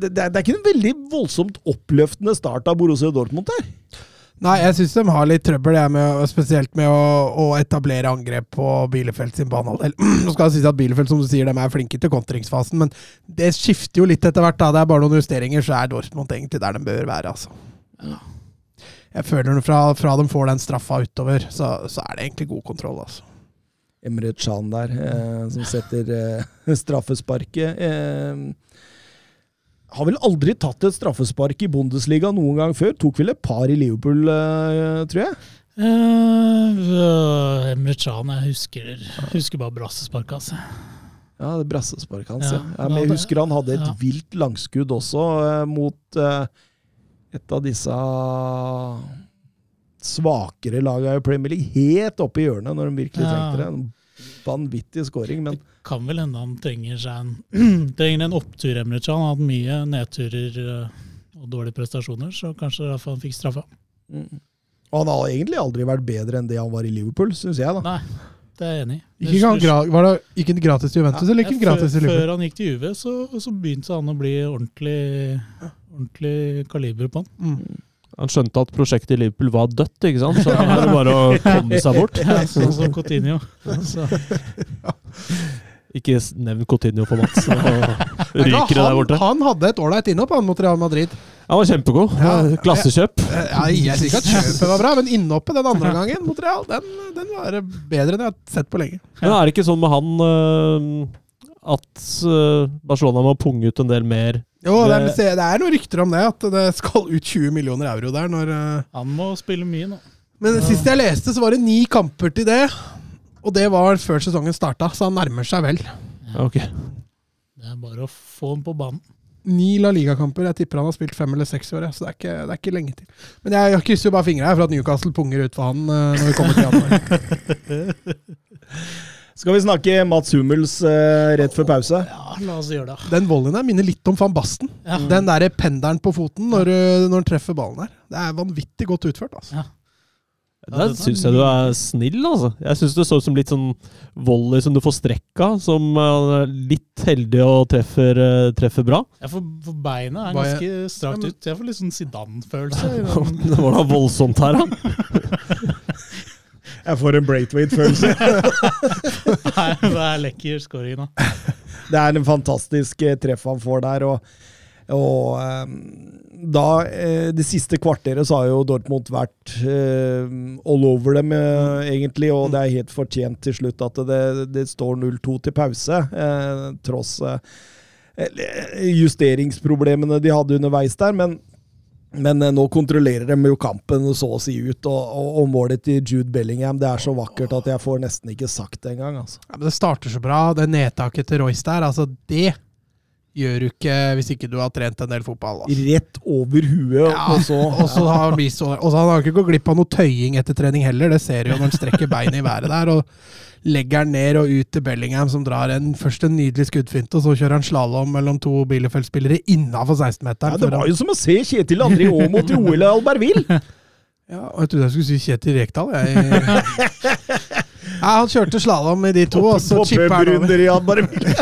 det, det det er ikke en veldig voldsomt oppløftende start av Borussia Dortmund her. Nei, jeg syns de har litt trøbbel, jeg, med, spesielt med å, å etablere angrep på Bielefeld sin banehalvdel. Nå skal det sies at Bielefeld som du sier, de er flinke til kontringsfasen, men det skifter jo litt etter hvert. da. Det er bare noen justeringer, så er Dortmund egentlig der de bør være. altså. Jeg føler fra, fra de får den straffa utover, så, så er det egentlig god kontroll. altså. Emre Can der, eh, som setter eh, straffesparket. Eh, har vel aldri tatt et straffespark i Bundesliga noen gang før. Tok vel et par i Liverpool, eh, tror jeg. Uh, Emre Chan, jeg husker, husker bare brassesparket, altså. Ja, det brassesparket hans. Ja. Ja, men jeg husker han hadde et ja. vilt langskudd også, eh, mot eh, et av disse svakere lagene i Premier League. Helt oppe i hjørnet når de virkelig trengte det. Vanvittig scoring, men Kan vel hende han trenger seg en, trenger en opptur, Emrich. Han har hatt mye nedturer eh, og dårlige prestasjoner, så kanskje derfor han fikk straffa. mm. Og han har egentlig aldri vært bedre enn det han var i Liverpool, syns jeg. da. Nei, det er jeg enig i. Ikke var det, gikk han gratis til Juventus, eller gikk han gratis til Liverpool? før han gikk til Juve, så, så begynte han å bli ordentlig, ordentlig kaliber på han. Mm. Han skjønte at prosjektet i Liverpool var dødt, ikke sant? så han var det bare å komme seg bort. Ja, sånn som Coutinho. Så, Ikke nevn Coutinho for Mats, så ryker det der han, borte. han hadde et ålreit innhopp han mot Real Madrid. Han var kjempegod. Ja. Klassekjøp. Ja, jeg sier ikke at kjøpet var bra, men innhoppet den andre gangen mot Real, den, den var bedre enn jeg har sett på lenge. Men er det ikke sånn med han at øh, Barcelona må punge ut en del mer? Jo, det, Det- er, det er noen rykter om det, at det skal ut 20 millioner euro der. Når, eh, han må spille mye nå. men sist jeg leste, så var det ni kamper til det. Og det var før sesongen starta, så han nærmer seg vel. Ok. Det er bare å få ham på banen. Ni La Liga-kamper. Jeg tipper han har spilt fem eller seks i år, så det er, ikke, det er ikke lenge til. Men jeg, jeg krysser jo bare fingra for at Newcastle punger ut for han eh, når vi kommer til januar. Skal vi snakke Mats Hummels uh, rett før pause? Ja, la oss gjøre det. Den volleyen der minner litt om van Basten. Ja. Den derre pendelen på foten når, eh, når han treffer ballen der. Det er vanvittig godt utført. altså. Ja. Der syns jeg du er snill, altså. Jeg syns det så ut som litt sånn volley som du får strekk av, som er litt heldig og treffer, treffer bra. Ja, for, for beina er ganske strakt Ja, men- ut. Jeg får litt sånn Zidane-følelse. Det var da voldsomt her, da. Jeg får en Braithwaite-følelse. Det er lekker scoring nå. Det er en fantastisk eh, treff han får der. og, og eh, da, eh, Det siste kvarteret så har jo Dortmund vært eh, all over dem, egentlig. Og det er helt fortjent til slutt at det, det står 0-2 til pause, tross justeringsproblemene de hadde underveis der. men men eh, nå kontrollerer de jo kampen så å si ut, og, og, og målet til Jude Bellingham det er så vakkert at jeg får nesten ikke sagt det engang. Altså. Ja, men det starter så bra. Det nedtaket til Royce der, altså det gjør du ikke hvis ikke du har trent en del fotball. Da. Rett over huet, Ja, og så og så har han så- og så har ikke gått glipp av noe tøying etter trening heller. Det ser du jo når han strekker beinet i været der. og Legger den ned og ut til Bellingham, som drar en, først en nydelig skuddfinte, og så kjører han slalåm mellom to Bielefeld-spillere innafor 16-meteren. Ja, det var jo som å se Kjetil André Aamodt i OL i Albertville! Ja, og jeg trodde jeg skulle si Kjetil Rekdal. Jeg... Ja, han kjørte slalåm i de to, og så chipper han over. i Albertville!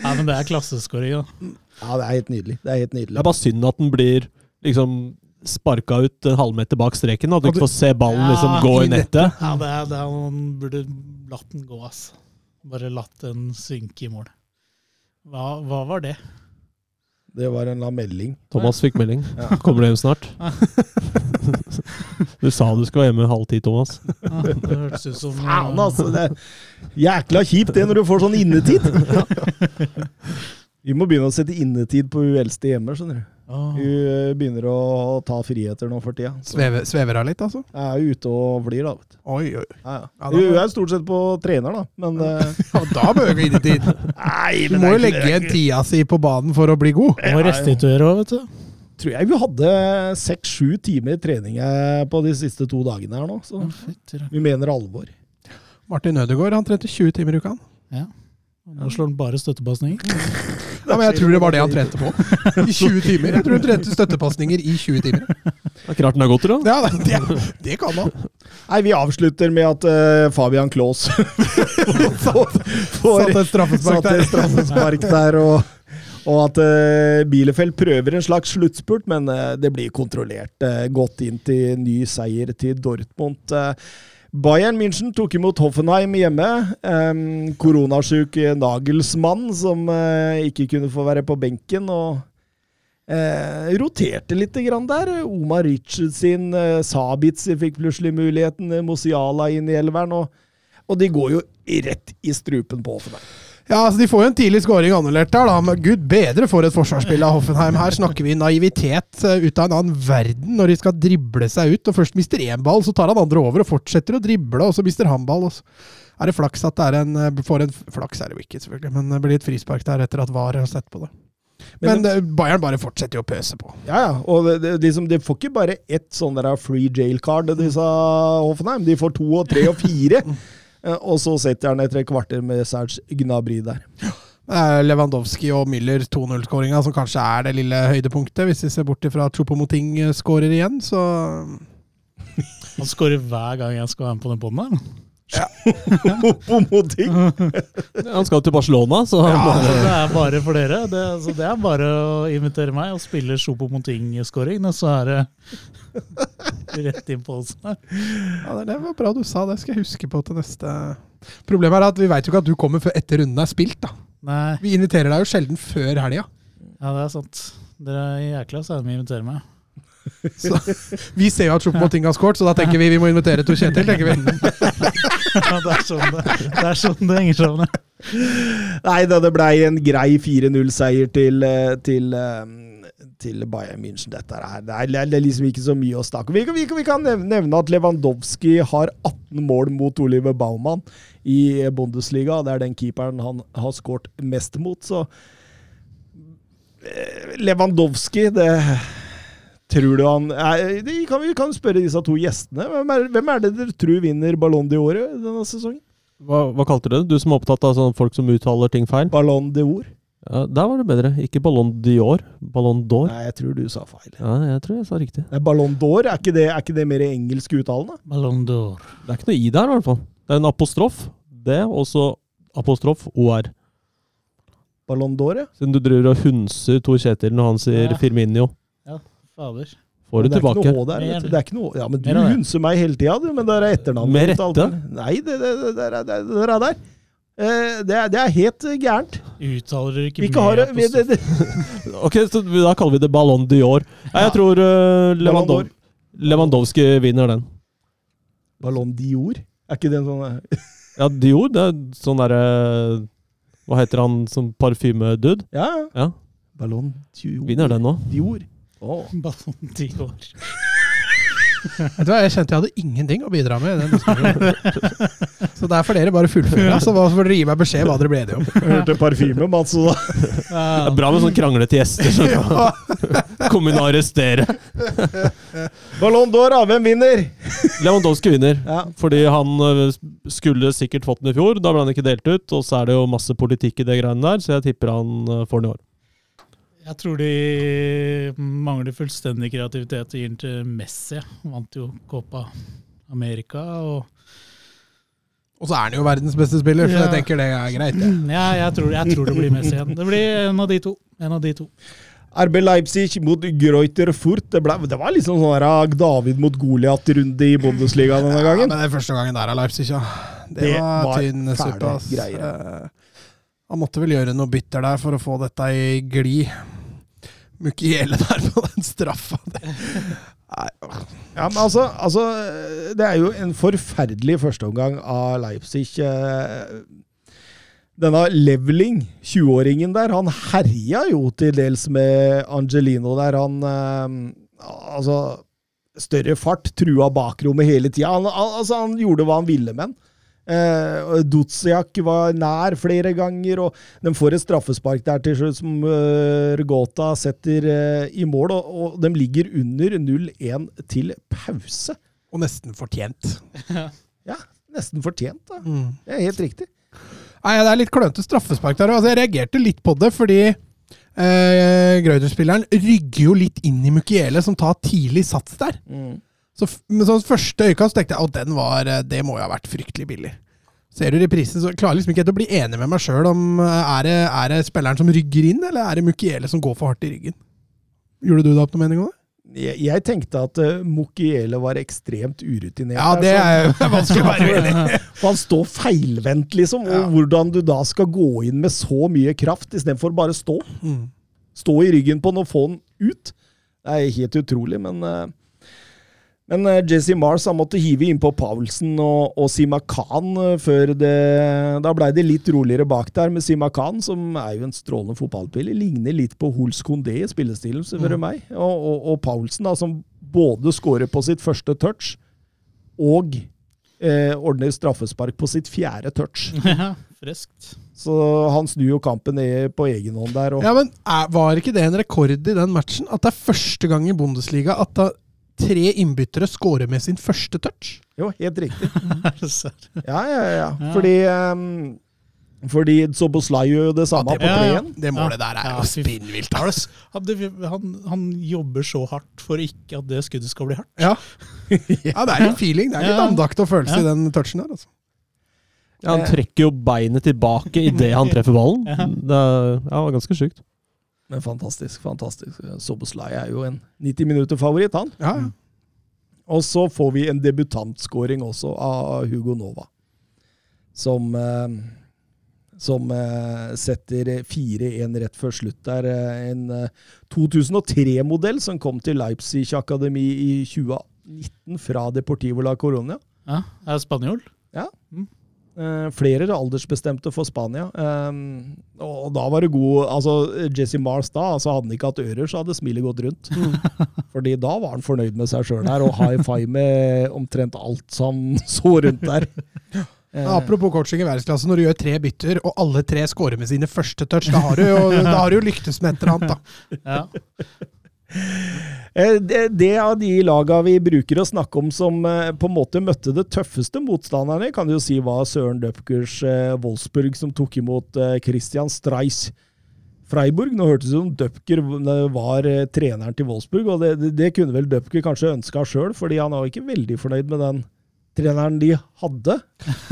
Ja, ja, men det er klasseskåring, da. Ja, det er helt nydelig. Det er helt nydelig. Det er bare synd at den blir liksom sparka ut en halvmeter bak streken. At du ikke får se ballen Ja, liksom gå i i nettet. Ja, det er, det er, Man burde latt den gå, ass. Bare latt den synke i mål. Hva, hva var det? Det var en la melding. Thomas fikk melding. Kommer du hjem snart? du sa du skulle være hjemme halv ti, Thomas. Ja, det hørtes ut som Faen, altså! Det er jækla kjipt det når du får sånn innetid. Vi må begynne å sette innetid på hun eldste hjemme, skjønner du. Åh. Hun eh, begynner å ta friheter nå for tida. Så Svever, svever hun litt, altså? jeg er ute og flyr, da. vet du. Oi, oi. Ja, ja. Ja, da- Hun er stort sett på trener, da. Men eh, Ja, da bør vi inn i tid. Nei, Du må jo legge igjen tida si på banen for å bli god. Du må restituere òg, vet du. tror jeg vi hadde seks-sju timer trening eh, på de siste to dagene her nå. Så vi mener alvor. Martin Ødegaard han trente 20 timer i uka. Ja. Nå slår han bare støttepasninger. Ja, men jeg tror det var det han trente på. I 20 timer. Jeg tror han trente støttepasninger i 20 timer. Det er klart den er godt, da. Ja, det, det kan han. Nei, vi avslutter med at uh, Fabian Klaas satte Satt et straffespark satt der. straffespark der. Og, og at uh, Bielefeld prøver en slags sluttspurt, men uh, det blir kontrollert. uh, godt inn til ny seier til Dortmund. Eh, Bayern München tok imot Hoffenheim hjemme. Koronasjuk Nagelsmann, som eh, ikke kunne få være på benken. og Eh, roterte litt grann der. Omar Richardson, eh, Sabitz fikk plutselig muligheten. Mosiala inn i elveren. Og, og de går jo rett i strupen på Hoffenheim. Ja, altså De får jo en tidlig scoring annullert der, da. Men gud bedre for et forsvarsspill av Hoffenheim. Her snakker vi naivitet eh, ut av en annen verden når de skal drible seg ut. og Først mister én ball, så tar han andre over og fortsetter å drible, og så mister han ball. og så er det flaks at det er en eh, får en Flaks er det jo ikke, selvfølgelig, men det blir et frispark der etter at VAR har sett på det. Men, Men eh, Bayern bare fortsetter jo å pøse på. Ja, ja. Og det, det, liksom, de får ikke bare ett sånn der free jail card, disse Hoffenheim. De får to og tre og fire. Eh, og så setter han etter et kvarter med Serge Gnabry der. Er Lewandowski og Müller 2-0-skåringa som kanskje er det lille høydepunktet, hvis vi ser bort ifra at Choupo-Moting skårer igjen, så Han skårer hver gang jeg skal være med på den poden her. Homoting! Han skal til Barcelona, så ja, Altså, det er bare for dere. Det, altså, det er bare å invitere meg og spille Chopomoting-scoring, og så er det rett inn på oss her. Ja, det, det var bra du sa det. Skal jeg huske på til neste Problemet er at vi veit jo ikke at du kommer før etter runden er spilt. da. Nei, Vi inviterer deg jo sjelden før helga. ja, det er sant. Dere er jækla seine med å invitere meg. Så vi ser jo at Choupo-Moting har skåret, så da tenker vi vi må invitere Tor Kjetil. tenker vi. Ja, det er sånn det, det, er sånn det henger sammen. Nei da, det blei en grei 4-0-seier til, eh, til, eh, til Bayern München. Dette her. Det er, det er liksom ikke så mye å snakke om. Vi, kan- vi, vi kan nevne nevne at Lewandowski har 18 mål mot Oliver Baumann i Bundesliga. Det er den keeperen han har skåret mest mot, så eh, Lewandowski, det Tror du han nei, kan Vi kan spørre disse to gjestene. Hvem er, hvem er det dere tror vinner Ballon d'Or denne sesongen? hva, hva kalte du det? Du som er opptatt av sånne folk som uttaler ting feil? Ballon d'Or? Ja, der var det bedre. Ikke Ballon d'Or. Ballon d'Or. Nei, jeg tror du sa feil. Ja, jeg tror jeg sa riktig. Nei, Ballon d'Or, er, ikke det- er ikke det mer engelsk uttalende? Ballon d'Or. Det er ikke noe i der, i hvert fall. Det er en apostrof. Det, og så apostrof OR. Ballon d'Or, ja. Siden du driver og hunser Tor Kjetil når han sier Ja. Firminio. Fader. Får du det er ikke tilbake. noe H der, vet du. Det er ikke noe, ja, men du hunser meg hele tida, du. Men det er etternavnet Med rette? Nei, det, det, det, det, er- det, er- det er der. Eh, Det er, det er helt eh, gærent. Uttaler dere ikke Vi ikke mer det, vi, det, det. Ok, så da kaller vi det Ballon d'Or. Nei, jeg tror uh. Lewandov Lewandowski vinner den. Ballon d'Or? Er ikke det en sånn Ja, Dior, det er sånn derre Hva heter han som parfymedude? Ja, ja. Ja, Ballon d'Or. vinner den nå. Dior. Åh. ti år. Vet du hva, Jeg kjente jeg hadde ingenting å bidra med. i den diskusjonen. Så der får dere bare fullføre. Så får dere gi meg beskjed hva dere ble enige om. Hørte parfyme, Mats. da. Det er bra med sånn kranglete gjester som kan komme inn og arrestere. Ballon d'Or. Hvem vinner? Lewandowski vinner. Ja. Fordi han skulle sikkert fått den i fjor, da ble han ikke delt ut. Og så er det jo masse politikk i det greiene der, så jeg tipper han ø, får den i år. Jeg tror de mangler fullstendig kreativitet og gir den til Messi. Han vant jo Copa America. og Og så er han jo verdens beste spiller, så Ja. jeg tenker det er greit. ja, jeg, tror, jeg tror det blir Messi igjen. Det blir en av de to. En av de to. RB Leipzig mot Greuter Furt. Det, ble, det var liksom sånn der David mot Goliat-runde i Bundesliga denne gangen. Ja, men det er første gangen der av Leipzig, ja. Det, Det var, var tynn suppe. Eh, Han måtte vel gjøre noe bytter der for å få dette i glid. Mukiele der på den straffa. Ja, men altså, altså Det er jo en forferdelig førsteomgang av Leipzig. eh, Denne Leveling, 20-åringen der, han herja jo til dels med Angelino der. Han eh, Altså Større fart, trua bakrommet hele tida. Han, altså, han gjorde hva han ville med den. Eh, Dutsiak var nær flere ganger, og de får et straffespark der til slutt som eh, Rgota setter eh, i mål, og, og de ligger under 0-1 til pause. Og nesten fortjent. Ja, nesten fortjent, da. Mm. Det er helt riktig. Nei, det er litt klønete straffespark der. Altså, jeg reagerte litt på det, fordi eh, Greuter-spilleren rygger jo litt inn i Mukiele, som tar tidlig sats der. Så, med sånn første øyekast tenkte jeg at den var, eh, det må jo ha vært fryktelig billig. Ser du reprisen, så klarer jeg liksom ikke helt å bli enig med meg sjøl om eh, er det, er det spilleren som rygger inn, eller er det Mukiele som går for hardt i ryggen. Gjorde du deg opp noen mening om det? Jeg, jeg tenkte at uh, Mukiele var ekstremt urutinert. Ja, det er er vanskelig å være uenig. For han står feilvendt, liksom. Og Ja. hvordan du da skal gå inn med så mye kraft istedenfor bare stå. Mm. Stå i ryggen på den og få den ut. Det er helt utrolig, men eh, men eh, Jesse Mars han måtte hive innpå Paulsen og, og Sima Khan eh, før det Da blei det litt roligere bak der med Sima Khan, som er jo en strålende fotballspiller. Ligner litt på Hols Kondé i spillestilen, spør du meg. Og, og, og Paulsen, da, som både scorer på sitt første touch og eh, ordner straffespark på sitt fjerde touch. Ja, friskt. Så han snur jo kampen ned på egen hånd der. Og, Ja, men er, Var ikke det en rekord i den matchen? At det er første gang i Bundesliga at da tre innbyttere scorer med sin første touch? Jo, helt riktig. Det? Ja, ja, ja. Fordi um, fordi Soboslai gjør jo det samme Ja, på ja, ja. Det målet der er jo ja, spinnvilt. Han, han, jobber så hardt for ikke at det skuddet skal bli hardt. Ja. ja, det er litt feeling. Det er litt andakt og følelse Ja. i den touchen der. Altså. Ja, han trekker jo beinet tilbake idet han treffer ballen. Det er, ja, det var ganske sjukt. Men fantastisk, fantastisk. Soboslai er jo en 90 minutter-favoritt, han. Ja, ja. Og så får vi en debutantskåring også av Hugo Nova. Som, eh, som eh, setter 4-1 rett før slutt der. Eh, En eh, 2003-modell som kom til Leipzig Akademi i 2019 fra Deportivo la Coronia. Ja, er det Ja. Eh, flere aldersbestemte for Spania. Eh, og da var det god altså Jesse Mars da, altså hadde han ikke hatt ører, så hadde smilet gått rundt. Fordi da var han fornøyd med seg sjøl der, og high five med omtrent alt som så rundt der. Ja, Apropos coaching i verdensklasse, når du gjør tre bytter, og alle tre scorer med sine første touch, da har du jo, da har du jo lyktes med et eller annet, da. Ja. Eh, Det, av de laga vi bruker å snakke om som eh, på en måte møtte det tøffeste motstanderne, kan du jo si var Søren Døpkers eh, Wolfsburg, som tok imot Christian Streich. Freiburg. Nå hørtes det ut som Døpker var treneren til Wolfsburg, og det, det kunne vel Døpker kanskje ønska sjøl, fordi han var ikke veldig fornøyd med den treneren de hadde.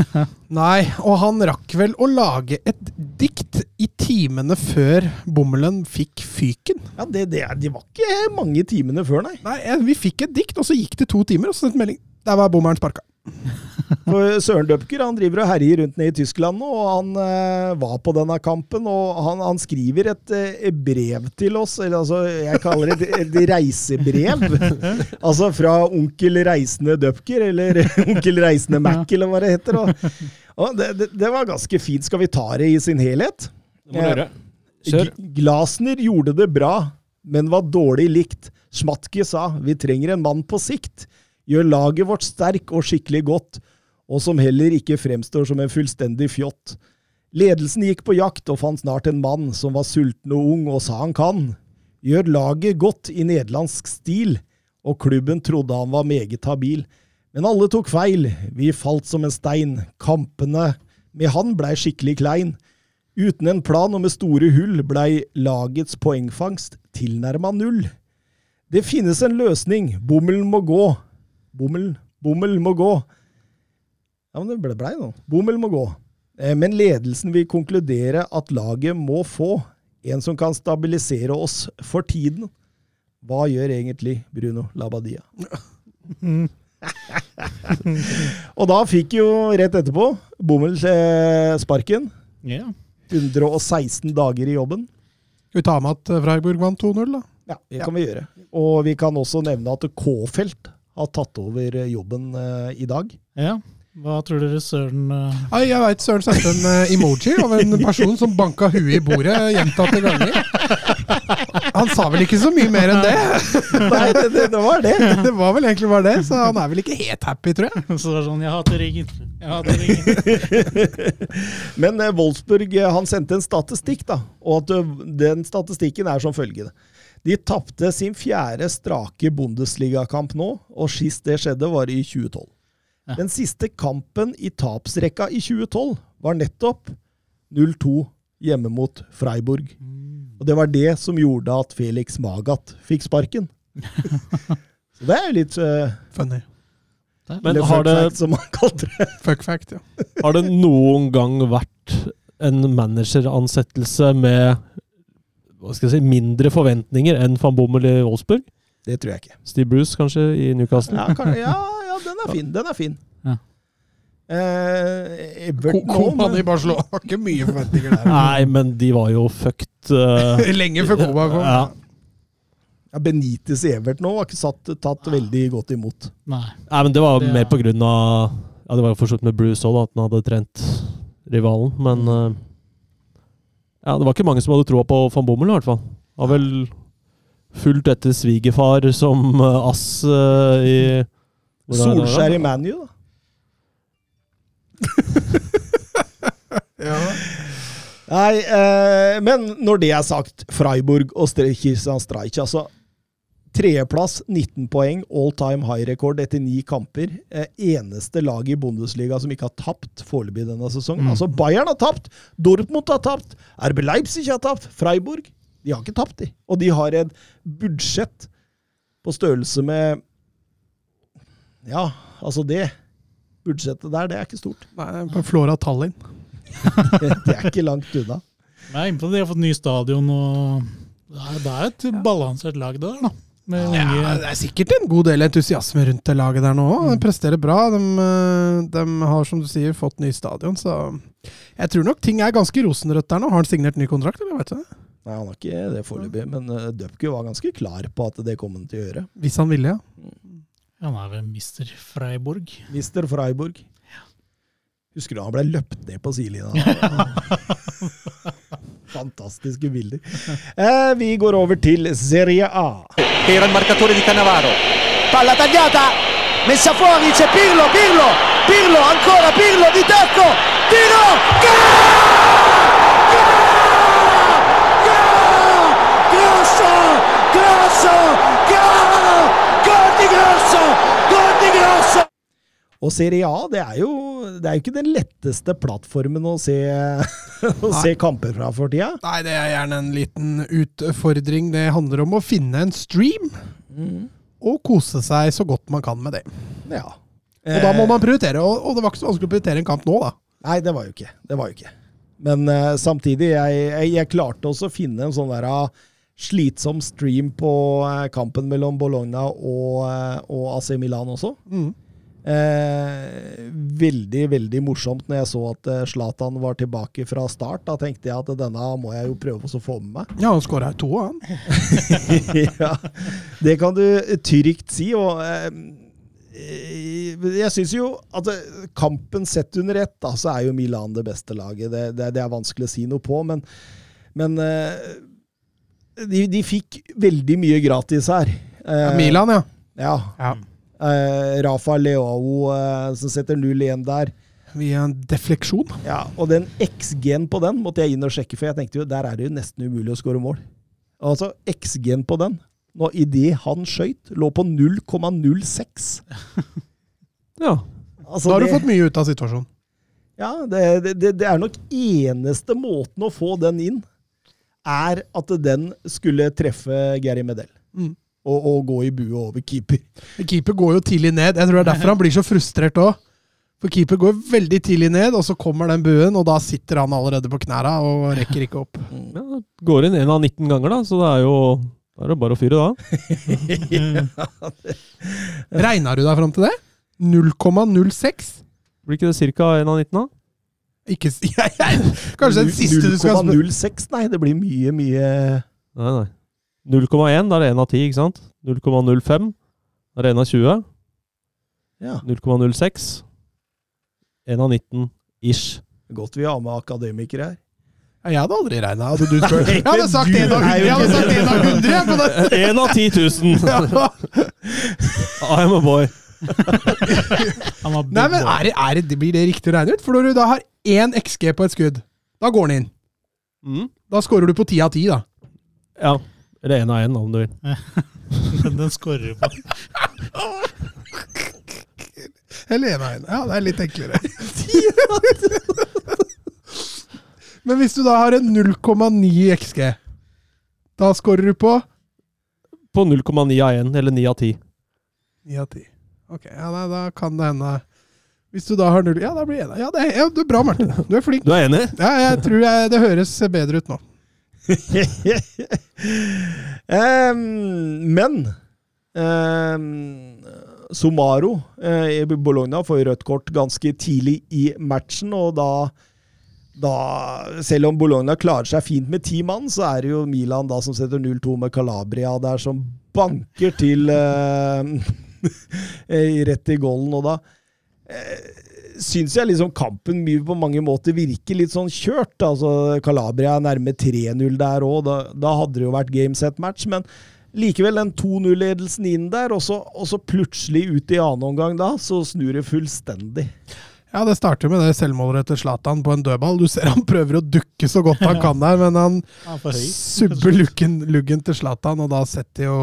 Nei, og han rakk vel å lage et dikt i timene før bommelen fikk fyken. Ja, det, det, De var ikke mange timene før, nei. Nei, eh, vi fikk et dikt, og så gikk det to timer, og så sendte melding. Der var bommelen sparka. For Søren Døpker han driver og herjer rundt ned i Tyskland nå, og han eh, var på denne kampen. og Han, han skriver et eh, brev til oss, eller altså jeg kaller det et, et reisebrev. altså fra onkel Reisende Døpker, eller onkel Reisende Mac, eller hva det heter. Og, og det, det, det var ganske fint. Skal vi ta det i sin helhet? Det må du gjøre. Glasner gjorde det bra, men var dårlig likt. Schmatke sa vi trenger en mann på sikt. Gjør laget vårt sterk og skikkelig godt, og som heller ikke fremstår som en fullstendig fjott. Ledelsen gikk på jakt og fant snart en mann som var sulten og ung og sa han kan. Gjør laget godt i nederlandsk stil, og klubben trodde han var meget habil. Men alle tok feil, vi falt som en stein, kampene med han blei skikkelig klein. Uten en plan og med store hull blei lagets poengfangst tilnærma null. Det finnes en løsning, bommelen må gå. Bommel, bommel må gå. Ja, men det ble blei nå. Bommel må gå. Eh, Men ledelsen vil konkludere at laget må få en som kan stabilisere oss for tiden. Hva gjør egentlig Bruno Labadia? Og da fikk jo rett etterpå Bommel eh, sparken. Ja. 116 dager i jobben. Skal vi ta med at Freiburg vant 2-0, da? Ja, det kan vi gjøre. Og vi kan også nevne at K-felt har tatt over jobben eh, i dag. Ja. Hva tror dere Søren uh... Ai, jeg veit Søren sendte en eh, emoji av en person som banka huet i bordet gjentatte ganger. Han sa vel ikke så mye mer enn det? Nei, det, det, det var det. Det var vel egentlig bare det, så han er vel ikke helt happy, tror jeg. Så var det sånn Jeg hater ringen. Jeg hater ringen. Men eh, Wolfsburg han sendte en statistikk, da. Og at den statistikken er som følgende. De tapte sin fjerde strake Bundesligakamp nå, og sist det skjedde, var i 2012. Ja. Den siste kampen i tapsrekka i 2012 var nettopp 0-2 hjemme mot Freiburg. Og det var det som gjorde at Felix Magath fikk sparken. Så det er jo litt uh, Funny. Men har det, som man kalte det. Fuck fact, ja. har det noen gang vært en manageransettelse med hva skal jeg si, mindre forventninger enn van Bommel i Wolfsburg? Det tror jeg ikke. Steve Bruce kanskje i Newcastle? Ja, kan, ja, ja den er fin. Den er fin. Ja. Eh, Everton Koman i Barcelona har ikke mye forventninger der. Nei, men de var jo fucked. Uh, Lenge før Koman kom. Ja. ja, Benitez i Everton nå var ikke satt, tatt veldig godt imot. Nei. Nei, men det var Det- mer på grunn av Ja, det var jo for så vidt med Bruce òg, at han hadde trent rivalen. Men eh, ja, det var ikke mange som hadde troa på van Bommel, i hvert fall. Har vel fulgt etter svigerfar som eh, ass uh, i? Solskjær i ManU, da. Ja. Nei, eh, men når det er sagt, Freiburg og Kristian Streich, altså Tredjeplass, 19 poeng, all time high-rekord etter ni kamper. Eh, eneste lag i Bundesliga som ikke har tapt foreløpig denne sesongen. Altså Bayern har tapt, Dortmund har tapt, RB Leipzig har tapt, Freiburg De har ikke tapt, de. Og de har et budsjett på størrelse med Ja, altså det budsjettet der, det er ikke stort. Nei, på Flora Tallinn. Det er ikke langt unna. Men jeg er inne på at de har fått ny stadion, og det er, det er et balansert lag det der, da. Med Ja, unge det er sikkert en god del entusiasme rundt det laget der nå òg. De presterer bra. De, eh, de har, som du sier, fått ny stadion, så jeg tror nok ting er ganske rosenrødt der nå. Har han signert ny kontrakt, eller veit du det? Nei, han har ikke det foreløpig, men uh, Dupke var ganske klar på at det kom han til å gjøre. Hvis han ville, ja. Han er vel Mr. Freiburg. Mister Freiburg. Husker du han ble løpt ned på sidelinja? Fantastiske bilder. Eh, vi går over til Serie A. che era il marcatore di Cannavaro. Palla tagliata, messa fuori, c'è Pirlo, Pirlo, Pirlo, ancora Pirlo di tacco, tiro, gol! Grosso, grosso, gol! Gol di Grosso, gol di Grosso! Og Serie A det er jo det er jo ikke den letteste plattformen å se, å se kamper fra for tida. Nei, det er gjerne en liten utfordring. Det handler om å finne en stream og kose seg så godt man kan med det. Ja. Og da må Eh, man prioritere, og, og det var ikke så vanskelig å prioritere en kamp nå, da. Nei, det var jo ikke. Det var jo ikke. Men uh, samtidig, jeg, jeg, jeg klarte også å finne en sånn der uh, slitsom stream på uh, kampen mellom Bologna og, og AC Milan også. Mm. Eh, veldig, veldig morsomt når jeg så at eh, Zlatan var tilbake fra start. Da tenkte jeg at denne må jeg jo prøve å få med meg. Ja, han skåra to, han. ja, det kan du trygt si. Og eh, jeg syns jo at eh, kampen sett under ett, da, så er jo Milan det beste laget. Det, det, det er vanskelig å si noe på, men, men eh, de, de fikk veldig mye gratis her. Eh, Ja, Milan, ja. Ja. ja. Eh, Rafa Leao eh, som setter 0-1 der. Via en defleksjon. Ja, og den XG-en på den måtte jeg inn og sjekke, for jeg tenkte jo der er det jo nesten umulig å skåre mål. Altså, XG-en på den, nå idet han skøyt, lå på 0,06. Ja. Altså, Da har du fått mye ut av situasjonen. Ja, det, det, det er nok eneste måten å få den inn, er at den skulle treffe Gary Medel. Mm. Og, og gå i bue over keeper. Keeper går jo tidlig ned. Jeg tror det er derfor han blir så frustrert òg. For keeper går veldig tidlig ned, og så kommer den buen, og da sitter han allerede på knærne og rekker ikke opp. ja. Går inn én av 19 ganger, da, så det er jo da er det bare å fyre, da. Regna du deg fram til det? 0,06? Blir ikke det ca. 1 av 19, da? Ikke ja, jeg, Kanskje den siste du skal spørre 0,06? Nei, det blir mye, mye Nei, nei. 0,1, da er det 1 av 10, ikke sant? 0,05, da er det 1 av 20. Ja. 0,06. 1 av 19 ish. Godt vi har med akademikere her. Ja, Jeg hadde aldri regna. Hadde du spurt? Jeg hadde sagt Du en av sagt en av hundre. 1 10 000! I'm a boy. Nei, men er det, er det, Blir det riktig å regne ut? For når du da har én XG på et skudd, da går den inn. Mm. Da scorer du på ti av ti, da. Ja. Eller 1 av 1, om du vil. Den, den scorer på. Eller én av én. Ja, det er litt enklere. Men hvis du da har en 0,9 XG, da scorer du på På 0,9 av 1, eller 9 av 10. 9 av 10. Ok, ja, da, da kan det hende Hvis du da har null Ja, da blir det Ja, det er, ja, du er bra, Martin. Du er flink. Du er enig? Ja, jeg tror jeg, det høres bedre ut nå. Em, men um, Somaro uh, i Bologna får rødt kort ganske tidlig i matchen, og da da, selv om Bologna klarer seg fint med ti mann, så er det jo Milan da som setter 0-2 med Calabria der, som banker til eh, rett i goalen. Og da eh, syns jeg liksom kampen mye på mange måter virker litt sånn kjørt. Altså, Calabria er nærme 3-0 der òg. Da, da hadde det jo vært game set match, men likevel den 2-0-ledelsen inn der, og så, og så plutselig ut i annen omgang da, så snur det fullstendig. Ja, det starter med det selvmålet til Zlatan på en dødball. Du ser han prøver å dukke så godt han kan der, men han er subber luggen, luggen til Zlatan, og da setter jo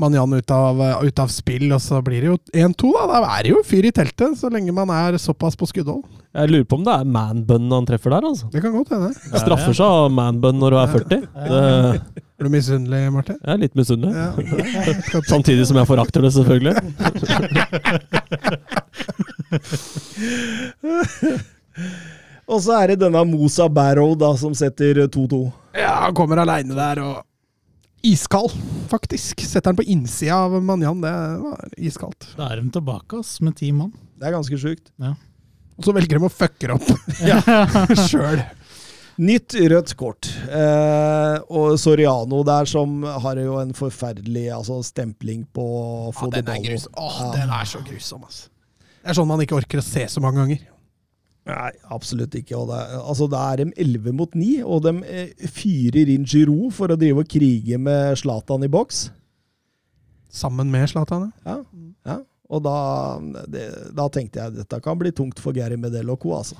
Manjan ut av, ut av spill, og så blir det jo 1-2, da. Da er det jo fyr i teltet, så lenge man er såpass på skuddhold. Jeg lurer på om det er manbun han treffer der, altså. Det kan godt hende. Straffer seg av manbun når du er 40. Det, Er du misunnelig, Martin? jeg er litt misunnelig. Ja. Samtidig som jeg forakter det, selvfølgelig. Og så er det denne Mosa Barrow da, som setter 2-2. Ja, han kommer aleine der og Iskald, faktisk. Setter han på innsida av Manjan. Det var iskaldt. Da er de tilbake ass, med ti mann. Det er ganske sjukt. Og så velger de å fucke opp ja. sjøl. Nytt rødt kort. Eh, og Soriano der som har jo en forferdelig altså, stempling på Ja, Fode den er Ballo. Åh, Ja. den er så grusom, altså. Det er sånn man ikke orker å se så mange ganger. Nei, absolutt ikke. Og det, altså, da er de 11 mot 9, og de eh, fyrer inn Giroud for å drive og krige med Zlatan i boks. Sammen med Zlatan, ja. Ja. Og da, det, da tenkte jeg dette kan bli tungt for Gary Medel og co. Altså.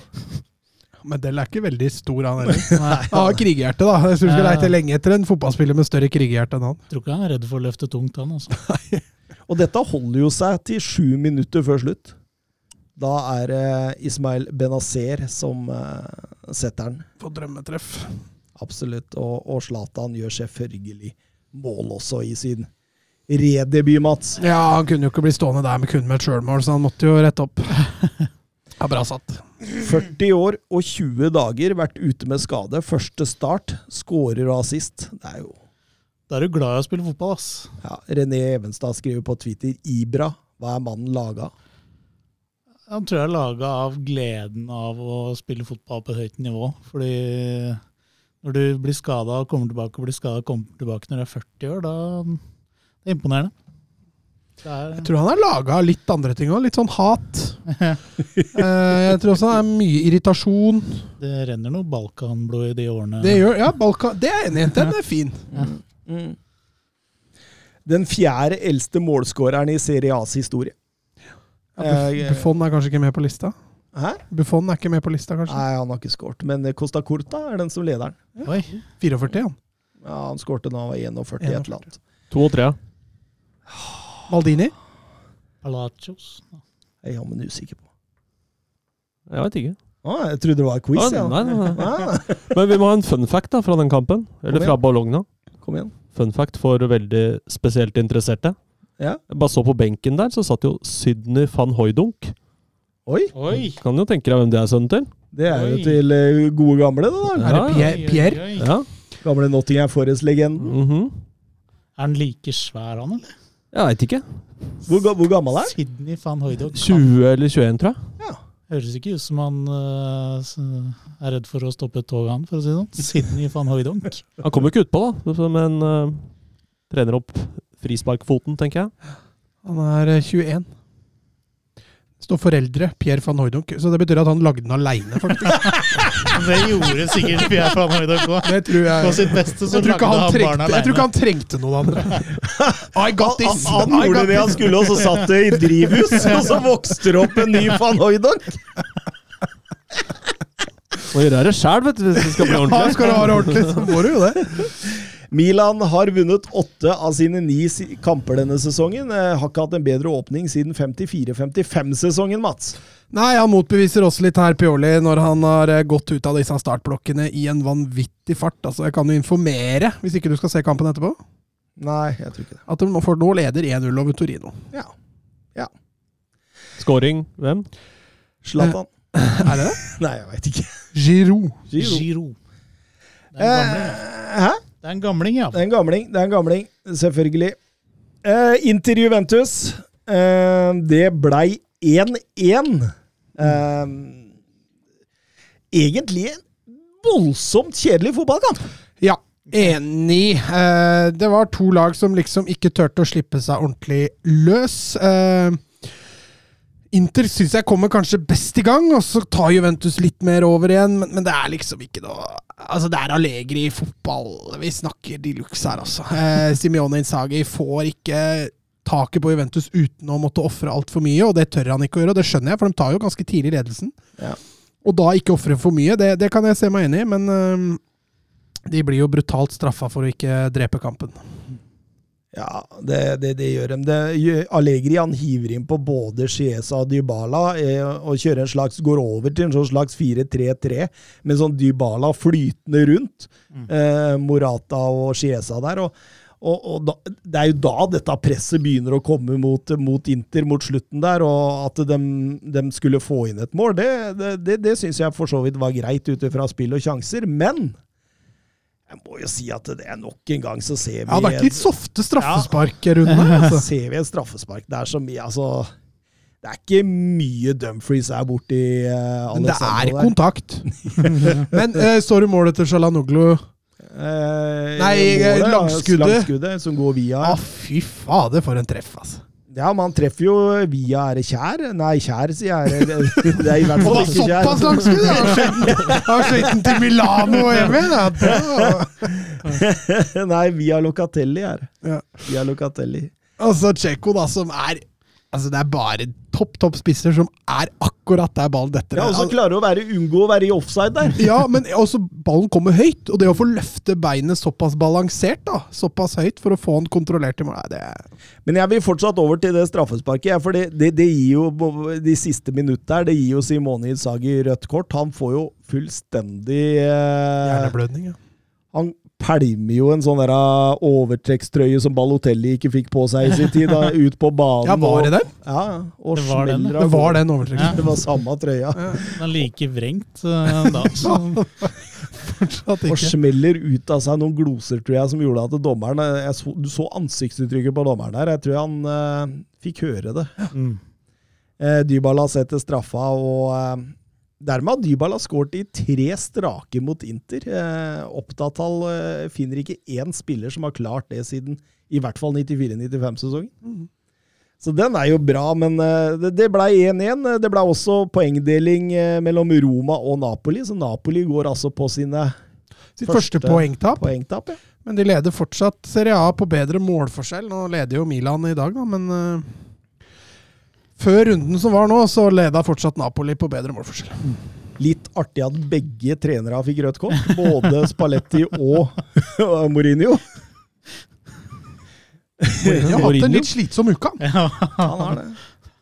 Medel er ikke veldig stor, han heller. Han har krigerhjerte, da. Jeg tror ikke skal leite lenge etter en fotballspiller med større krigerhjerte enn han. Tror ikke han er redd for å løfte tungt, han. Altså. Og dette holder jo seg til sju minutter før slutt. Da er det Ismail Benazer som eh, setter den. På drømmetreff. Absolutt. Og, Zlatan gjør selvfølgelig mål også i sin redebut, Mats. Ja, han kunne jo ikke bli stående der med kun med et sjølmål, så han måtte jo rette opp. Ja, bra satt. 40 år og 20 dager, vært ute med skade. Første start, skårer og assist. Det er jo Da er du glad i å spille fotball, ass. ja, René Evenstad skriver på Twitter Ibra. Hva er mannen laga? Han tror jeg er laga av gleden av å spille fotball på et høyt nivå. Fordi når du blir skada og kommer tilbake og blir skada og kommer tilbake når du er 40 år, da det er imponerende. Det imponerende. Jeg tror han er laga av litt andre ting òg. Litt sånn hat. Eh, Jeg tror også det er mye irritasjon. det renner noe Balkanblod i de årene. Det gjør, ja, Balkan, det er jeg enig i. Den er fin. Mm. Den fjerde eldste målskåreren i Serie A's historie. Ja, Eh, Buffon er kanskje ikke med på lista? Hæ? Buffon er ikke med på lista, kanskje? Nei, han har ikke skåret. Men Costa Corta er den som leder den. Oi, 44, han. Ja, Han skårte da han var 41 et eller annet. To og tre. ja. Maldini? Palacios. Jeg er jammen usikker på. Jeg veit ikke. Ah, jeg trodde det var quiz. Ah, ja. nei, nei, nei. Ah, Men vi må ha en fun fact da, fra den kampen. Eller Kom fra igjen. Kom igjen. Fun fact for veldig spesielt interesserte. Ja. Jeg bare så på benken der, så satt jo Sydney van Hooydonk. Oi! Oi! Kan jo tenke deg hvem det er sønnen til. Det er jo Oi. til eh, gode gamle, det da. Er det Pierre? Pierre? Oi, oi, oi. Ja. Gamle Nottingham Forest-legenden. mhm. Er han like svær, han, eller? Jeg veit ikke. Hvor, ga- hvor gammel er han? Sydney van Hooydonk. 20 eller 21, tror jeg. Ja. Høres ikke ut som han eh, s- er redd for å stoppe toget, han, for å si det sånn. Sydney van Hooydonk. Han kommer jo ikke utpå, da, men uh, trener opp frisparkfoten, tenker jeg. Han er eh, 21. Det står foreldre, Pierre van Hooydonk. Så det betyr at han lagde den aleine, faktisk. Det gjorde sikkert Pierre van Hooydonk òg. Jeg. På sitt beste så Jeg han han jeg tror ikke han trengte noen andre. I got this! Han I gjorde got det han skulle, og så satt det i drivhus, og så vokste det opp en ny van Hooydonk. Må gjøre det sjæl, vet du, hvis det skal bli Ja, skal du ha det ordentlig, så må du jo det. Milan har vunnet åtte av sine ni kamper denne sesongen. Eh, Har ikke hatt en bedre åpning siden 54-55-sesongen, Mats. Nei, han motbeviser også litt her, Pioli, når han har eh, gått ut av disse startblokkene i en vanvittig fart. Altså, Jeg kan jo informere, hvis ikke du skal se kampen etterpå, Nei, jeg tror ikke det. at de for nå leder 1-0 over Torino. Ja. ja. Scoring, hvem? Zlatan. Er det det? Nei, jeg veit ikke. Giroud. Giro. Giro. Er. Eh, Hæ? Det er en gamling, ja. Det er en gamling, det er en gamling, selvfølgelig. Eh, Inter Juventus. Eh, det blei 1-1. Eh, egentlig en voldsomt kjedelig fotballkamp. Ja, enig. Eh, det var to lag som liksom ikke turte å slippe seg ordentlig løs. Eh, Inter syns jeg kommer kanskje best i gang, og så tar Juventus litt mer over igjen. Men, men det er liksom ikke noe Altså, det er Allegri i fotball. Vi snakker de luxe her, altså. Eh, Simione Insagi får ikke taket på Juventus uten å måtte ofre altfor mye, og det tør han ikke å gjøre. Og det skjønner jeg, for de tar jo ganske tidlig ledelsen. Ja. Og da ikke ofre for mye, det, det kan jeg se meg enig i, men eh, de blir jo brutalt straffa for å ikke drepe kampen. Ja, det, det, det gjør de. Det, Allegri han hiver inn på både Chiesa og Dybala eh, og kjører en slags, går over til en sånn slags 4-3-3 med sånn Dybala flytende rundt. Eh, Morata og Chiesa der. og og, og da, Det er jo da dette presset begynner å komme mot, mot Inter mot slutten der, og at de, de skulle få inn et mål, det, det, det, det syns jeg for så vidt var greit ut ifra spill og sjanser. Men jeg må jo si at det er nok en gang så ser vi Ja, Det er ikke litt en- rundt her. Altså. ser vi en straffespark. der som så altså Det er ikke mye Dumfries er borti uh, Men det er kontakt. Men uh, står du målet til Shalanoglu? Nei, målet, langskuddet. langskuddet som går via. Å, fy fader, for en treff, altså. Ja, man treffer jo via Er det Kjær? Nei, Kjær, sier jeg. Det, det, det er i hvert fall ikke Kjær. såpass langskudd! Han har skjøt den til Milano og hjem igjen! Nei, via Locatelli her. Ja. Via Locatelli. Altså, Tsjekko, da, som er Altså, det er bare topp, topp spisser som er akkurat der ballen detter. Ja, og så klarer klarer å være, unngå å være i offside der. Ja, men også ballen kommer høyt, og det å få løfte beinet såpass balansert, da, såpass høyt for å få den kontrollert i mål, nei, det er Men jeg vil fortsatt over til det straffesparket. ja, For det, det, det gir jo de siste minuttene her, det gir jo Simone Inzaghi rødt kort. Han får jo fullstendig eh, hjerneblødning. Ja. Han pælmer jo en sånn der eh, overtrekkstrøye som Balotelli ikke fikk på seg i sin tid, da, ut på banen. ja, var det den? Ja, og Det var den, Det var den den Ja. Det var samme trøya. Den er like vrengt uh, da. Så Fortsatt Og smeller ut av seg noen gloser, tror jeg, som gjorde at dommeren eh, jeg så, Du så ansiktsuttrykket på dommeren der. Jeg tror han uh, fikk høre det. mm. Uh, Dybala setter straffa, og dermed har Dybala skåret i tre strake mot Inter. Eh, Oppdatall eh, finner ikke én spiller som har klart det siden i hvert fall 94-95-sesongen. Så den er jo bra, men eh, det, det ble 1-1. Det ble også poengdeling eh, mellom Roma og Napoli, så Napoli går altså på sine Sitt første, poengtap. poengtap. Ja. Men de leder fortsatt Serie A på bedre målforskjell. Nå leder jo Milan i dag, da, men eh, før runden som var nå, så leda fortsatt Napoli på bedre målforskjell. Litt artig at begge trenere fikk rødt kort. Både Spalletti og Mourinho. Mourinho har hatt en litt slitsom uke. han. ja. Han har det.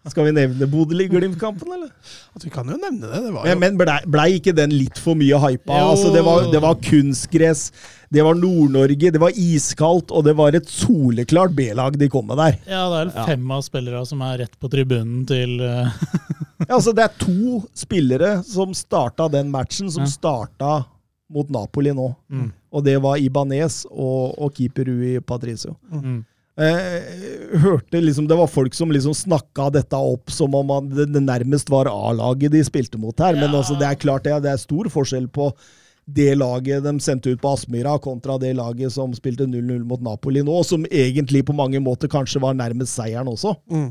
Skal vi nevne Bodø-Glimt-kampen, eller? Altså, vi kan jo nevne det. det var jo, Men, men blei ble ikke den litt for mye hypa? Altså, det, var, det var kunstgress, det var Nord-Norge, det var iskaldt, og det var et soleklart B-lag de kom med der. ja, det er vel fem av spillere som er rett på tribunen til eh, Ja, altså, det er to spillere som starta den matchen, som Ja. starta mot Napoli nå. Mm. Og det var Ibanez og, og keeper Rui Patricio. mm. Eh, hørte liksom, Det var folk som liksom snakka dette opp som om man, det, det nærmest var A-laget de spilte mot her. Men altså, det er klart det, det er stor forskjell på det laget de sendte ut på Aspmyra, kontra det laget som spilte 0-0 mot Napoli nå, som egentlig på mange måter kanskje var nærmest seieren også. Mm.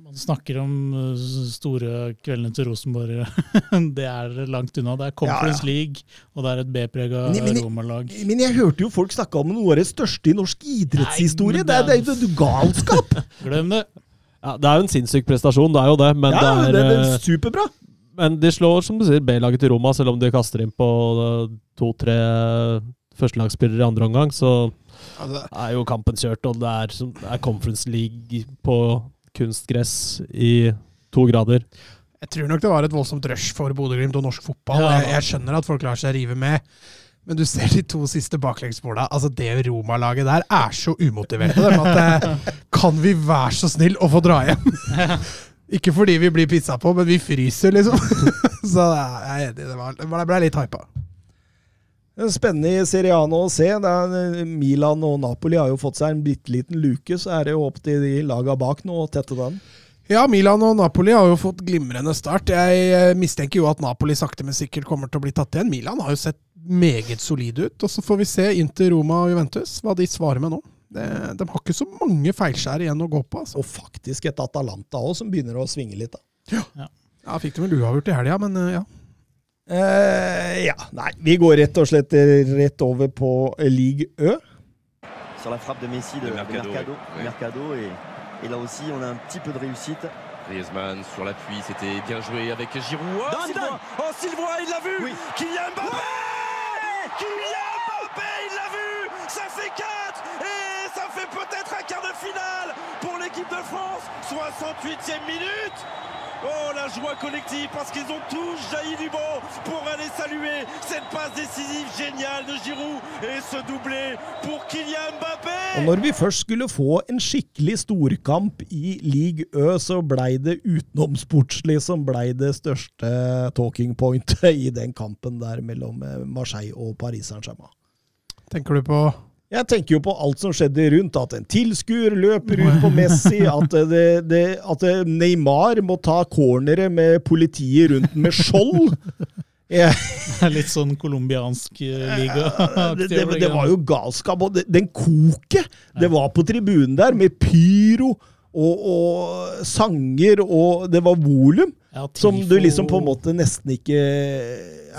Man snakker om uh, store kveldene til Rosenborg. det er langt unna. Det er Conference Ja, ja. League, og det er et B-prega Roma-lag. Men jeg hørte jo folk snakke om noe av det største i norsk idrettshistorie. Nei, Det er, det det er jo galskap! Glem det! Ja, det er jo en sinnssyk prestasjon, det er jo det. Men, ja, det det er, er eh, superbra. Men de slår, som du sier, B-laget til Roma, selv om de kaster inn på to-tre førstelagsspillere i andre omgang. Så er jo kampen kjørt, og det er, det er Conference League på kunstgress i to grader. Jeg tror nok det var et voldsomt rush for Bodø-Glimt og norsk fotball. Ja. Jeg, jeg skjønner at folk lar seg rive med. Men du ser de to siste baklengsmåla. Altså det Roma-laget der er så umotiverte. Dem, at eh, kan vi være så snill å få dra hjem? Ikke fordi vi blir pissa på, men vi fryser, liksom. så jeg er enig. Det, var, det ble litt hypa. Spennende i nå å se. Er, Milan og Napoli har jo fått seg en bitte liten luke, så er det jo opp til de laga bak nå å tette den. Ja, Milan og Napoli har jo fått glimrende start. Jeg eh, mistenker jo at Napoli sakte, men sikkert kommer til å bli tatt igjen. Milan har jo sett meget solide ut. Og så får vi se Inter, Roma og Juventus hva de svarer med nå. Det, de har ikke så mange feilskjær igjen å gå på. Altså. Og faktisk et Atalanta òg, som begynner å svinge litt. da. Ja, Fikk de vel uavgjort i helga, men eh, ja. Eh, ja, nei, vi går rett og slett rett over på League Ø. sur la frappe de Messi de, De de Mercado, Mercado. Mercado, et, et là aussi on a un petit peu de réussite. Griezmann sur l'appui, c'était bien joué avec Giroud. Oh, Sylvain Oh, Sylvain, il l'a vu Oui. Kylian Mbappé Kylian Mbappé, il l'a vu Ça fait 4 Et ça fait peut-être un quart de finale pour l'équipe de France. 68e minute. Oh, la joie collective parce qu'ils ont tous jailli du banc pour aller saluer cette passe décisive géniale de Giroud et ce doublé pour Kylian Mbappé. Og når vi først skulle få en skikkelig storkamp i League Ø, så blei det utenomsportslig som blei det største talking pointet i den kampen der mellom eh, Marseille og Paris Saint-Germain. Tenker du på Jeg tenker jo på alt som skjedde rundt, at en tilskuer løper ut på Messi, at, det, det, at Neymar må ta cornere med politiet rundt med skjold. Jeg, litt sånn colombiansk eh, liga. det, det, det var jo galskap. Og den koket det var på tribunen der, med pyro og, og sanger, og det var volum, ja, som du liksom på en måte nesten ikke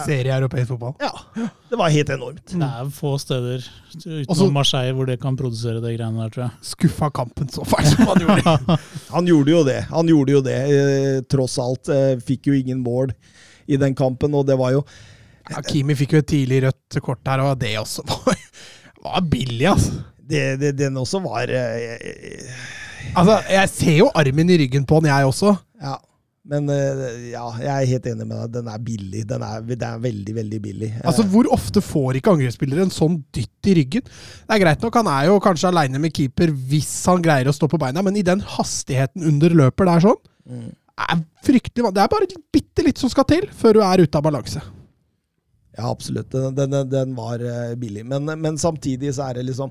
serie europeisk fotball? ja, det var helt enormt. Det er få steder utenom Også- Marseille hvor det kan produsere det greiene der, tror jeg. Skuffa kampen så fælt som han gjorde. Han gjorde jo det. Han gjorde jo det, eh, tross alt. Eh, fikk jo ingen mål i den kampen, og det var jo Ja, Kimi fikk jo et tidlig rødt kort her, og det også var, var billig, altså. det, det, Den også var eh, Altså, Jeg ser jo armen i ryggen på han, jeg også. Ja. Men eh, ja, jeg er helt enig med deg. Den er billig. Den er, den er veldig, veldig billig. Altså, Hvor ofte får ikke angrepsspillere en sånn dytt i ryggen? Det er greit nok, han er jo kanskje aleine med keeper hvis han greier å stå på beina, men i den hastigheten under løper der sånn, Mm. er fryktelig Det er bare bitte litt som skal til før du er ute av balanse. Ja, absolutt. Den, den, den var eh, billig. Men, men samtidig så er det liksom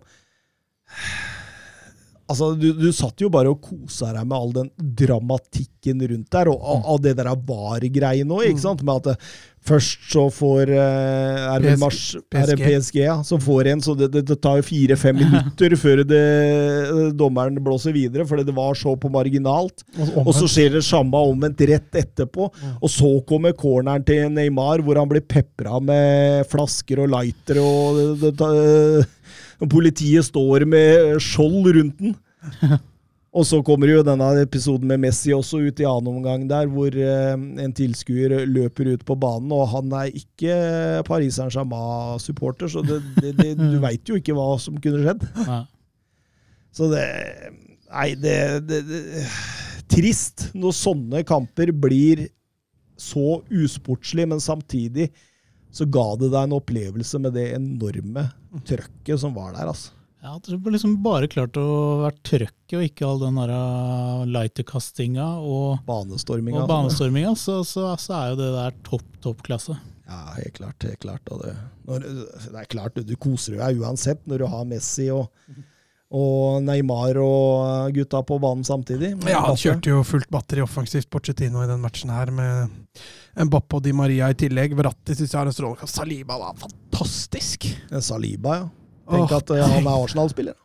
Altså, du, du satt jo bare og kosa deg med all den dramatikken rundt der, og, og, og det der VAR-greiene òg, ikke sant? Med at eh, først så får uh, Er det. Mars, er det PSG. Ja, så får en, så det, det, det tar jo fire-fem minutter før det, dommeren blåser videre, fordi det var så på marginalt. Og så skjer det samme omvendt rett etterpå. Og så kommer corneren til Neymar, hvor han blir pepra med flasker og lightere, og, det, det, og politiet står med skjold rundt den. Og så kommer jo denne episoden med Messi også ut i annen omgang der, hvor eh, en tilskuer løper ut på banen, og han er ikke Paris Saint-Germain-supporter, så det, det, det, du veit jo ikke hva som kunne skjedd. Ja. Så det Nei, det Trist når sånne kamper blir så usportslig, men samtidig så ga det deg en opplevelse med det enorme trøkket som var der, altså. Ja, at var liksom bare klart å være trøkket og ikke all den der uh, lighterkastinga og, Banestorminga. og banestorminga, så, så, så er jo det der topp, topp klasse. Ja, helt klart. helt klart. Det, når, det er klart, du, du koser deg uansett når du har Messi og og Neymar og gutta på banen samtidig. Ja, han kjørte jo fullt batteri offensivt, Porcetino i den matchen her, med Mbappé og Di Maria i tillegg. Verratti syns jeg har en strålende kamp. Saliba var fantastisk! Saliba, ja. Tenk at ja, han er Arsenal-spiller.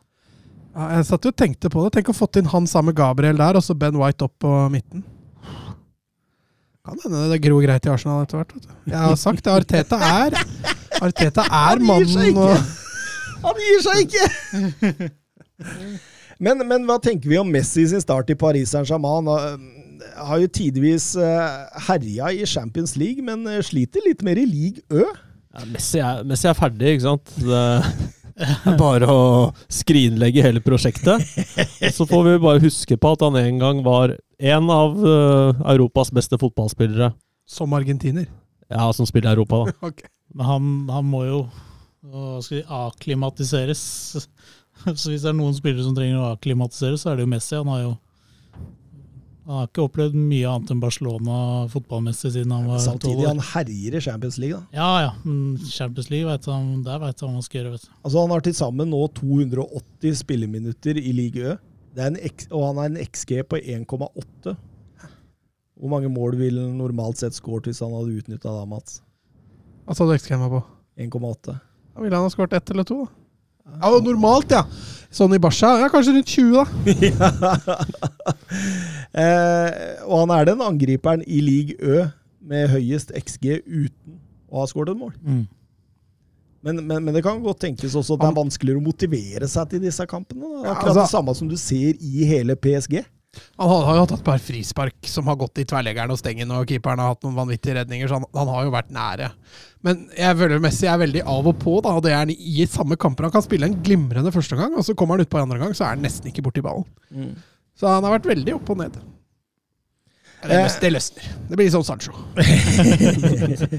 Ja, jeg satt jo og tenkte på det. Tenk å fått inn han sammen med Gabriel der, og så Ben White opp på midten. Kan hende det gror greit i Arsenal etter hvert. vet du. Jeg har sagt det. Arteta er Arteta er mannen og! Han gir seg ikke! Men, men hva tenker vi om Messi sin start i Paris Saint-Germain? Han har jo tidvis øh, herja i Champions League, men øh, sliter litt mer i league Ø. Ja, Messi, er, Messi er ferdig, ikke sant? Det er bare å skrinlegge hele prosjektet. Og så får vi bare huske på at han en gang var en av eh, Europas beste fotballspillere. Som argentiner. Ja, som spiller i Europa, da. okay. Men han, han må jo å, skal vi, akklimatiseres. Så hvis det er noen spillere som trenger å akklimatisere, så er det jo Messi. Han har jo han har ikke opplevd mye annet enn Barcelona fotballmessig siden han var Samtidig, år. han herjer i Champions League. da. Ja ja, men Champions League, vet han, der veit han hva han skal gjøre. vet du. Altså Han har til sammen nå 280 spilleminutter i league Ø. Det er en X, og han har en XG på 1,8. Hvor mange mål ville han normalt sett skåret hvis han hadde utnytta da, Mats? Hva sa du XG-en var på? 1,8. Da ville han ha skåret ett eller to. da. Ja, og Normalt, ja. Sånn i Barca. Ja, kanskje rundt 20, da. eh, og han er den angriperen i league Ø med høyest XG uten å ha skåret et mål. Men, men, men det kan godt tenkes også at det er vanskeligere å motivere seg til disse kampene. Da. Akkurat altså- det samme som du ser i hele PSG. Han har, jo hatt et par frispark som har gått i tverrleggeren og stengen, og keeperen har hatt noen vanvittige redninger, så han, han har jo vært nære. Men jeg føler Messi er veldig av og på, da, og det er han i samme kamper. Han kan spille en glimrende første gang, og så kommer han utpå andre gang, så er han nesten ikke borti ballen. Så han har vært veldig opp og ned. Det, løs, det løsner. Det blir sånn Sancho.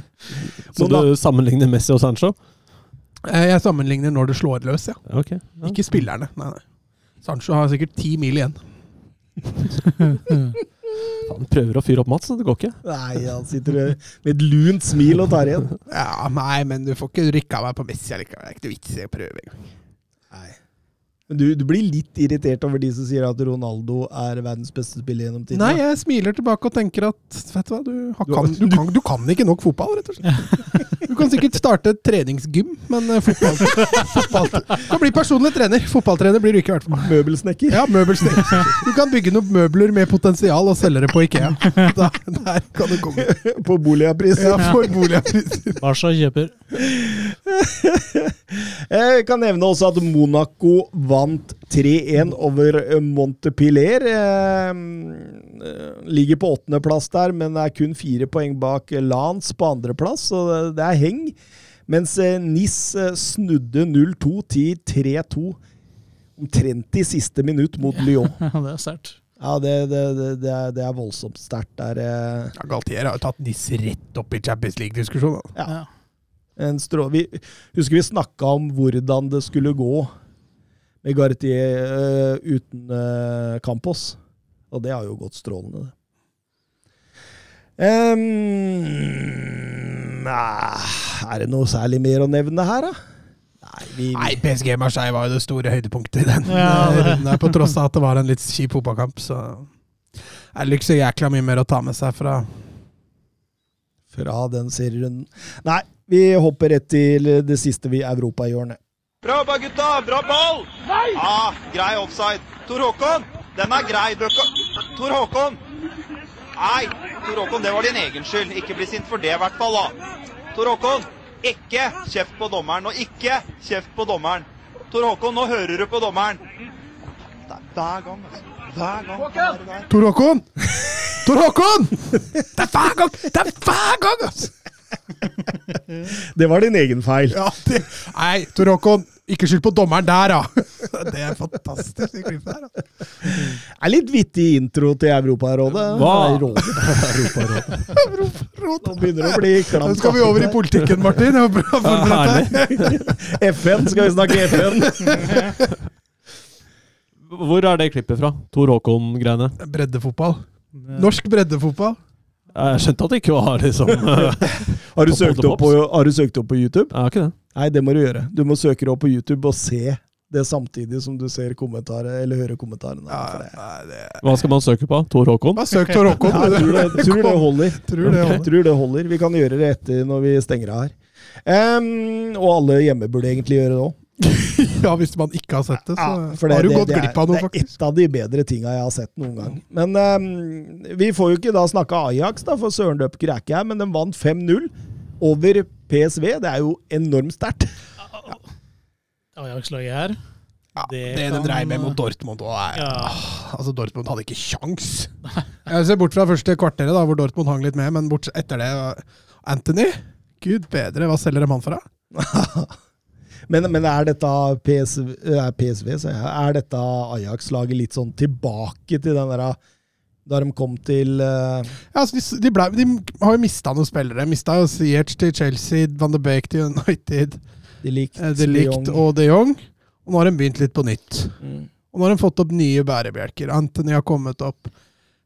Så du sammenligner Messi og Sancho? Eh, Jeg sammenligner når det slår løs, ja. Okay, Ja. Ikke spillerne. Nei, nei. Sancho har sikkert ti mil igjen. Han prøver å fyre opp Mats, det går ikke. Nei, han sitter med et lunt smil og tar igjen. Ja, nei, men du får ikke rykka meg på Messi likevel. Det er ikke noe vits i å prøve engang. Men du, du blir litt irritert over de som sier at Ronaldo er verdens beste spiller gjennom tiden? Nei, jeg smiler tilbake og tenker at vet du hva, du, har, kan, du, kan, du kan ikke nok fotball, rett og slett. Du kan sikkert starte et treningsgym, men eh, fotball, fotball Du kan bli personlig trener. Fotballtrener blir du ikke, i hvert fall. Møbelsnekker? Ja, møbelsnekker. Du kan bygge noen møbler med potensial og selge det på Ikea. Da, der kan du komme. På boligpris. Ja, for boligpriser. Barca kjøper. Jeg kan nevne også at Monaco vant 3-1 over eh, Montepiller. Eh, eh, ligger på åttendeplass der, men er kun fire poeng bak Lance på andreplass, så det- det er heng. Mens NIS snudde 0-2 til 3-2 omtrent i siste minutt mot Lyon. Ja, det er sterkt. Ja, det, det, det, det, er, det er voldsomt sterkt der. Ja, Galtier har jo tatt NIS rett opp i Champions League-diskusjonen. Ja. Ja. En strå, vi, husker vi snakka om hvordan det skulle gå Gartier eh, uten eh, Campos. Og det har jo gått strålende, det. Um, er det noe særlig mer å nevne her, da? Nei, vi, Nei, PSG Marseille var jo det store høydepunktet i den Ja, eh, runden på tross av at det var en litt kjip fotballkamp. Så er det ikke så jækla mye mer å ta med seg fra fra den serierunden. Nei, vi hopper rett til det siste vi Europa gjør ned. Bra jobba, gutta! Bra ball! Nei! Ah, grei offside. Tor Håkon, den er grei. Tor Håkon! Nei, Tor Håkon, det var din egen skyld. Ikke bli sint for det, i hvert fall. da. Tor Håkon, ikke kjeft på dommeren. Og ikke kjeft på dommeren. Tor Håkon, nå hører du på dommeren. Det er hver gang, altså. Hver gang. Tor Håkon! Tor Håkon! Det er hver gang! Det er hver gang, altså! Det var din egen feil. Ja, det, nei, Tor Håkon, ikke skyld på dommeren der, da! Det er fantastisk, det klippet her. da. Det er litt vittig intro til Europarådet. Hva? Europarådet. rådet. Nå begynner det å bli klamt. Nå skal vi over i politikken, Martin. Deg. FN, skal vi snakke FN? Hvor er det klippet fra? Tor Håkon-greiene? Breddefotball. Norsk breddefotball. Jeg skjønte at det ikke var liksom eh, Har du, søkt opp på, har du søkt opp på YouTube? Jeg har ikke det. Nei, det må du gjøre. Du må søke opp på YouTube og se det samtidig som du ser kommentarer, eller hører kommentarene. Ja, det. Hva skal man søke på? Tor Håkon? Bare søk Tor Håkon. Ja, tror det, tror det holder. Tror det holder. Tror det holder. Vi kan gjøre det etter når vi stenger av her. Um, og alle hjemme burde egentlig gjøre det òg. Ja, hvis man ikke har sett det, så for det, har du det, gått det er- glipp av noe, faktisk. Det er et av de bedre tinga jeg har sett noen gang. Men um, vi får jo ikke da snakke Ajax, da, for Søren døp jeg, men de vant 5-0 over PSV. Det er jo enormt sterkt. Ajax-laget her. Ja, det, Det de kan- dreiv med mot Dortmund er Ja. Altså, Dortmund hadde ikke kjangs. Jeg ser bort fra første kvarteret, da, hvor Dortmund hang litt med, men bort etter det Anthony, gud bedre, hva selger de han for? da? Men, men er dette PSV, er PSV er dette Ajax-laget litt sånn tilbake til den der da de kom til uh... Ja, altså, de, de, ble, de har jo mista noen spillere. Mista Sierch til Chelsea, Van de Beek til United, De Ligt, eh, De Ligt og de Jong. Og nå har de begynt litt på nytt. Mm. Og nå har de fått opp nye bærebjelker. Anthony har kommet opp.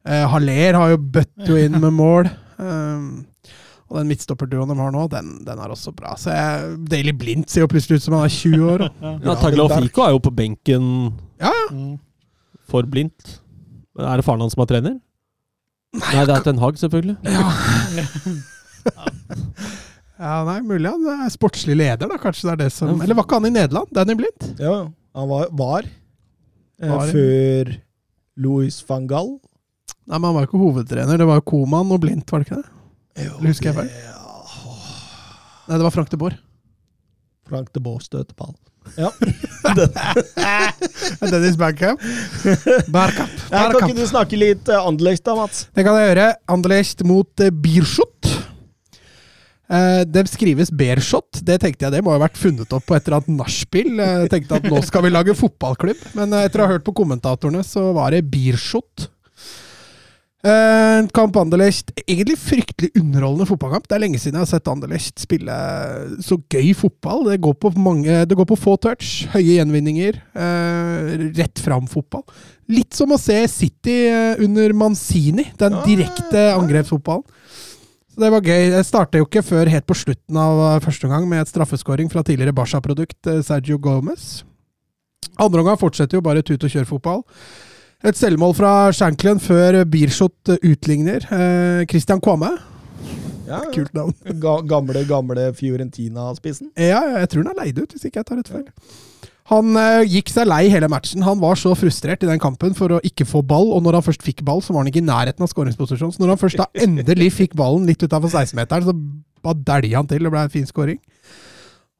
Eh, Haller har jo bøtt jo inn med mål. Um, og den midtstopperduoen de har nå, den, den er også bra. Så jeg, Daily Blindt ser jo plutselig ut som han er 20 år. Ja, Tagliafico er jo på benken Ja, ja. Mm. for blindt. Er det faren hans som er trener? Nei, det er Ten Hag, selvfølgelig. ja, nei, mulig han er sportslig leder, da. Kanskje det er det som Eller var ikke han i Nederland? Danny Blind? Ja, han var, var, eh, Var før Louis van Gall. Nei, men han var jo ikke hovedtrener. Det var jo Koman og Blindt, var det ikke det? Jo, husker jeg feil? Nei, det var Frank de Boer. Frank de Boer han. Ja. Dennis Bergkamp. Bergkamp. Kan ikke du snakke litt uh, Anderlecht da, Mats? Det kan jeg gjøre. Anderlecht mot uh, Bierschot. Uh, det skrives Beerschot. Det tenkte jeg det må ha vært funnet opp på et eller annet nachspiel. Eh, Jeg tenkte at nå skal vi lage fotballklubb, men eh, etter å ha hørt på kommentatorene, så var det Bierschot. Uh, kamp Anderlecht. Egentlig fryktelig underholdende fotballkamp. Det er lenge siden jeg har sett Anderlecht spille så gøy fotball. Det går på, mange, det går på få touch, høye gjenvinninger, eh, rett fram-fotball. Litt som å se City eh, under Manzini, den direkte angrepsfotballen. Så det var gøy. Det starta jo ikke før helt på slutten av eh, første omgang med et straffeskåring fra tidligere Barca-produkt eh, Sergio Gomez. Andre omgang fortsetter jo bare tut og kjør-fotball. Et selvmål fra Shanklen før Bierschot eh, utligner. Eh, Christian Kwame. Ja, Kult navn. Ga, gamle, gamle Fiorentina-spissen. Ja, jeg tror han er leid ut, hvis ikke jeg tar rett feil. Han eh, gikk seg lei hele matchen. Han var så frustrert i den kampen for å ikke få ball, og når han først fikk ball, så var han ikke i nærheten av skåringsposisjon. Så når han først da endelig fikk ballen litt utafor 16-meteren, så bare dælja han til. Det ble en fin skåring.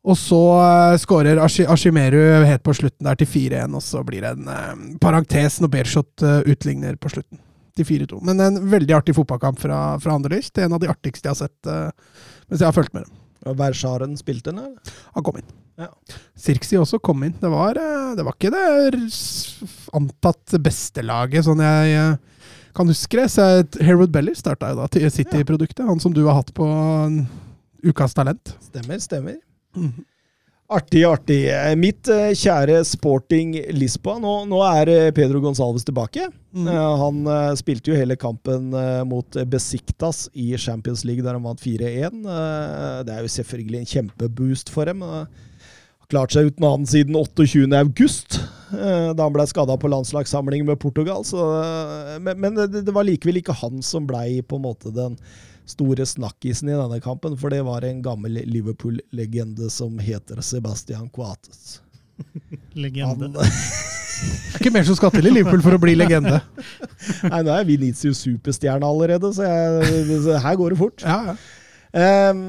Og så uh, skårer Ashi- Ashimeru helt på slutten der til 4-1, og så blir det en uh, parentes når Bershot uh, utligner på slutten. Til 4-2. Men en veldig artig fotballkamp fra, fra Anderlecht. En av de artigste jeg har sett eh, mens jeg har fulgt med dem. Versharen spilte den, eller? Han kom inn. Ja. Sirksi også kom inn. Det var, eh, det var ikke det antatt beste laget, sånn jeg eh, kan huske det. Så Harewood Belly starta jo da til City-produktet. Han som du har hatt på mm, Ukas talent. Stemmer, stemmer. Artig, artig. Eh, Mitt eh, kjære Sporting Lisboa. Nå, nå er eh, Pedro Gonsalves tilbake. Mm. Han spilte jo hele kampen mot Besiktas i Champions League, der han vant 4-1. Eh, Det er jo selvfølgelig en kjempeboost for dem. Klart seg uten annen siden 28. august, da han ble skada på landslagssamling med Portugal. Så, men men det, det var likevel ikke han som blei på en måte den store snakkisen i denne kampen, for det var en gammel Liverpool-legende som heter Sebastian Coates. Legende. Han, Det er ikke mer som skal til i Liverpool for å bli legende. nei, nå er Vinicius superstjerne allerede, så, jeg, så her går det fort. Ja, ja. Um,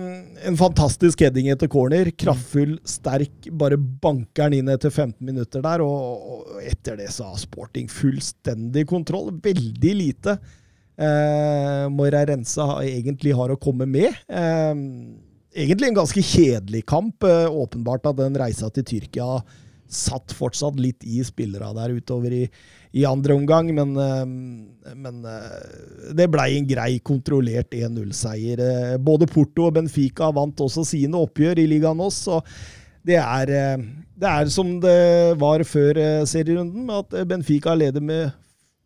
en fantastisk heading etter corner. Kraftfull, sterk. Bare banker den inn etter 15 minutter der. Og, og etter det så har Sporting fullstendig kontroll. Veldig lite eh, Rense egentlig har å komme med. Eh, egentlig en ganske kjedelig kamp. Eh, åpenbart at den reisa til Tyrkia satt fortsatt litt i spillera der utover i, i andre omgang, men, eh, men eh, det blei en grei, kontrollert 1-0-seier. Eh, Både Porto og Benfica vant også sine oppgjør i ligaen oss, og det er, eh, det er som det var før serierunden, at Benfica leder med,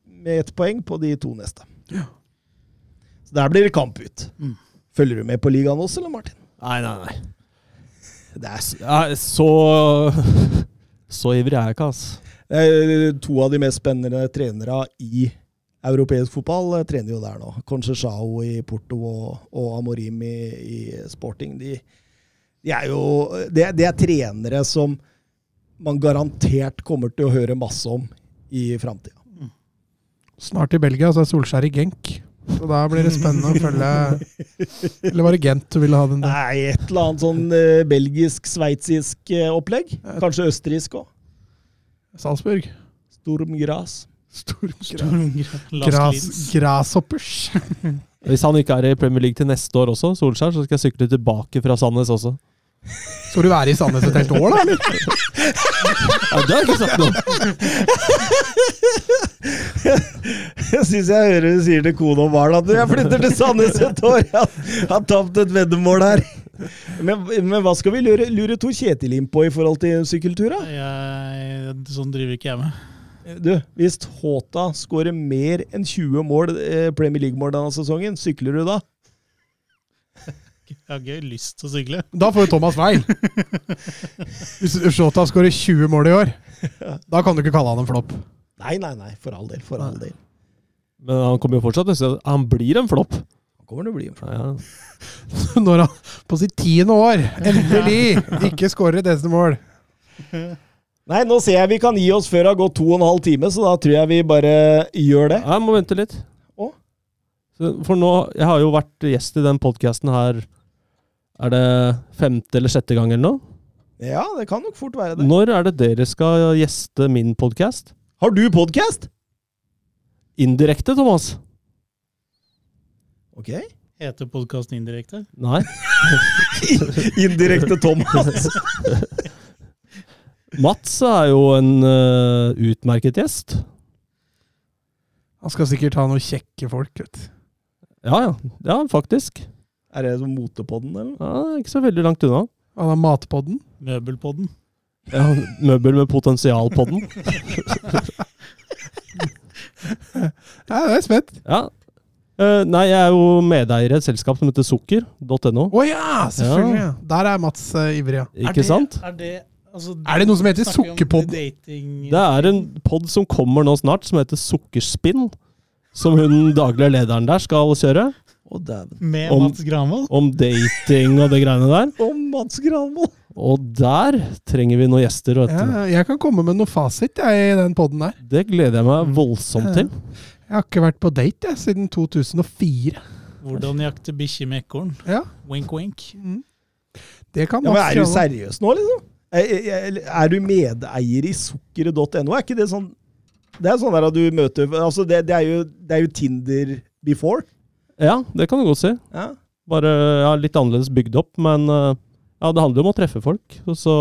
med ett poeng på de to neste. Så der blir det kamp ut. Mm. Følger du med på ligaen også, eller Martin? Nei, nei, nei. Det er så Ja, så Så ivrig er jeg ikke, ass. Eh, To av de mest spennende trenere i europeisk fotball eh, trener jo der nå. Conchechao i Porto og, og Amorim i, i Sporting. De, de er jo det, de er trenere som man garantert kommer til å høre masse om i framtida. Snart i Belgia så er Solskjær i Genk. Så da blir det spennende å følge Eller var det Gent du ville ha den der? Nei, et eller annet sånn uh, belgisk-sveitsisk uh, opplegg. Kanskje østerriksk òg. Salzburg. Stormgras. Gras, grasshoppers. Hvis han ikke er i Premier League til neste år også, Solskjær, så skal jeg sykle tilbake fra Sandnes også. Skal du være i Sandnes et helt år, da? eller? Ja, det har jeg ikke sagt noe. Jeg syns jeg hører du sier til kone og barn at jeg flytter til Sandnes et år. Jeg har tapt et veddemål her. Men, men hva skal vi lure, lure Tor Kjetil inn på i forhold til sykkeltura? Jeg, sånn driver ikke jeg med. Du, hvis Håta skårer mer enn 20 mål, eh, Premier League-mål denne sesongen, sykler du da? Jeg har ikke lyst til å sykle. Da får jo Thomas feil. Hvis Shota skårer 20 mål i år, da kan du ikke kalle han en flopp. Nei, nei, nei. For all del. For all del. Men han kommer jo fortsatt til å han blir en flopp. Han kommer til å bli en flopp. Ja. Når han på sitt tiende år endelig ikke skårer et eneste mål. Nei, nå ser jeg vi kan gi oss før det har gått to og en halv time, så da tror jeg vi bare gjør det. Jeg må vente litt. Å? For nå, jeg har jo vært gjest i den podkasten her Er det femte eller sjette gang eller noe? Ja, det kan nok fort være det. Når er det dere skal gjeste min podkast? Har du podkast? Indirekte, Thomas? Ok. Heter podkasten indirekte? Nei. Indirekte Thomas. Mats er jo en uh, utmerket gjest. Han skal sikkert ha noen kjekke folk. vet du. Ja, ja. Ja, faktisk. Er det som motepodden, eller? Ja, ikke så veldig langt unna. Han har Matpodden. Møbelpodden. Ja, møbel med potensial på. Ja, det er spent. Ja. Uh, nei, jeg er jo medeier i et selskap som heter sukker.no. Å ja, selvfølgelig. Ja. Der er Mats uh, ivrig, ja. Ikke sant? Er det, altså, Er det noe som heter Sukkerpodden? dating- Det er en pod som kommer nå snart, som heter Sukkerspinn. Som hun daglige lederen der skal kjøre. Å. Med Om- Mats Granvold? Om dating og det greiene der. om Mats Granvold. Og der trenger vi noen gjester. Vet ja. Jeg kan komme med noe fasit jeg, i den podden der. Det gleder jeg meg voldsomt til. Jeg har ikke vært på date jeg, siden 2004. Hvordan jakte bikkje med ekorn? Ja, Wink, wink. det kan Ja, men er du seriøs nå, liksom? Er, er, er du medeier i sukkeret.no? Er ikke det sånn Det er sånn der at du møter Altså, det, det, er, jo, det er jo Tinder before. Ja, det kan du godt si. Ja. Bare ja, litt annerledes bygd opp, men eh, ja, det handler jo om å treffe folk. Og Så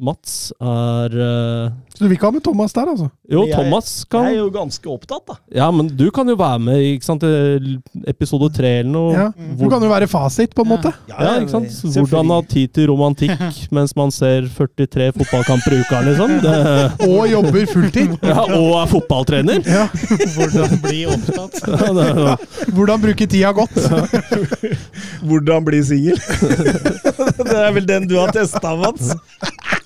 Mats er uh... Så du vil ikke ha med Thomas der, altså? Jo, Jeg- Thomas kan Jeg er jo ganske opptatt, da. Ja, men du kan jo være med i ikke sant, i episode tre eller noe. Ja. Du kan jo være fasit, på en måte. Ja, ikke sant? Hvordan ha tid til romantikk mens man ser 43 fotballkamper i uka, liksom. Det, Og jobber fulltid. ja, og er fotballtrener. Ja. Hvordan bli opptatt? Ja, det, Hvordan bruke tida godt. Hvordan bli singel. det er vel den du har testa, Mats?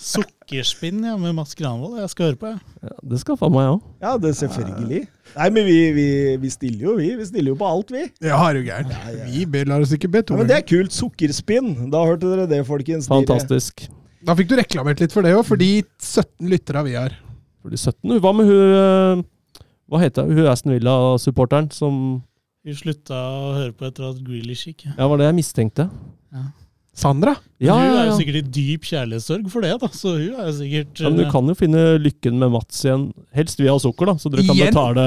Sukkerspinn ja, med Mats Granvold. Jeg skal høre på, jeg. ja, det skal faen meg jeg òg. Ja, det er selvfølgelig. Nei, men vi, vi, vi stiller jo, vi. Vi stiller jo på alt, vi. Ja, er du gæren. Vi ber, lar oss ikke be to Ja, men det er kult. Sukkerspinn. Da hørte dere det, folkens. Fantastisk. Da fikk du reklamert litt for det òg, for de 17 lyttere vi har. For de 17 Hva med hun eh, Hva heter hun? Hun Aston Villa-supporteren som Vi slutta å høre på etter at Grealish gikk. Ja. Ja, var det jeg mistenkte. Sandra. Ja, hun er jo sikkert i dyp kjærlighetssorg for det, da. Så hun er jo sikkert ja men du eh, kan jo finne lykken med Mats igjen. Helst via sukker, da, så dere kan betale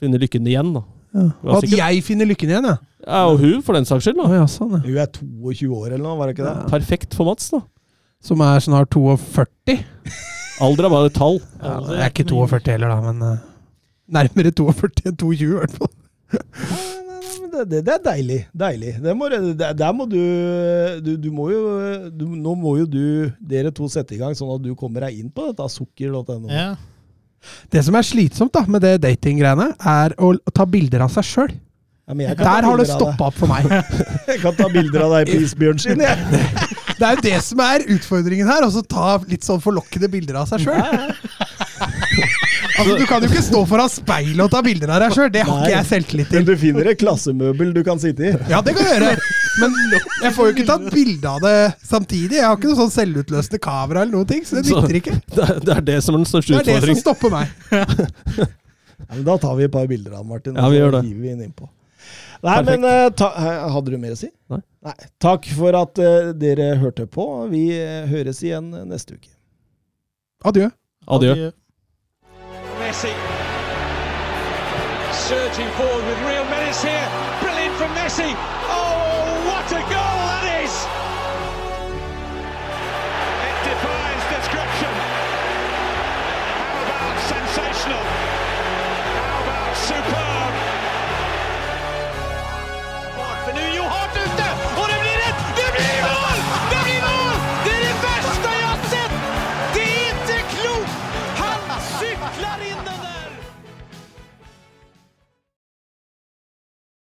Finne lykken igjen, da. Ja, at jeg finner lykken igjen, ja. Ja, og hun, for den saks skyld. Da. ja, sånn, ja. Hun er 22 år eller noe, var det ikke det? Perfekt for Mats, da. Som er snart 42. Alder er bare et tall. Ja, jeg er ikke 42 heller, da, men uh, nærmere 42 enn 22 i hvert fall. Det, det, det er deilig. Deilig. Det må, det, der må du, du Du må jo du, Nå må jo du, dere to, sette i gang sånn at du kommer deg inn på dette sukker.no. Ja. Det som er slitsomt da med det datinggreiene, er å ta bilder av seg sjøl. Ja, Der har det stoppa opp for meg. Jeg kan ta bilder av deg på isbjørnskinn, jeg. Det er jo det som er utfordringen her. Å ta litt sånn forlokkende bilder av seg sjøl. Altså, du kan jo ikke stå foran speilet og ta bilder av deg sjøl. Det har Nei. ikke jeg selvtillit til. Men du finner et klassemøbel du kan sitte i. Ja, det kan du gjøre. Men jeg får jo ikke tatt bilde av det samtidig. Jeg har ikke noe sånn selvutløsende kamera eller noen ting, så det nytter ikke. Det er, det er det som er den Det er det som stopper meg. Ja, men da tar vi et par bilder av Martin. Ja, vi gjør det. Nei, Perfekt. men eh, ta, eh, Hadde du mer å si? Nei. Takk for at uh, dere hørte på. Vi uh, høres igjen neste uke. Adjø. Adjø. Messi. Surging forward with real menace here. Brilliant from Messi. Oh,